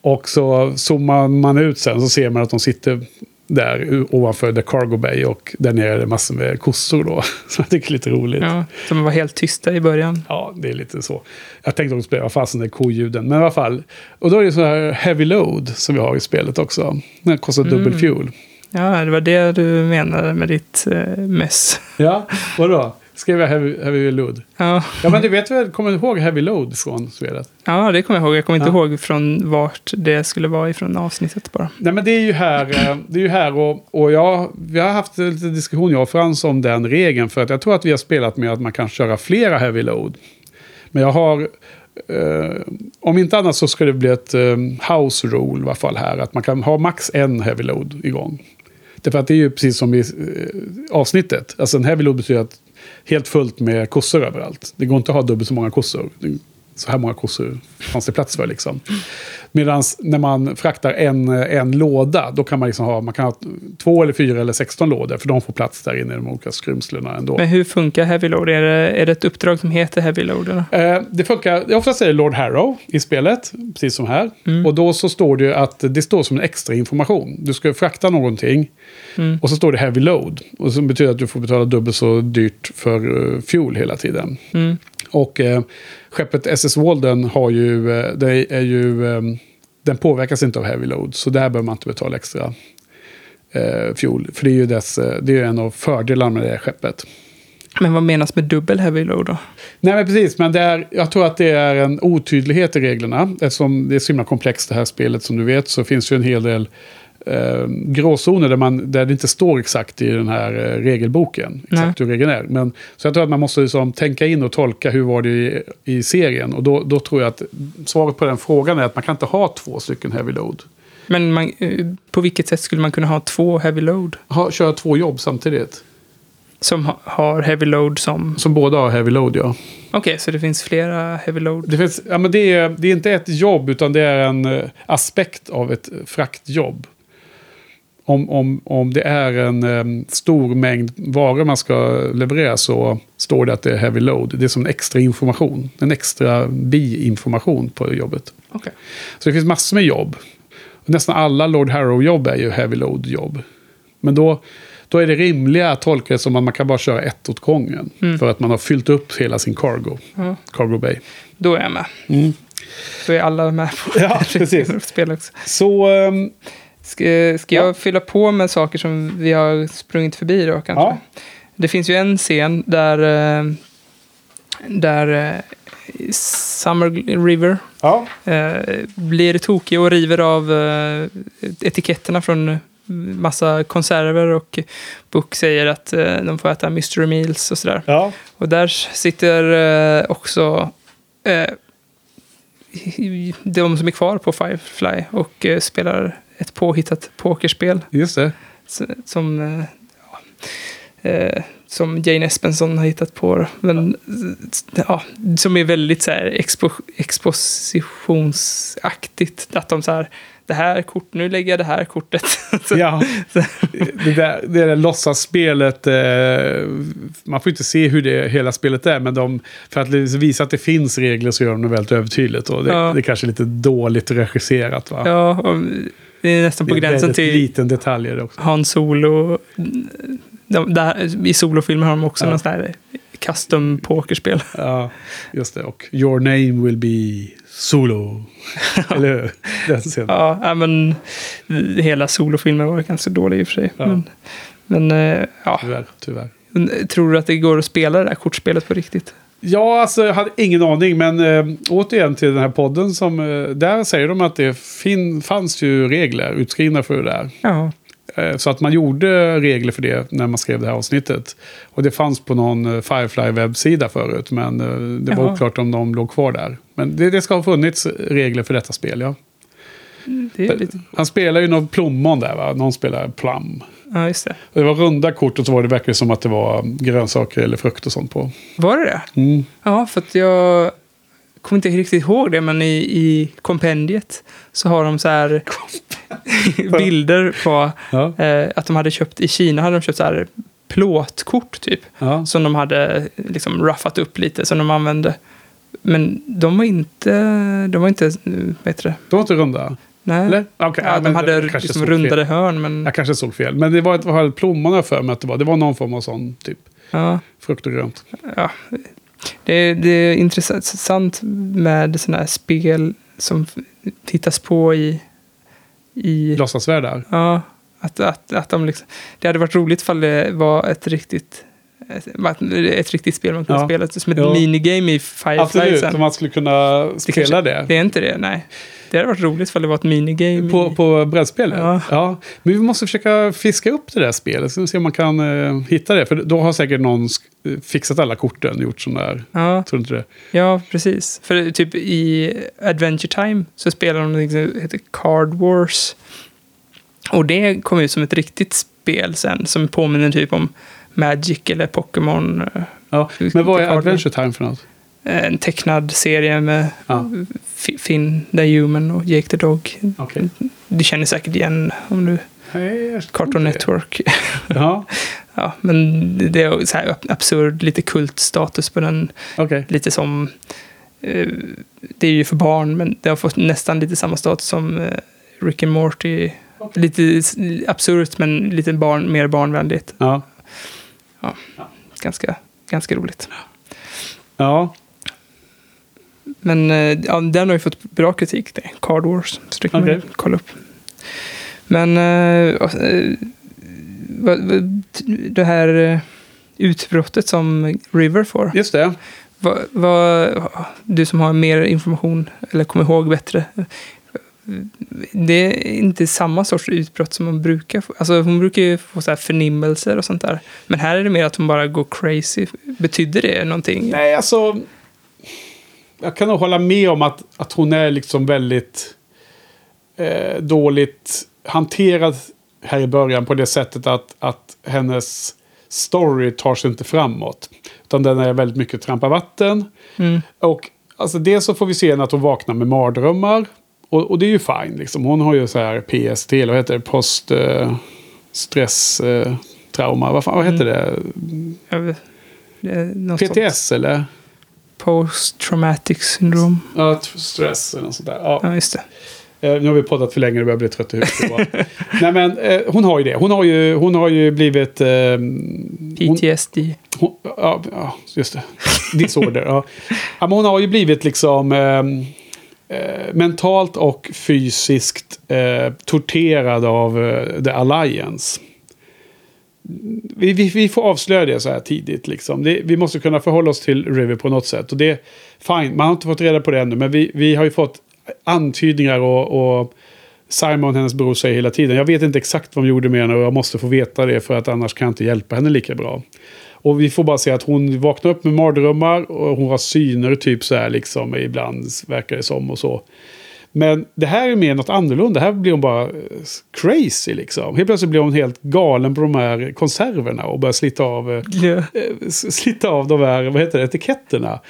Och så zoomar man ut sen så ser man att de sitter där ovanför The Cargo Bay och där nere är det massor med kossor då. Så jag tycker det är lite roligt. Ja. Ja, de var helt tysta i början. det är lite så. Jag tänkte också spela, vad fasen är koljuden? Men i alla fall. Och då är det så här heavy load som vi har i spelet också. Den kostar dubbel fuel. Ja, det var det du menade med ditt eh, mess. Ja, vadå? Skrev jag heavy, heavy load? Ja. Ja, men du vet väl, kommer du ihåg heavy load från spelet? ja, det kommer jag ihåg. Jag kommer inte Ja. ihåg från vart det skulle vara ifrån avsnittet bara. Nej men det är ju här, eh, det är ju här och, och jag, vi har haft lite diskussion jag och Frans om den regeln. För att jag tror att vi har spelat med att man kan köra flera heavy load. Men jag har, eh, om inte annat så ska det bli ett eh, house rule i alla fall här. Att man kan ha max en heavy load igång. Därför att det är ju precis som i eh, avsnittet. Alltså en heavy load betyder att helt fullt med kossor överallt. Det går inte att ha dubbelt så många kossor. Så här många kossor fanns det plats för liksom. Medan när man fraktar en, en låda, då kan man liksom ha, man kan ha två eller fyra eller 16 lådor, för de får plats där inne i de olika skrymslena ändå. Men hur funkar Heavy Load? Är det, är det ett uppdrag som heter Heavy Load? Eller? Eh, det funkar, oftast är det Lord Harrow i spelet, precis som här. Och då så står det att det står som en extra information. Du ska frakta någonting och så står det Heavy Load. Och så betyder att du får betala dubbelt så dyrt för uh, fuel hela tiden. Och eh, skeppet SS Walden har ju, eh, det är ju, eh, den påverkas inte av Heavy Load. Så där behöver man inte betala extra eh, fuel. För det är ju dess, eh, det är en av fördelarna med det här skeppet. Men vad menas med dubbel Heavy Load då? Nej, men precis. Men det är, jag tror att det är en otydlighet i reglerna. Eftersom det är så himla komplext det här spelet som du vet så finns ju en hel del eh, gråzoner där, man, där det inte står exakt i den här eh, regelboken. Exakt hur regeln är. Men, så jag tror att man måste liksom tänka in och tolka hur var det i, i serien. Och då, då tror jag att svaret på den frågan är att man kan inte ha två stycken heavy load. Men man, eh, på vilket sätt skulle man kunna ha två Heavy Load? Ha, köra två jobb samtidigt. Som ha, har Heavy Load som... Som båda har heavy load, ja. Okej, så det finns flera Heavy Load? Det, finns, ja, men det, är, det är inte ett jobb, utan det är en eh, aspekt av ett fraktjobb. Om, om, om det är en em, stor mängd varor man ska leverera så står det att det är heavy load. Det är som en extra information. En extra bi-information på jobbet. Okej. Så det finns massor med jobb. Nästan alla Lord Harrow-jobb är ju heavy load-jobb. Men då, då är det rimliga att tolka det som att man kan bara köra ett åt gången. För att man har fyllt upp hela sin cargo. Ja. Cargo bay. Då är jag med. Då är alla med på Ja, precis. spel också. Så ehm, Ska, ska jag fylla på med saker som vi har sprungit förbi då kanske? Ja. Det finns ju en scen där, eh, där eh, Summer River ja, eh, blir tokig och river av etiketterna från massa konserver och Book säger att de får äta mystery meals och sådär. ja, Och där sitter också de som är kvar på Firefly och spelar ett påhittat pokerspel just det. som, eh, ja, eh, som Jane Espenson har hittat på. Men, ja, som är väldigt så här, expo, expositionsaktigt. Att de så här, det här kort, nu lägger jag det här kortet. Ja, det där, det där låtsasspelet, eh, man får inte se hur det hela spelet är, men de, för att visa att det finns regler så gör de det väldigt övertydligt. Och det, Ja. det är kanske lite dåligt regisserat va? ja, och det är nästan på det är gränsen till liten detaljer också. Han Solo. De, där, I solofilmer har de också Ja. någon sån här custom pokerspel. Ja, just det. Och Your name will be Solo. Eller hur? Den scenen. Ja, ja, men hela solofilmen var ganska dålig i och för sig. Ja. Men, men eh, ja, Tyvärr, tyvärr. tror du att det går att spela det där kortspelet på riktigt? Ja, alltså jag hade ingen aning, men äh, återigen till den här podden som... eh, där säger de att det fin- fanns ju regler utskrivna för det där. Ja, Eh, Så att man gjorde regler för det när man skrev det här avsnittet. Och det fanns på någon eh, Firefly-webbsida förut, men eh, det var Jaha. oklart om de låg kvar där. Men det, det ska ha funnits regler för detta spel, ja. är lite... Han spelar ju någon plommon där, va? Någon spelar plum. Ja, just det. Det var runda kort och så var det verkligen som att det var grönsaker eller frukt och sånt på. Var det det? Mm. Ja, för att jag kommer inte riktigt ihåg det, men i, i kompendiet så har de så här bilder på Ja. eh, att de hade köpt, i Kina hade de köpt så här plåtkort typ. Ja. Som de hade liksom ruffat upp lite, som de använde. Men de var inte, de var inte, eh, vad heter det? De var inte runda? Nej. Eller? Okej, ja, de hade liksom rundade hörn, men Jag kanske såg fel. Men det var ett var plommon jag för mig att det var. Det var någon form av sån typ. ja, Frukt och grönt. ja. Det, det är intressant med sådana här spel som tittas på i, i Låtsasvärldar. Ja, att, att, att de liksom, det hade varit roligt ifall det var ett riktigt, ett, ett riktigt spel man kunde Ja. spela. Som ett Ja. minigame i Firefly Absolut, sen. man skulle kunna Det spela kanske- det. Det är inte det, nej. Det hade varit roligt ifall det var ett minigame. På, på brädspelet? Ja. ja. Men vi måste försöka fiska upp det där spelet. Så se om man kan eh, hitta det. För då har säkert någon eh, fixat alla korten och gjort sån där. ja, Tror du inte det? ja, precis. För typ i Adventure Time så spelar de något som heter Card Wars. Och det kom ut som ett riktigt spel sen, som påminner typ om Magic eller Pokémon. eh, Ja. Men vad är. Adventure Time för något? En tecknad serie med Ja. Finn the Human och Jake the Dog. Okej. Du känner säkert igen om du... Nej, Cartoon. Network. Ja, ja, men det är så här absurd, lite kultstatus på den. okej. Lite som... Eh, det är ju för barn, men det har fått nästan lite samma status som eh, Rick and Morty. Lite s- absurt, men lite barn, mer barnvänligt. Ja. Ganska, ganska roligt. Ja, Men eh, ja, den har ju fått bra kritik, det. Card Wars. Så det kan man ju Okej. kolla upp. Men eh, eh, det här utbrottet som River får. just det. Vad, vad, du som har mer information, eller kommer ihåg bättre. Det är inte samma sorts utbrott som man brukar få. Alltså hon brukar ju få så här förnimmelser och sånt där. Men här är det mer att hon bara går crazy. Betyder det någonting? Nej, alltså... Jag kan nog hålla med om att, att hon är liksom väldigt eh, dåligt hanterad här i början på det sättet att, att hennes story tar sig inte framåt. Utan den är väldigt mycket trampa vatten. Mm. Och alltså dels så får vi se henne att hon vaknar med mardrömmar. Och, och det är ju fine. Liksom. Hon har ju så här PST, eller vad heter det? Post... Eh, stress... Eh, trauma. Vad, fan, vad heter det? Jag vet- det något sånt. PTS eller? Post traumatic syndrome. Ja, stress eller något sånt där. Ja. Ja, just det. Eh, nu har vi poddat för länge och börjar bli trött i huvudet. Nej men eh, hon har ju det. Hon har ju, hon har ju blivit... Eh, hon, PTSD. hon, ja, ja, just det. Disorder. ja. Ja, men hon har ju blivit liksom ehm, eh, mentalt och fysiskt eh, torterad av eh, The Alliance. Vi, vi, vi får avslöja det så här tidigt. Liksom. Det, vi måste kunna förhålla oss till River på något sätt. Och det är fine, man har inte fått reda på det ännu. Men vi, vi har ju fått antydningar och, och Simon, hennes bror, säger hela tiden. Jag vet inte exakt vad de gjorde med henne och jag måste få veta det för att annars kan jag inte hjälpa henne lika bra. Och vi får bara se att hon vaknar upp med mardrömmar och hon har syner typ så här liksom ibland verkar det som och så. Men det här är mer något annorlunda. Här blir hon bara eh, crazy liksom. Helt plötsligt blir hon helt galen på de här konserverna och börjar slita av, eh, Ja. eh, s- slita av de här vad heter det, etiketterna.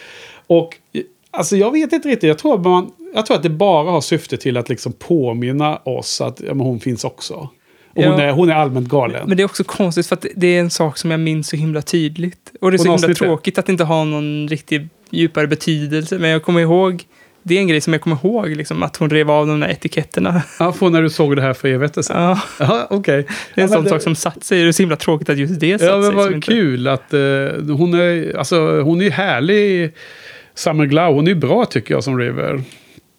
Och eh, alltså jag vet inte riktigt. Jag tror, man, jag tror att det bara har syfte till att liksom påminna oss att ja, men hon finns också. Och hon, Ja. är, hon är allmänt galen. Men det är också konstigt för att det är en sak som jag minns så himla tydligt. Och det är så himla ja. tråkigt att inte har någon riktigt djupare betydelse. Men jag kommer ihåg, det är en grej som jag kommer ihåg, liksom, att hon rev av de där etiketterna. Ja, för när du såg det här för evigt sedan. Ja, Ja, okej. det är en Ja, men sån det- sak som satt sig. Det är så himla tråkigt att just det satt Ja, men sig. vad inte- kul att eh, hon är, alltså, hon är härlig. Summer Glau, hon är bra tycker jag som River.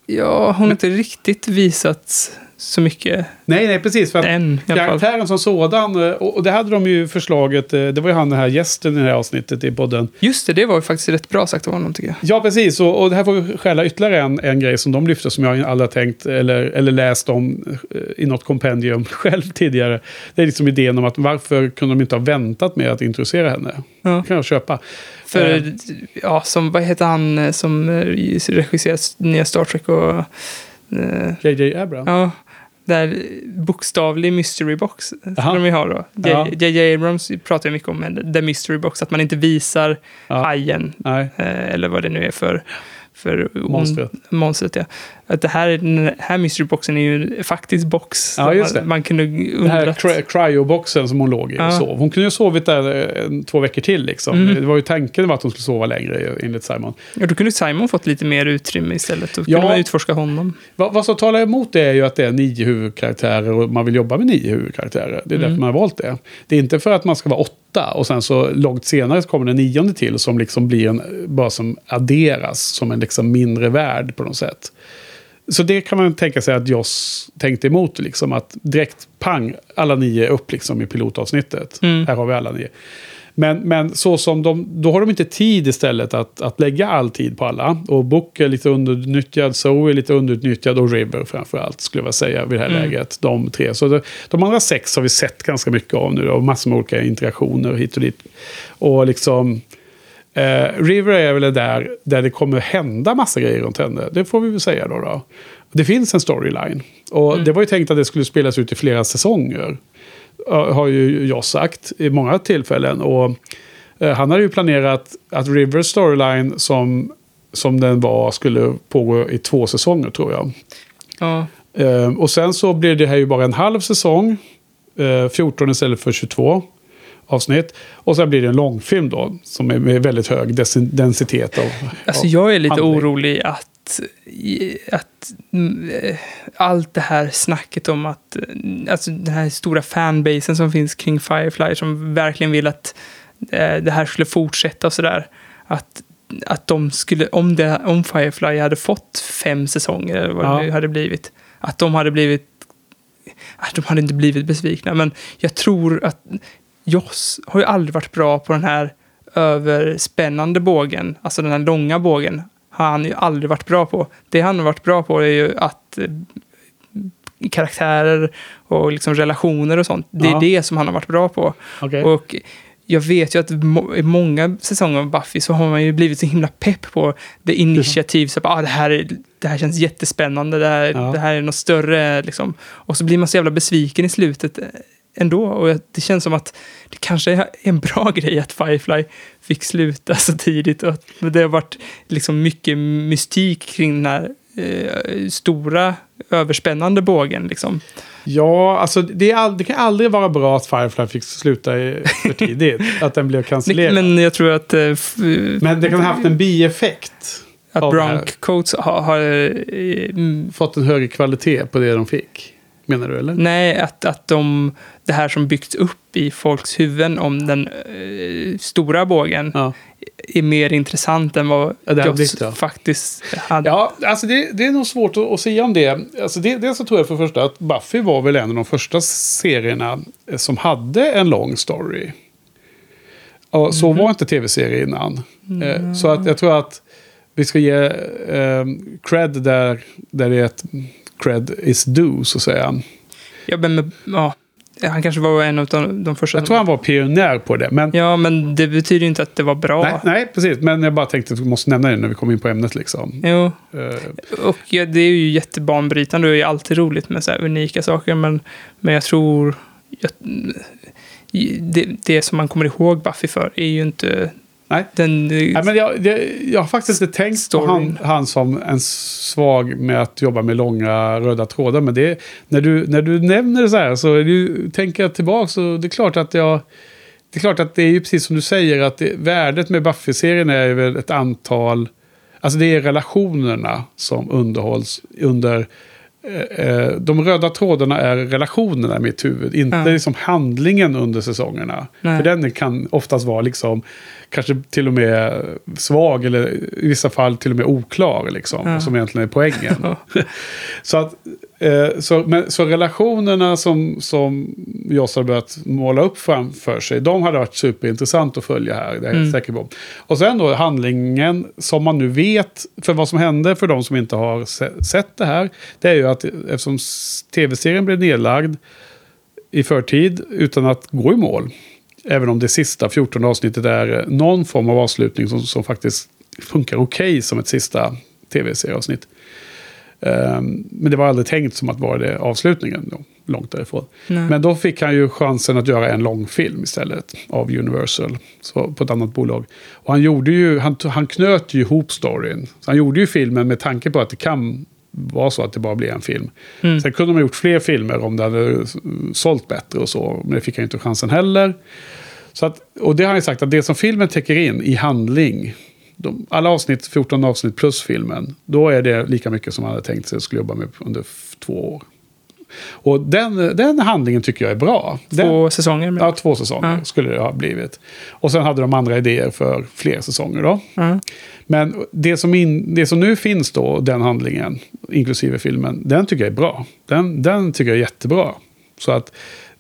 Ja, hon har inte riktigt visat så mycket Nej, nej, precis. För att än karaktären som sådan, eh, och det hade de ju förslaget, eh, det var ju han den här gästen i det här avsnittet i podden. Just det, det var ju faktiskt rätt bra sagt av honom tycker jag. Ja, precis. Och, och det här får vi skälla ytterligare en, en grej som de lyfter som jag aldrig har tänkt eller, eller läst om eh, i något kompendium själv tidigare. Det är liksom idén om att varför kunde de inte ha väntat med att introducera henne? Ja. Kan jag köpa. För, ja, som, vad heter han som regisserat nya Star Trek och... JJ Abrams. Ja, där bokstavlig mystery box skulle de ju ha då. Ja. J.J. Abrams pratar ju mycket om the mystery box, att man inte visar Ja. hajen, eh, eller vad det nu är för, för on- Monstret. monstret. Ja. Att det här, den här mystery boxen är ju en faktisk box. Ja, just man, det. man kunde Den här cryoboxen som hon låg i och Ja. sov. Hon kunde ju ha sovit där eh, en, två veckor till liksom. Mm. Det var ju tanken var att hon skulle sova längre enligt Simon. Ja, då kunde Simon fått lite mer utrymme istället. Då Ja. kunde man utforska honom. Vad, vad som talar emot det är ju att det är nio huvudkaraktärer och man vill jobba med nio huvudkaraktärer. Det är Mm. därför man har valt det. Det är inte för att man ska vara åtta och sen så långt senare så kommer den nionde till som liksom blir en, bara som adderas som en liksom mindre värld på något sätt. Så det kan man tänka sig att Joss tänkte emot, liksom att direkt pang, alla nio upp liksom i pilotavsnittet. Mm. Här har vi alla nio. Men, men så som de, då har de inte tid istället att, att lägga all tid på alla. Och Book är lite underutnyttjad, Zoe är lite underutnyttjad och River framförallt skulle jag säga vid det här Mm. läget. De tre. Så de, de andra sex har vi sett ganska mycket av nu och massor med olika interaktioner hit och dit. Och liksom... Eh, River är väl där, där det kommer hända massa grejer runt henne. Det får vi väl säga då. då. Det finns en storyline. Och det var ju tänkt att det skulle spelas ut i flera säsonger. Eh, Har ju jag sagt i många tillfällen. Och eh, han hade ju planerat att Rivers storyline som som den var skulle pågå i två säsonger tror jag. Ja, Eh, och sen så blir det här ju bara en halv säsong. Eh, 14 istället för 22 avsnitt. Och sen blir det en långfilm då. Som är med väldigt hög dens- densitet. Av, Alltså av jag är lite handling. orolig att, att eh, allt det här snacket om att, eh, alltså den här stora fanbasen som finns kring Firefly som verkligen vill att eh, det här skulle fortsätta och sådär. Att, att de skulle, om, det, om Firefly hade fått fem säsonger eller vad Ja. det hade blivit, att de hade blivit, att de hade inte blivit besvikna, men jag tror att Joss har ju aldrig varit bra på den här överspännande bågen, alltså den här långa bågen, har han ju aldrig varit bra på. Det han har varit bra på är ju att eh, karaktärer och liksom relationer och sånt, det är Ja. det som han har varit bra på. Okej. Och jag vet ju att må- i många säsonger av Buffy så har man ju blivit så himla pepp på det initiativ. Så att ah, det, här, är- det här känns jättespännande, det här, Ja. det här är något större. Liksom. Och så blir man så jävla besviken i slutet eh, ändå. Och det känns som att det kanske är en bra grej att Firefly fick sluta så tidigt. Och att det har varit liksom mycket mystik kring den här eh, stora överspännande bågen. Liksom. Ja, alltså det, all, det kan aldrig vara bra att Firefly fick sluta i- för tidigt. att den blev cancellerad. Men, Men jag tror att, eh, f- det kan ha haft en bieffekt. att. Bronc Coats har, har eh, mm, Fått en högre kvalitet på det de fick. Menar du eller? Nej, att, att de, det här som byggts upp i folks huvuden om den eh, stora bågen Ja. är mer intressant än vad Ja, Joss blivit, ja. faktiskt hade. Ja, alltså det, det är nog svårt att, att säga om det. Alltså det. Dels så tror jag för första att Buffy var väl en av de första serierna eh, som hade en lång story. Och så Mhm. var inte tv-serier innan. Mm. Så att jag tror att vi ska ge eh, cred där, där det är ett cred is due, så att säga. Ja, men, ja, han kanske var en av de, första. Jag tror han var pionjär på det. Men, Ja, men det betyder inte att det var bra. nej, nej, precis. Men jag bara tänkte att vi måste nämna det när vi kommer in på ämnet. Liksom. Jo, Eh, och ja, det är ju jättebanbrytande och det är alltid roligt med så unika saker. Men, men jag tror... Jag, det, det som man kommer ihåg Buffy för är ju inte nej. den... Nej, men jag, jag, jag har faktiskt inte tänkt på Storyn. han, han som en svag med att jobba med långa röda trådar. Men det, när, du, när du nämner det så här så ju, tänker jag tillbaka så det är klart att jag... Det är klart att det är ju precis som du säger att det, värdet med Buffy-serien är väl ett antal... Alltså det är relationerna som underhålls under... eh, eh, De röda trådarna är relationerna i mitt huvud, inte Ja. liksom handlingen under säsongerna. Nej. För den kan oftast vara liksom, kanske till och med svag eller i vissa fall till och med oklar, liksom, Ja. som egentligen är poängen. Så, att, eh, så, men, så relationerna som, som Joss har börjat måla upp framför sig, de hade varit superintressant att följa här, det är jag Mm. säker på. Och sen då handlingen som man nu vet, för vad som hände för de som inte har se, sett det här, det är ju att eftersom tv-serien blev nedlagd i förtid utan att gå i mål, även om det sista 14 avsnittet är eh, någon form av avslutning som, som faktiskt funkar okej som ett sista tv-serieavsnitt. Ehm, men det var aldrig tänkt som att vara det avslutningen, då, långt därifrån. Nej. Men då fick han ju chansen att göra en långfilm istället av Universal, så, på ett annat bolag. Och han, gjorde ju, han, han knöt ju ihop storyn. Så han gjorde ju filmen med tanke på att det kan vara så att det bara blir en film. Mm. Sen kunde de ha gjort fler filmer om det hade sålt bättre och så, men det fick han inte chansen heller. Så att, och det har han ju sagt att det som filmen täcker in i handling, de, alla avsnitt, 14 avsnitt plus filmen, då är det lika mycket som han hade tänkt sig att skulle jobba med under två år. Och den, den handlingen tycker jag är bra. Den, Två säsonger. Med. Ja, två säsonger Ja. skulle det ha blivit. Och sen hade de andra idéer för fler säsonger då. Ja. Men det som, in, det som nu finns då, den handlingen, inklusive filmen, den tycker jag är bra. Den, den tycker jag är jättebra. Så att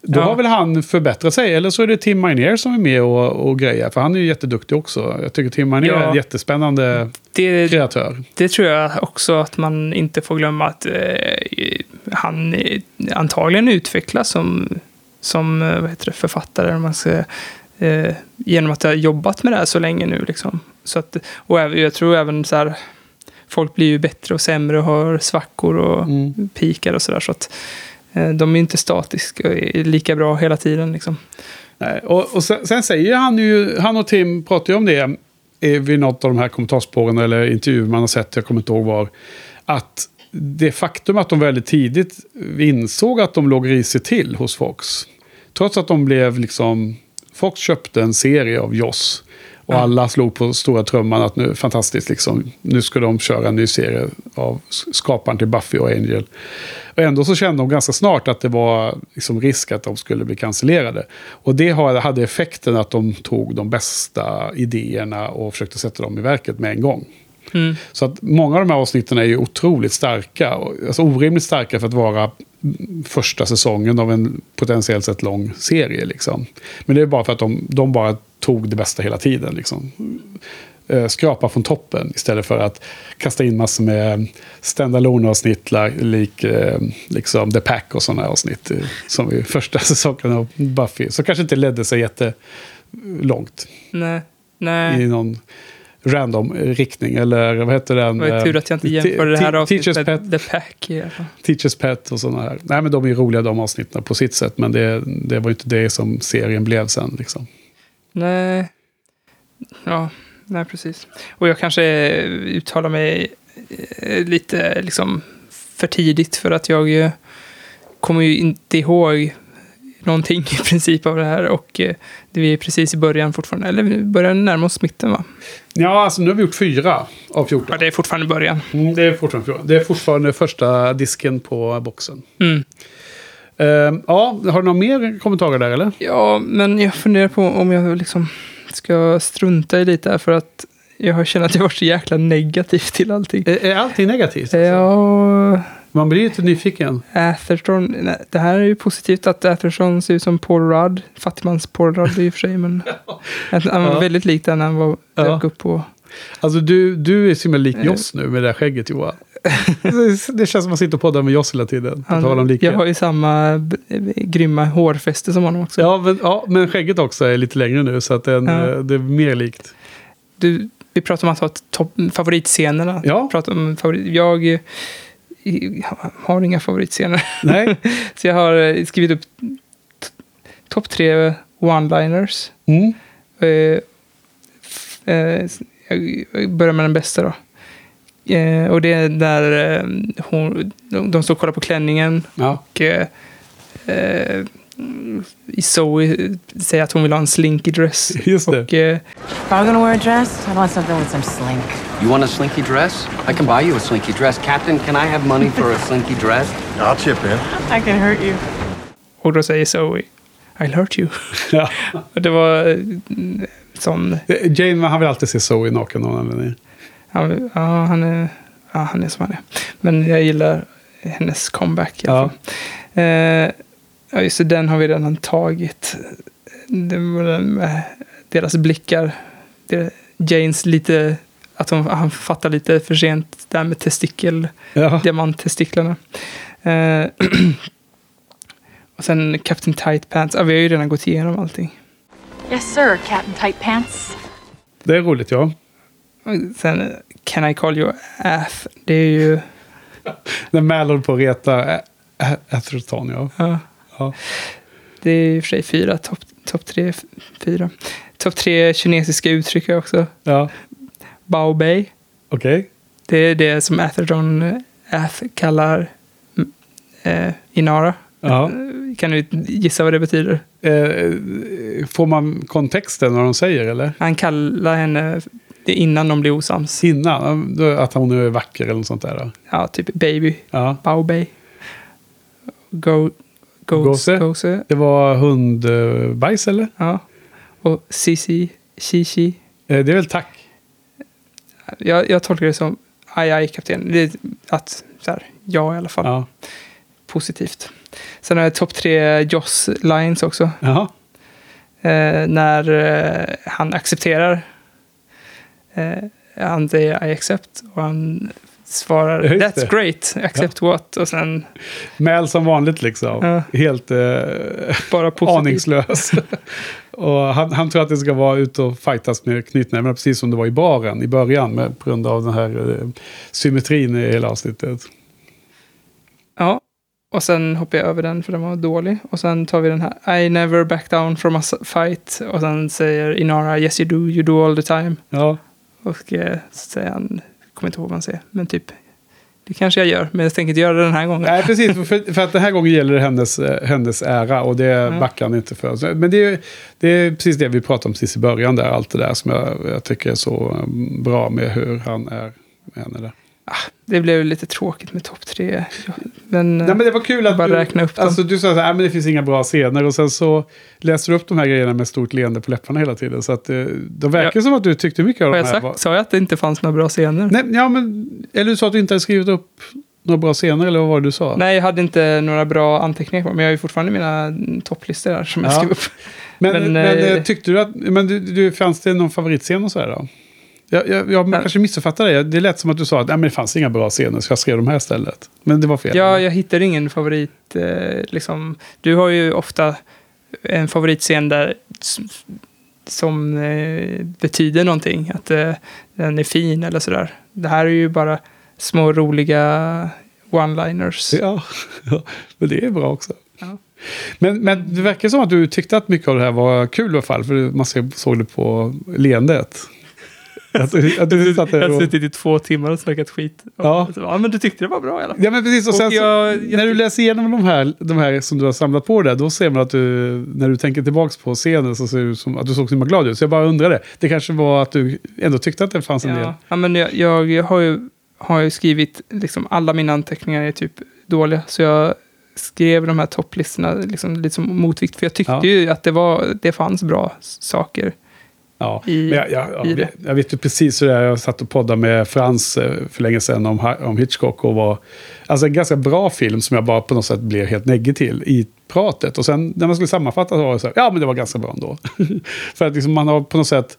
då Ja. har väl han förbättrat sig. Eller så är det Tim Minear som är med och, och grejer. För han är ju jätteduktig också. Jag tycker Tim Minear Ja. är en jättespännande Det, kreatör. det tror jag också att man inte får glömma att eh, han eh, antagligen utvecklas som, som eh, vad heter det, författare. Om man ska, eh, genom att ha jobbat med det här så länge nu. Liksom. Så att, och jag tror även så här, folk blir ju bättre och sämre och har svackor och Mm. pikar och sådär. Så att eh, de är inte statiska och är lika bra hela tiden. Liksom. Nej, och, och sen, sen säger han ju, han och Tim pratar ju om det eh, vid något av de här kommentarspåren eller intervjuer man har sett, jag kommer inte ihåg var, att det faktum att de väldigt tidigt insåg att de låg risigt till hos Fox. Trots att de blev liksom... Fox köpte en serie av Joss. Och alla slog på stora trumman att nu, fantastiskt, liksom, nu ska de köra en ny serie av skaparen till Buffy och Angel. Och ändå så kände de ganska snart att det var liksom risk att de skulle bli cancellerade. Och det hade effekten att de tog de bästa idéerna och försökte sätta dem i verket med en gång. Så att många av de här avsnitten är ju otroligt starka. Alltså orimligt starka för att vara mm, första säsongen av en potentiellt sett lång serie. Liksom. Men det är bara för att de, de bara tog det bästa hela tiden. Liksom. Eh, Skrapa från toppen istället för att kasta in massor med standalone avsnitt li- lik eh, liksom The Pack och sådana avsnitt. eh, Som i första säsongen av Buffy. Så kanske inte ledde sig jättelångt Nej. Nej. i någon random riktning. Eller vad heter den? Det var tur att jag inte Eh, jämförde det här Te- avsnittet med Pet, The Pack. i alla fall. Teacher's Pet och sådana här. Nej, men de är roliga de avsnitten på sitt sätt. Men det, det var ju inte det som serien blev sen. Liksom. Nej. Ja, nej precis. Och jag kanske eh, uttalar mig eh, lite liksom för tidigt för att jag kommer ju inte ihåg någonting i princip av det här och eh, vi är precis i början fortfarande, eller vi börjar närma oss mitten va? Ja, alltså nu har vi gjort fyra av 14. Ja, det är fortfarande början. Mm, det, är fortfarande, det är fortfarande första disken på boxen. Mm. Eh, ja, har du några mer kommentarer där eller? Ja, men jag funderar på om jag liksom ska strunta i lite här för att jag har känt att jag varit så jäkla negativ till allting. Är, är allting negativt? alltså? Ja, Man blir lite nyfiken. Atherton, nej, det här är ju positivt att Atherton ser ut som Paul Rudd. Fattigmans Paul Rudd i och för sig, men att han var Ja. väldigt lik den han var, Ja. dök upp på. Alltså du, du är så himla Eh. lik Joss nu med det här skägget Johan. Det- känns som att man sitter och poddar med Joss hela tiden. Han, jag har ju samma grymma hårfäste som honom också. Ja men, ja, men skägget också är lite längre nu så att den, Ja. eh, det är mer likt. Du, vi pratar om att ha favoritscenerna. Ja. Pratar om favorit, jag eh, har inga favoritscener. Nej. Så jag har eh, skrivit upp topp tre one-liners. Mm. Eh, eh, jag börjar med den bästa då. Eh, och det är där eh, hon, de, de står och kollar på klänningen. Ja. Och eh, eh, Zoe säger att hon vill ha en slinky dress. Just det. Och eh, If I were gonna wear a dress, I'd want something with some slink. You want a slinky dress? I can buy you a slinky dress. Captain, can I have money for a slinky dress? I'll chip in. I can hurt you. Och då säger Zoe, I'll hurt you. Ja. Och det var eh, sån... Jane han vill alltid se Zoe naken av någon anledning. Han, ja, han är, ja, han är som han är. Men jag gillar hennes comeback i alla Ja. Eh, ja, just det, den har vi redan tagit. Det var den med deras blickar. Det, Janes lite... Att hon, han fattar lite för sent där med testikel, Ja. diamanttestiklarna. Eh, och sen Captain Tight Pants. Ja, vi har ju redan gått igenom allting. Yes, sir, Captain Tight Pants. Det är roligt ja. Och Sen Can I call you Ath? Det är ju... När Mal på att reta Atherton ja. Ja. Ja. Det är i och för sig fyra, topp top tre, fyra. Topp tre kinesiska uttryck också. Ja, Bao Bei. okej. Det är det som Atherton Ath kallar eh, Inara. Ja. Kan du gissa vad det betyder? Eh, får man kontexten när de säger eller? Han kallar henne det innan de blir osams. Innan? Att hon är vacker eller något sånt där? Då. Ja, typ baby. Ja. Bao Bei. Go, Gose. gose. Det var hundbajs eller? Ja. Och Sisi. Shishi. Eh, det är väl tack? Jag, jag tolkar det som aj, aj, kapten. Det är att, så här, ja i alla fall. Ja. Positivt. Sen har jag topp tre Joss lines också. Jaha. Eh, när eh, han accepterar. Eh, han säger I accept. Och han svarar Ja, That's great. Accept what? Och sen Mal som vanligt liksom. Ja. Helt eh, bara positivt. aningslös. och han, han tror att det ska vara ute och fightas med knytnävarna precis som det var i baren i början. Med, på grund av den här eh, symmetrin i hela avsnittet. Ja. Och sen hoppar jag över den för den var dålig. Och sen tar vi den här I never back down from a fight. Och sen säger Inara Yes you do, you do all the time. Ja, Och eh, så säger han, kommer inte ihåg vad han säger, men typ, det kanske jag gör, men jag tänker inte göra det den här gången. Nej, precis. För, för att den här gången gäller det hennes, eh, hennes ära och det Mm. backar han inte för. Men det är, det är precis det vi pratade om precis i början där. Allt det där som jag, jag tycker är så mm, bra med hur han är med henne där. Det blev lite tråkigt med topp tre. Ja, Men, Nej, men det var kul att bara du, räkna upp dem. alltså, du sa här, "Nej, men det finns inga bra scener och sen så läste du upp de här grejerna med stort leende på läpparna hela tiden. Så att, eh, det verkar som att du tyckte mycket av har de jag här. sagt, var- sa jag att det inte fanns några bra scener? Nej, ja, men, eller du sa att du inte hade skrivit upp några bra scener, eller vad var det du sa? Nej, jag hade inte några bra anteckningar på men jag har ju fortfarande mina topplistor där som jag Ja. skrev upp. Men, Men, men, eh, tyckte du att, men du, du, fanns det någon favoritscen och sådär då? Jag, jag, jag Nej. kanske missuppfattade det. Det lät som att du sa att Nej, men det fanns inga bra scener så jag skrev de här istället. Men det var fel. Ja, jag hittar ingen favorit. Eh, liksom. Du har ju ofta en favoritscen där som eh, betyder någonting. Att eh, den är fin eller sådär. Det här är ju bara små roliga one-liners. Ja, ja, men det är bra också. Ja. Men, men det verkar som att du tyckte att mycket av det här var kul i alla fall. För man såg det på leendet. Att, du- att du satt där Jag har och- suttit i två timmar och snackat skit. Ja. ja, men du tyckte det var bra i alla fall. Ja men precis, och Och sen så, jag- jag- när du läser igenom de här, de här som du har samlat på där, då ser man att du, när du tänker tillbaka på scenen så ser ut som att du såg så himla glad ut. Så jag bara undrade, det kanske var att du ändå tyckte att det fanns en del. Ja, ja men jag, jag, jag har, ju, har ju skrivit, liksom alla mina anteckningar är typ dåliga. Så jag skrev de här topplistorna liksom, lite som motvikt. För jag tyckte Ja. ju att det, var, det fanns bra saker. Ja, I- men jag, jag, jag, jag vet ju precis hur det är. Jag satt och poddade med Frans eh, för länge sedan om, om Hitchcock. Och var, alltså en ganska bra film som jag bara på något sätt blev helt neggig till i pratet. Och sen när man skulle sammanfatta så var det så här, ja men det var ganska bra ändå. för att liksom man har på något sätt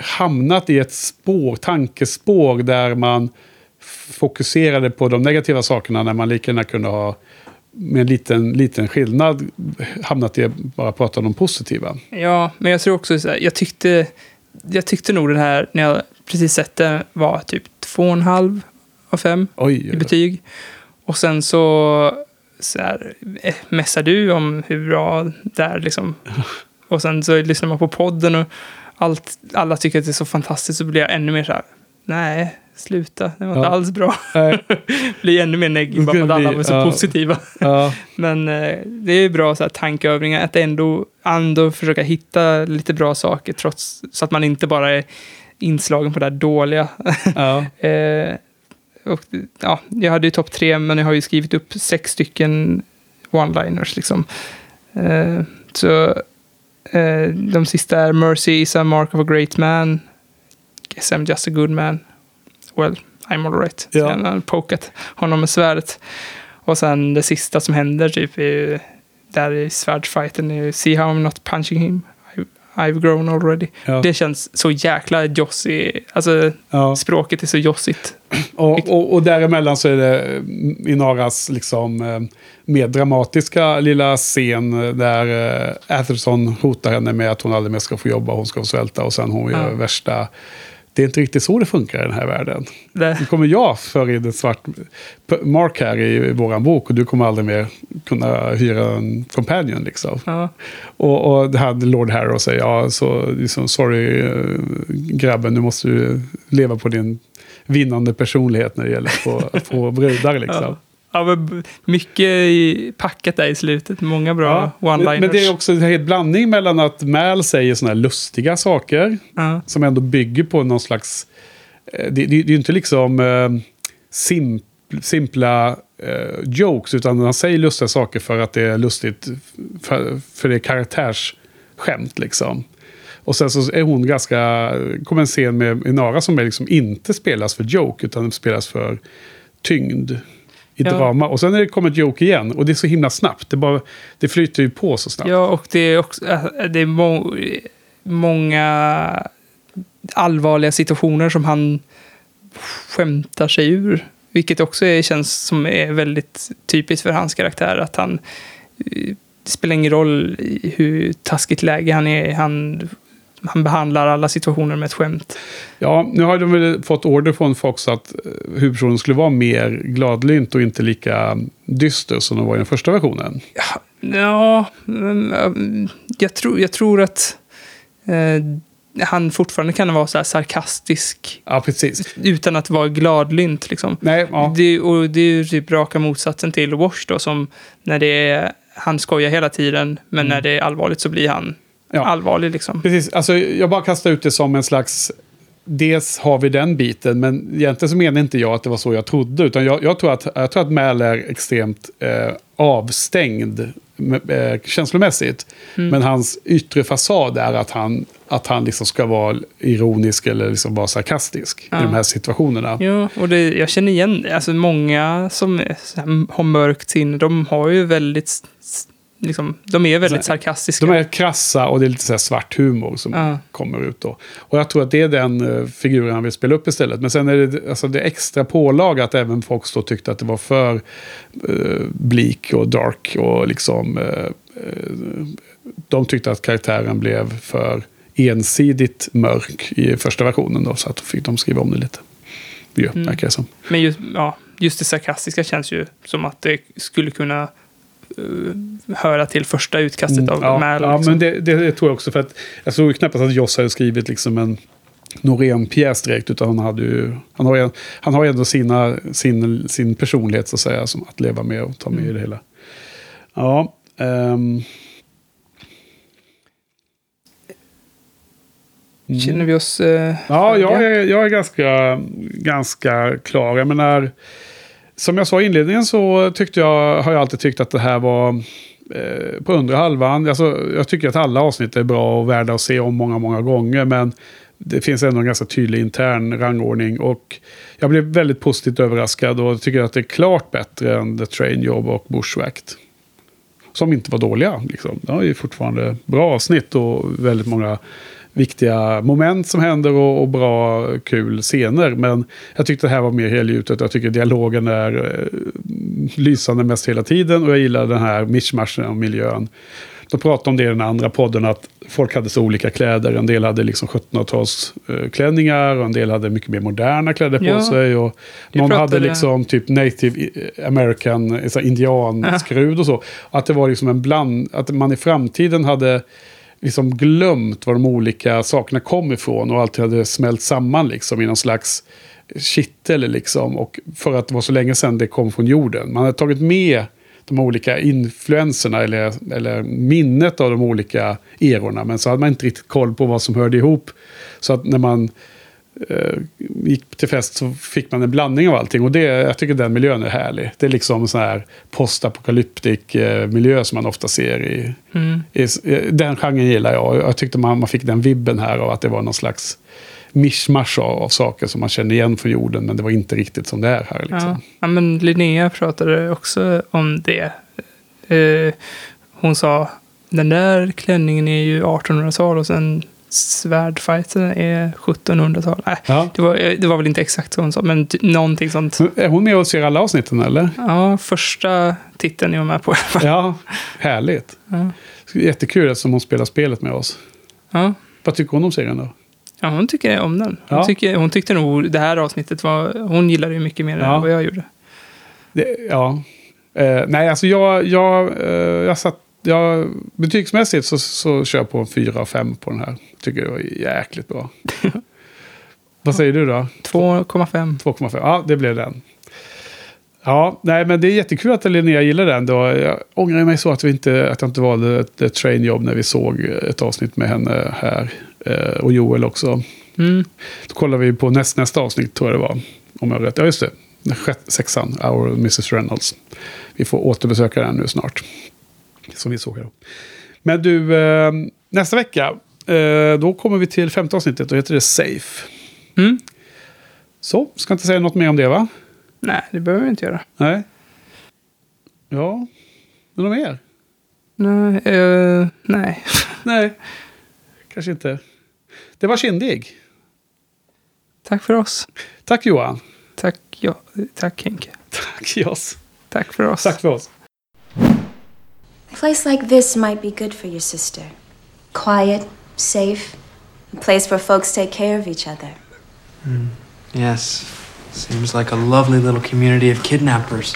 hamnat i ett spår, tankespår där man fokuserade på de negativa sakerna när man lika gärna kunde ha med en liten, liten skillnad hamnat i att bara prata om de positiva. Ja, men jag tror också så här, jag tyckte, jag tyckte nog den här, när jag precis sett den, var typ två och en halv av fem i betyg. Och sen så, så här, eh, mässar du om hur bra det är liksom. Och sen så lyssnar man på podden och allt, alla tycker att det är så fantastiskt så blir jag ännu mer så här, nej, sluta, det var inte Ja. alls bra. Blir ännu mer negativ bara för att alla var så Ja. positiva. Ja. Men eh, det är bra så här, tankeövningar, att ändå, ändå försöka hitta lite bra saker trots, så att man inte bara är inslagen på det här dåliga. Ja. eh, och, ja, jag hade ju topp tre, men jag har ju skrivit upp sex stycken one-liners. Liksom. Eh, så eh, de sista är Mercy is a mark of a great man. Guess I'm just a good man. Well, I'm alright. Ja. Han har pokat honom med svärdet. Och sen det sista som händer typ är där i svärdsfighten. är ju, See how I'm not punching him. I, I've grown already. Ja. Det känns så jäkla jossy. Alltså Ja. språket är så jossigt. Och, och, och däremellan så är det mm, Inaras liksom eh, mer dramatiska lilla scen eh, där eh, Atherson hotar henne med att hon aldrig mer ska få jobba, hon ska få svälta och sen hon gör Ja. värsta... Det är inte riktigt så det funkar i den här världen. Det, Nu kommer jag föra in ett svart mark här i, våran bok och du kommer aldrig mer kunna hyra en companion liksom. ja. Och, och det här Lord Harrow säger, ja, så liksom, sorry eh, grabben, nu måste du leva på din vinnande personlighet när det gäller att få, få brudar liksom. Ja. Ja, mycket packat där i slutet. Många bra Ja, one-liners. men det är också en blandning mellan att Mal säger sådana här lustiga saker ja. som ändå bygger på någon slags... eh, Det, det, det är ju inte liksom eh, sim, simpla eh, jokes, utan han säger lustiga saker för att det är lustigt, för, för det är karaktärsskämt liksom. Och sen så är hon ganska, kommer en scen med Inara som är liksom inte spelas för joke, utan spelas för tyngd i Ja. drama. Och sen är det kommer ett joke igen, och det är så himla snabbt. Det, bara, det flyter ju på så snabbt. ja, och det är också äh, det är må, många allvarliga situationer som han skämtar sig ur. Vilket också är, känns som är väldigt typiskt för hans karaktär. Att han, eh, det spelar ingen roll i hur taskigt läge han är. Han, han behandlar alla situationer med ett skämt. Ja, nu har de väl fått order från Fox att eh, huvudpersonen skulle vara mer gladlynt och inte lika dyster som de var i den första versionen. Ja, ähm, jag, tror, jag tror att eh, han fortfarande kan vara så här sarkastisk Ja, precis. utan att vara gladlynt. Liksom. Nej, ja. Det, och det är ju typ raka motsatsen till Wash då, som när det är, han skojar hela tiden, men när det är allvarligt så blir han Mm. Ja. allvarlig. Liksom. Precis, alltså jag bara kastar ut det som en slags... Dels har vi den biten, men egentligen så menar inte jag att det var så jag trodde. Utan jag, jag, tror, att, jag tror att Mal är extremt eh, avstängd eh, känslomässigt. Men hans yttre fasad är att han, att han liksom ska vara ironisk eller liksom vara sarkastisk i de här situationerna. Ja, och det, jag känner igen det. Alltså många som här, har mörkt sinne, de har ju väldigt... Liksom, de är väldigt Så här, sarkastiska. De är krassa och det är lite så här svart humor som Ja. kommer ut då. Och jag tror att det är den uh, figuren han vill spela upp istället. Men sen är det alltså, det extra pålag att även folk då tyckte att det var för uh, bleak och dark. Och liksom, eh, eh, de tyckte att karaktären blev för ensidigt mörk i första versionen. Då, så att då fick de skriva om det lite. Ja, Mm. verkar det som. Men just, ja, just det sarkastiska känns ju som att det skulle kunna eh, höra till första utkastet av Mm, ja, Mal. ja, liksom. men det, det tror jag också. För att jag tror knappast att Joss hade skrivit liksom en Norén-pjäs direkt. Utan han, hade ju, han, har ju, han har ju ändå sina, sin, sin personlighet så att säga. Som att leva med och ta med Mm. i det hela. Ja. ehm, Känner vi oss... eh, Ja, jag är, jag är ganska, ganska klar. Jag menar, som jag sa i inledningen så tyckte jag, har jag alltid tyckt att det här var eh, på undre halvan. Alltså, jag tycker att alla avsnitt är bra och värda att se om många, många gånger. Men det finns ändå en ganska tydlig intern rangordning. Och jag blev väldigt positivt överraskad och tycker att det är klart bättre än The Train Job och Bushwacked. Som inte var dåliga. Liksom. Det är ju fortfarande bra avsnitt och väldigt många viktiga moment som händer och, och bra, kul scener. Men jag tyckte det här var mer helgjutet. Jag tycker dialogen är eh, lysande mest hela tiden. Och jag gillar den här mischmaschen av miljön. De pratade om det i den andra podden, att folk hade så olika kläder. En del hade liksom 1700-talsklänningar och en del hade mycket mer moderna kläder på Ja. sig. Och någon hade liksom typ native american, så här indianskrud och så. Att det var liksom en bland, att man i framtiden hade liksom glömt var de olika sakerna kom ifrån och alltid hade smält samman liksom i någon slags kittel liksom. Och för att det var så länge sedan det kom från jorden. Man hade tagit med de olika influenserna eller, eller minnet av de olika erorna. Men så hade man inte riktigt koll på vad som hörde ihop. Så att när man gick till fest så fick man en blandning av allting. Och det, jag tycker den miljön är härlig. Det är liksom sån här postapokalyptik eh, miljö som man ofta ser i, Mm. i... Den genren gillar jag. Jag tyckte man, man fick den vibben här av att det var någon slags mischmasch av, av saker som man känner igen från jorden. Men det var inte riktigt som det är här. Liksom. Ja. ja, men Linnea pratade också om det. Eh, hon sa, den där klänningen är ju 1800-tal och sen svärdfighten är 1700-tal. Nej, Ja. det, var, eh, det var väl inte exakt så hon sa, men någonting sånt. Är hon med och ser alla avsnitten eller? Ja, första titeln är hon med på. Ja, härligt. Ja. Jättekul eftersom hon spelar spelet med oss. Ja. Vad tycker hon om serien då? Ja, hon tycker om den. Hon, Ja. tycker, hon tyckte nog det här avsnittet var... Hon gillade det mycket mer Ja. än vad jag gjorde. Det, ja. Eh, nej, alltså jag, jag, eh, jag satt... Jag, betygsmässigt så, så kör jag på en 4 av 5 på den här. Tycker det var jäkligt bra. Vad säger du då? 2,5. 2,5. Ja, det blev den. Ja, nej men det är jättekul att Linnea gillar den. Då. Jag ångrar mig så att, vi inte, att jag inte valde ett, ett train jobb när vi såg ett avsnitt med henne här. Eh, och Joel också. Mm. Då kollar vi på näst, nästa avsnitt tror jag det var. Om jag rätt. Ja, just det. Sexan, Our Mrs. Reynolds. Vi får återbesöka den nu snart. Som vi såg här. Men du, eh, nästa vecka. Eh, då kommer vi till femte avsnittet. Då heter det Safe. Mm. Så, ska inte säga något mer om det va? Nej, det behöver vi inte göra. Nej. Ja, men något mer? Nej. eh, nej. Nej, kanske inte. Det var kindig. Tack för oss. Tack Johan. Tack, ja, tack Henke. Tack Jos. Tack för oss. Tack för oss. A place like this might be good for your sister. Quiet, safe, a place where folks take care of each other. Hmm. Yes. Seems like a lovely little community of kidnappers.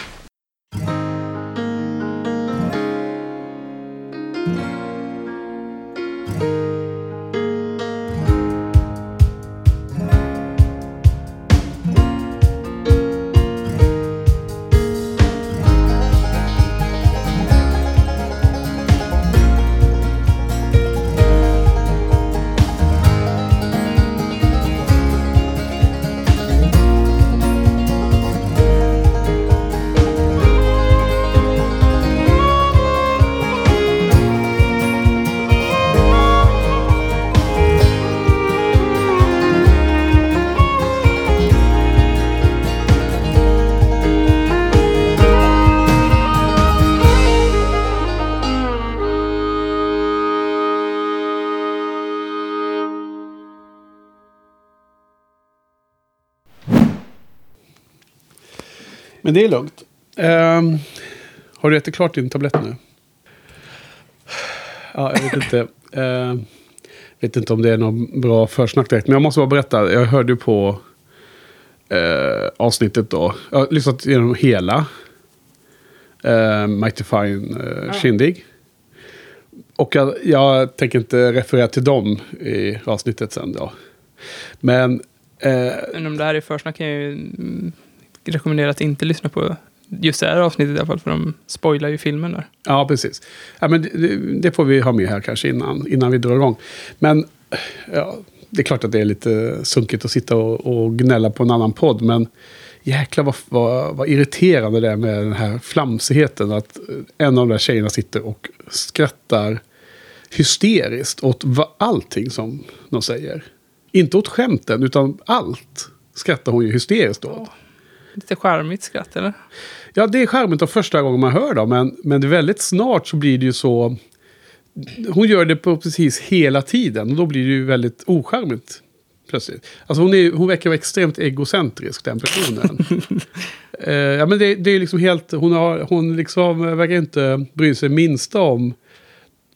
Men det är lugnt. Ehm, har du ätit klart din tablett nu? Ja, jag vet inte. Ehm, vet inte om det är någon bra försnack direkt. Men jag måste bara berätta. Jag hörde ju på eh, avsnittet då. Jag har lyssnat igenom hela. Eh, Mighty Fine eh, Shindig. Och jag, jag tänker inte referera till dem i avsnittet sen då. Men... Eh, Men om det här är försnack kan jag ju rekommendera att inte lyssna på just det här avsnittet i alla fall, för de spoilar ju filmen där. Ja, precis. Ja, men det, det får vi ha med här kanske innan, innan vi drar igång. Men ja, det är klart att det är lite sunkigt att sitta och, och gnälla på en annan podd. Men jäklar vad, vad, vad irriterande det är med den här flamsigheten. Att en av de där tjejerna sitter och skrattar hysteriskt åt va- allting som de säger. Inte åt skämten, utan allt skrattar hon ju hysteriskt åt. Lite charmigt skratt, eller? Ja, det är charmigt de första gången man hör dem, men, men väldigt snart så blir det ju så... Hon gör det på precis hela tiden och då blir det ju väldigt ocharmigt. Plötsligt. Alltså hon, är, hon verkar vara extremt egocentrisk, den personen. Eh, ja, men det, det är liksom helt... Hon, har, hon liksom verkar inte bry sig minsta om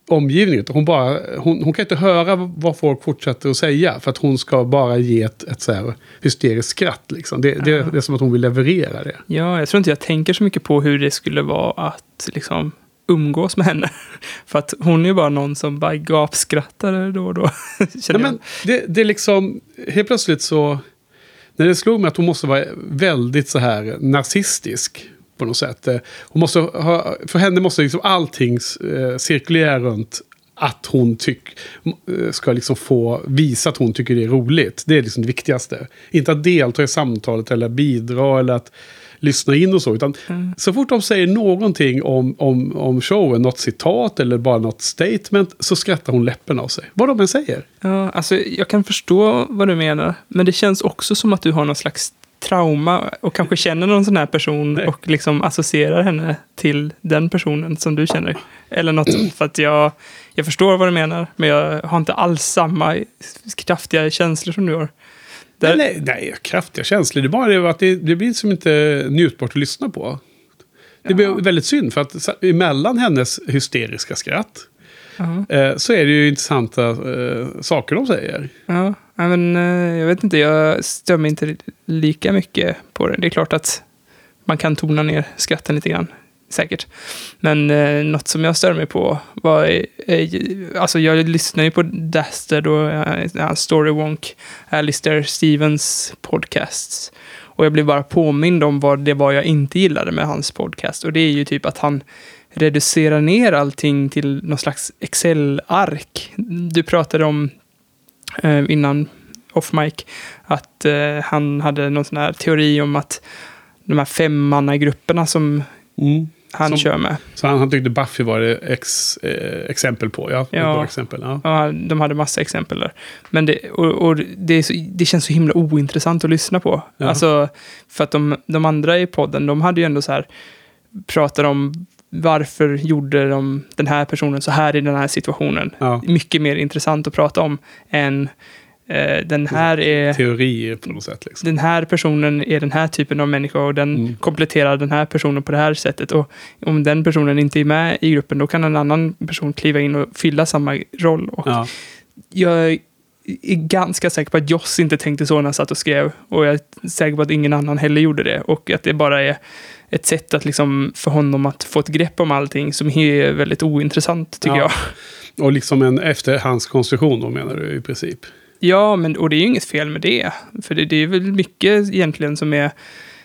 omgivningen. Hon, bara, hon, hon kan inte höra vad folk fortsätter att säga. För att hon ska bara ge ett, ett så här hysteriskt skratt. Liksom. Det, det, det är som att hon vill leverera det. Ja, jag tror inte jag tänker så mycket på hur det skulle vara att liksom umgås med henne. För att hon är ju bara någon som bara gapskrattar då och då. Ja, Känner men det, det är liksom, helt plötsligt så, när det slog mig att hon måste vara väldigt så här narcissistisk på något sätt. Eh, Hon måste ha, för henne måste liksom allting eh, cirkulera runt att hon tyck, eh, ska liksom få visa att hon tycker det är roligt. Det är liksom det viktigaste. Inte att delta i samtalet eller bidra eller att lyssna in och så. Utan så fort de säger någonting om, om, om showen, något citat eller bara något statement, så skrattar hon läppen av sig. Vad de än säger. Ja, alltså jag kan förstå vad du menar. Men det känns också som att du har någon slags trauma och kanske känner någon sån här person och liksom associerar henne till den personen som du känner. Eller något sånt. För att jag, jag förstår vad du menar, men jag har inte alls samma kraftiga känslor som du har. Där, Nej, nej, kraftiga känslor. Det är bara det att det, det blir som inte njutbart att lyssna på. Det blir väldigt synd, för att emellan hennes hysteriska skratt Ja. eh, så är det ju intressanta eh, saker de säger. Ja, ja, men eh, jag vet inte, jag stör mig inte lika mycket på det. Det är klart att man kan tona ner skratten lite grann, säkert. Men eh, något som jag stör mig på var, eh, alltså jag lyssnar ju på Dastard och eh, Storywonk, Alistair Stevens podcasts. Och jag blev bara påmind om vad det var jag inte gillade med hans podcast. Och det är ju typ att han reducerar ner allting till någon slags Excel-ark. Du pratade om innan off mic att eh, han hade någon sån här teori om att de här femmannagrupperna som han Som- kör med. Så han, han tyckte Buffy var det ex, eh, exempel på. Ja, Ja. exempel. Ja. Ja, de hade massa exempel där. Men det, och, och det, så, det känns så himla ointressant att lyssna på. Ja. Alltså, för att de, de andra i podden, de hade ju ändå så här, pratade om varför gjorde de den här personen så här i den här situationen. Ja. Mycket mer intressant att prata om än eh, den här är... Teorier på något sätt. Liksom. Den här personen är den här typen av människa och den Mm. kompletterar den här personen på det här sättet. Och om den personen inte är med i gruppen, då kan en annan person kliva in och fylla samma roll. Och Ja. jag är ganska säker på att Joss inte tänkte så när han satt och skrev. Och jag är säker på att ingen annan heller gjorde det. Och att det bara är ett sätt att liksom för honom att få ett grepp om allting som är väldigt ointressant, tycker Ja. jag. Och liksom en efterhandskonstruktion då menar du i princip. Ja, men, och det är ju inget fel med det. För det, det är väl mycket egentligen som är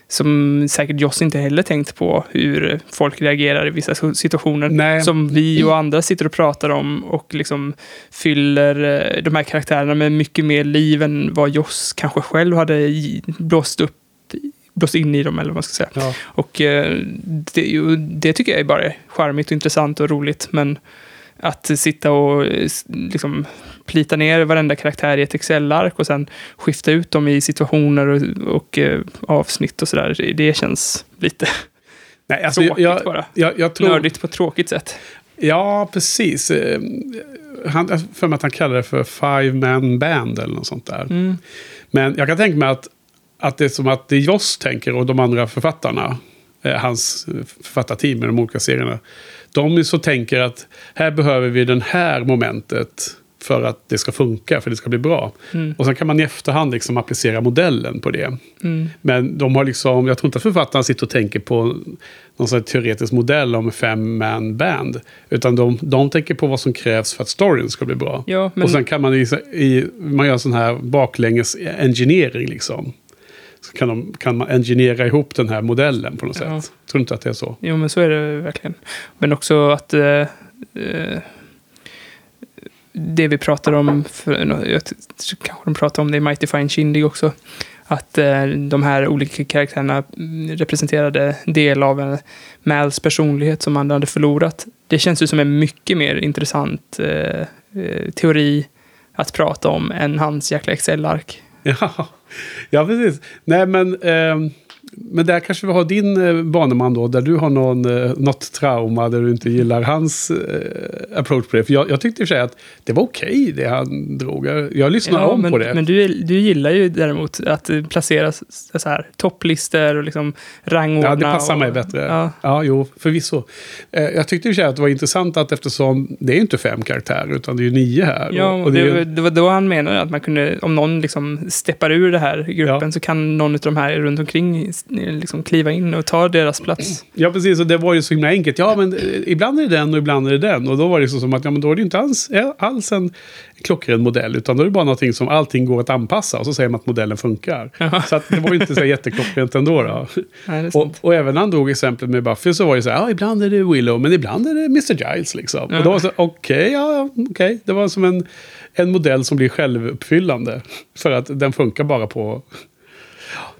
som säkert Joss inte heller tänkt på hur folk reagerar i vissa situationer. Nej. Som vi och andra sitter och pratar om och liksom fyller eh, de här karaktärerna med mycket mer liv än vad Joss kanske själv hade blåst upp blåst in i dem, eller vad man ska säga. Ja. Och eh, det, det tycker jag är bara charmigt och intressant och roligt, men att sitta och eh, liksom plita ner varenda karaktär i ett Excel-ark och sen skifta ut dem i situationer och, och eh, avsnitt och sådär, det- känns lite Nej, alltså, tråkigt jag, bara. jag, jag tror... Nördigt på ett tråkigt sätt. Ja, precis. Han, jag för mig att han kallar det för Five Man Band eller något sånt där. Mm. Men jag kan tänka mig att, att det är som att det Joss tänker och de andra författarna. eh, hans författarteam med de olika serierna. De så tänker att här behöver vi det här momentet för att det ska funka, för det ska bli bra. Mm. Och sen kan man i efterhand liksom applicera modellen på det. Mm. Men de har liksom, jag tror inte att författarna sitter och tänker på någon sån teoretisk modell om fem man band. Utan de, de tänker på vad som krävs för att storyn ska bli bra. Ja, men- Och sen kan man, i, i, man gör sån här baklänges engineering liksom. Så kan, de, kan man engineera ihop den här modellen på något Ja. sätt. Tror du inte att det är så? Jo, men så är det verkligen. Men också att eh, eh, det vi pratar om, för, jag kanske de pratar om det i Mighty Fine Shindig också, att eh, de här olika karaktärerna representerade del av en Mals personlighet som han hade förlorat. Det känns ju som en mycket mer intressant eh, eh, teori att prata om än hans jäkla Excel-ark. Ja, ja precis. Nej, men, Eh, men där kanske vi har din eh, baneman då, där du har någon, eh, något trauma där du inte gillar hans eh, approach på det. För jag, jag tyckte i och för sig att det var okej det han drog. Jag, lyssnade om men, på det. Men du, du gillar ju däremot att placera så här, topplistor och liksom rangordna. Ja, det passar och, mig bättre. Ja. Ja, jo, förvisso. Jag tyckte i och för sig att det var intressant att eftersom det är inte fem karaktärer, utan det är ju nio här. Ja, och, och det, det, det var då han menade att man kunde, om någon liksom steppar ur det här gruppen så kan någon av de här runt omkring liksom kliva in och ta deras plats. Ja, precis. Och det var ju så himla enkelt. Ja, men eh, ibland är det den och ibland är det den. Och då var det så som att ja, men då är det ju inte alls, ja, alls en klockren modell. Utan då är det bara någonting som allting går att anpassa. Och så säger man att modellen funkar. Så att det var ju inte så jätteklockrent ändå. Då. Nej, Och, och även när han drog exemplet med Buffy så var det så här, ja, ibland är det Willow, men ibland är det Mr. Giles liksom. Ja. Och då var det så, okej, ja, ja, okej. Det var som en, en modell som blir självuppfyllande. För att den funkar bara på...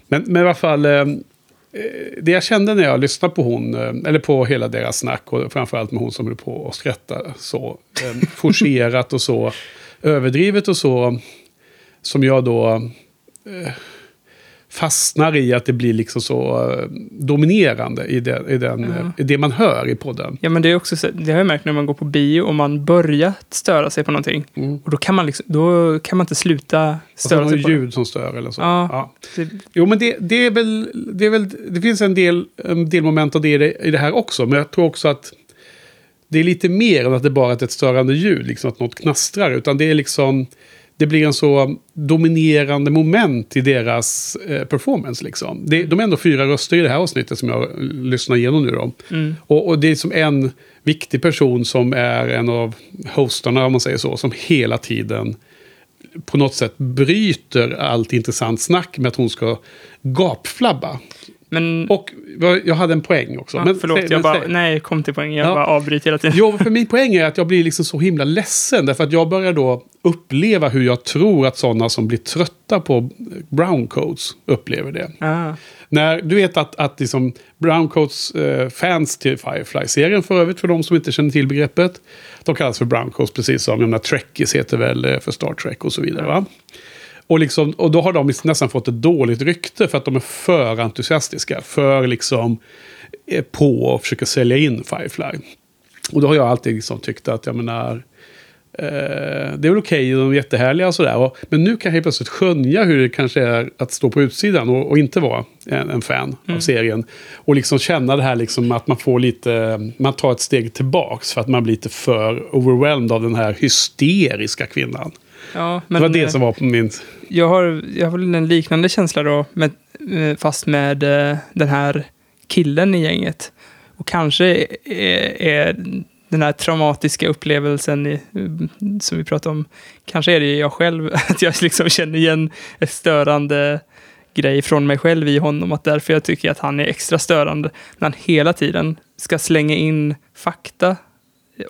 Men, men i alla fall, eh, det jag kände när jag lyssnade på hon, eh, eller på hela deras snack, och framförallt med hon som höll på att skratta så eh, forcerat och så överdrivet och så, som jag då eh, fastnar i att det blir liksom så eh, dominerande i, det, i, den, Ja. eh, i det man hör i podden. Ja, men det är också så, det har jag märkt när man går på bio och man börjar störa sig på någonting. Och då kan man, liksom, då kan man inte sluta störa sig på det. ljud som stör eller så. Ja. Det- Jo, men det, det är väl... Det, är väl, det finns en del, en del moment av det i det i det här också. Men jag tror också att det är lite mer än att det bara är ett störande ljud, liksom att något knastrar. Utan det är liksom... Det blir en så dominerande moment i deras eh, performance. Liksom. Det, de är ändå fyra röster i det här avsnittet som jag lyssnar igenom nu. Då. Mm. Och, och det är som en viktig person som är en av hostarna, om man säger så, som hela tiden på något sätt bryter allt intressant snack med att hon ska gapflabba. Men, och jag hade en poäng också. Ja, men, förlåt, säg- jag men bara, säg- nej, kom till poäng. Jag Ja. bara avbryter hela tiden. Jo, för min poäng är att jag blir liksom så himla ledsen. Därför att jag börjar då uppleva hur jag tror att sådana som blir trötta på browncoats upplever det. Ah. När, du vet att, att liksom browncoats eh, fans till Firefly-serien för övrigt, för de som inte känner till begreppet. De kallas för browncoats, precis som jag menar, Trekkies heter väl eh, för Star Trek och så vidare. Va? Och, liksom, och då har de nästan fått ett dåligt rykte för att de är för entusiastiska. För liksom eh, på och försöker sälja in Firefly. Och då har jag alltid liksom tyckt att, jag menar, eh, det är väl okej, de är jättehärliga och sådär. Och, men nu kan jag helt plötsligt skönja hur det kanske är att stå på utsidan och, och inte vara en, en fan av serien. Och liksom känna det här liksom att man får lite, man tar ett steg tillbaks för att man blir lite för overwhelmed av den här hysteriska kvinnan. Ja, det var det eh, som var på min... Jag har, jag har väl en liknande känsla då, med, eh, fast med eh, den här killen i gänget. Och kanske är, är den här traumatiska upplevelsen i, som vi pratade om, kanske är det jag själv, att jag liksom känner igen ett störande grej från mig själv i honom. Att därför jag tycker att han är extra störande när han hela tiden ska slänga in fakta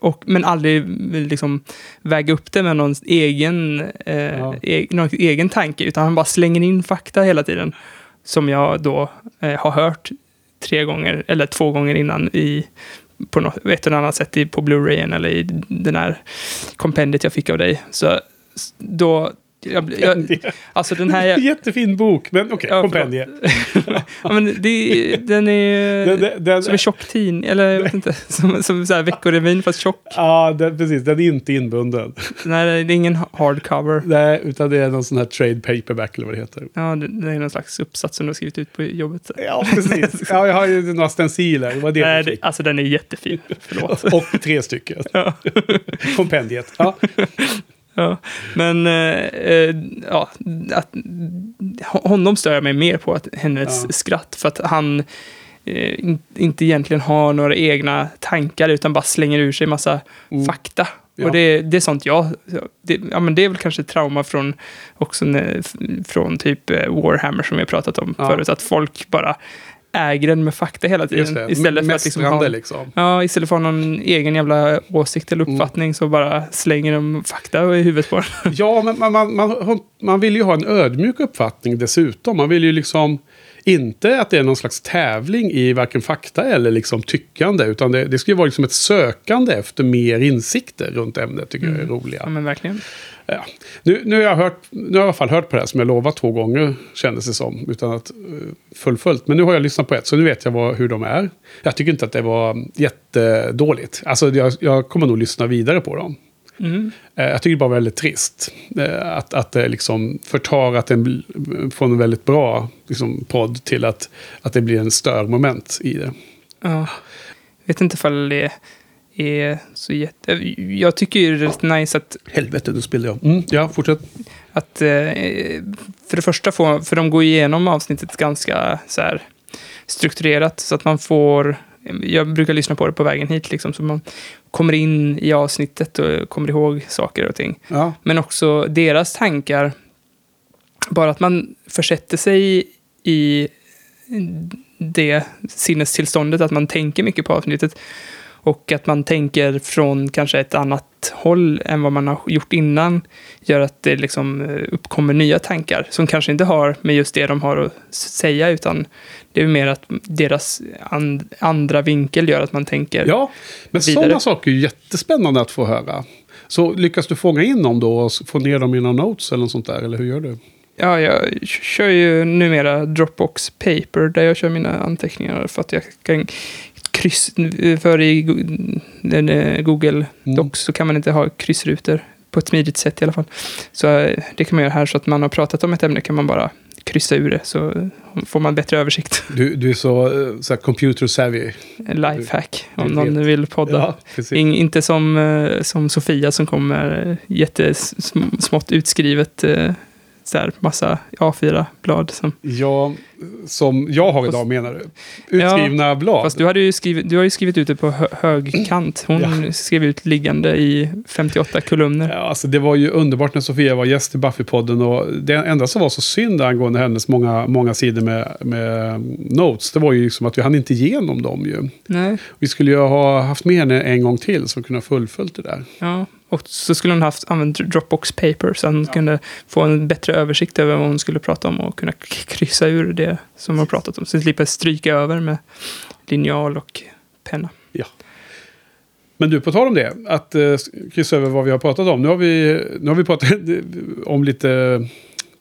och, men aldrig liksom väga upp det med någon egen, eh, e någon egen tanke, utan han bara slänger in fakta hela tiden. Som jag då eh, har hört tre gånger, eller två gånger innan i, på något, ett eller annat sätt i, på Blu-rayen eller i den här kompendiet jag fick av dig. Så då, jag, jag, alltså den här... Jättefin bok, men okej, Ja, kompendie. ja, men det, den är Den- den- den- som en tjock tin, eller jag vet inte, som, som så här Veckorevyn fast tjock. Ja, den, precis. Den är inte inbunden. Nej, det är ingen hardcover. Nej, utan det är någon sån här trade paperback eller vad det heter. Ja, det, det är någon slags uppsats som du har skrivit ut på jobbet. Ja, precis. Ja, jag har ju några stenciler. Var det Nej, det, alltså den är jättefin. Förlåt. Och tre stycken. Kompendiet. Ja. Ja, men eh, eh, ja, att, honom stör jag mig mer på, att hennes Ja. skratt. För att han eh, in, inte egentligen har några egna tankar, utan bara slänger ur sig massa fakta. Ja. Och det, det är sånt jag... Det, ja, men det är väl kanske trauma från, också när, från typ eh, Warhammer som vi har pratat om Ja. förut. Att folk bara äger den med fakta hela tiden. Istället för att liksom ha, liksom. Ja, istället för att ha någon egen jävla åsikt eller uppfattning så bara slänger de fakta i huvudet på den. Ja, men man, man, man, man vill ju ha en ödmjuk uppfattning dessutom. Man vill ju liksom inte att det är någon slags tävling i varken fakta eller liksom tyckande. Utan det, det ska ju vara liksom ett sökande efter mer insikter runt ämnet tycker jag är roliga. Ja, men verkligen. Ja. Nu, nu, har jag hört, nu har jag i alla fall hört på det här som jag lovat två gånger, kändes det som. Utan att uh, fullföljt. Men nu har jag lyssnat på ett, så nu vet jag vad, hur de är. Jag tycker inte att det var jättedåligt. Alltså jag, jag kommer nog lyssna vidare på dem. Mm. Eh, Jag tycker det bara väldigt trist. eh, Att, att det liksom förtar att den får en väldigt bra liksom, podd till att, att det blir en störmoment i det. Ja. Vet inte ifall det är så jätte... Jag tycker ju det är rätt nice att, Helvete, nu spillde jag. Mm, ja, fortsätt. att eh, för det första få, för de går igenom avsnittet ganska så här strukturerat så att man får jag brukar lyssna på det på vägen hit, liksom, så man kommer in i avsnittet och kommer ihåg saker och ting. Ja. Men också deras tankar. Bara att man försätter sig i det sinnestillståndet, att man tänker mycket på avsnittet. Och att man tänker från kanske ett annat håll än vad man har gjort innan. Gör att det liksom eh, uppkommer nya tankar som kanske inte har med just det de har att säga. Utan det är mer att deras and, andra vinkel gör att man tänker Ja, men vidare. sådana saker är jättespännande att få höra. Så lyckas du fånga in dem då och få ner dem i några notes eller något sånt där? Eller hur gör du? Ja, jag kör ju numera Dropbox Paper där jag kör mina anteckningar för att jag kan kryss... För i eh, Google Docs så kan man inte ha kryssrutor på ett smidigt sätt i alla fall. Så eh, det kan man göra här så att man har pratat om ett ämne kan man bara kryssa ur det så får man bättre översikt. Du, du är så, eh, så computer savvy. Lifehack om någon vill podda. Ja. In, inte som, eh, som Sofia som kommer jättesmått utskrivet eh, så här, massa A4-blad. Som, Ja, som jag har idag menar du? Utskrivna blad? Fast du, hade ju skrivit, du har ju skrivit ut det på hö, högkant. Hon skrev ut liggande i 58 kolumner. Ja, alltså det var ju underbart när Sofia var gäst i Buffy-podden. Och det enda som var så synd angående hennes många, många sidor med, med notes, det var ju liksom att vi hann inte igenom dem ju. Nej. Vi skulle ju ha haft med henne en gång till som kunde ha fullföljt det där. Ja, och så skulle hon haft använt Dropbox Paper så hon kunde få en bättre översikt över vad hon skulle prata om och kunna kryssa ur det som hon pratat om. Så slipper stryka över med linjal och penna. Ja. Men du, på tal om det, att uh, kryssa över vad vi har pratat om. Nu har vi, nu har vi pratat om lite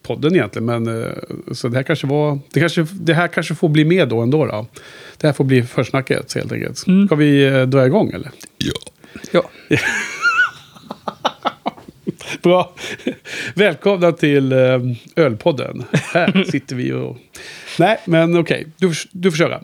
podden egentligen, men eh, så det här kanske var, det, kanske, det här kanske får bli med då ändå. Då. Det här får bli försnacket helt enkelt. Ska vi eh, dra igång eller? Ja. Bra. Välkomna till eh, Ölpodden. Här sitter vi och... Nej, men okej. Du, får- du får köra.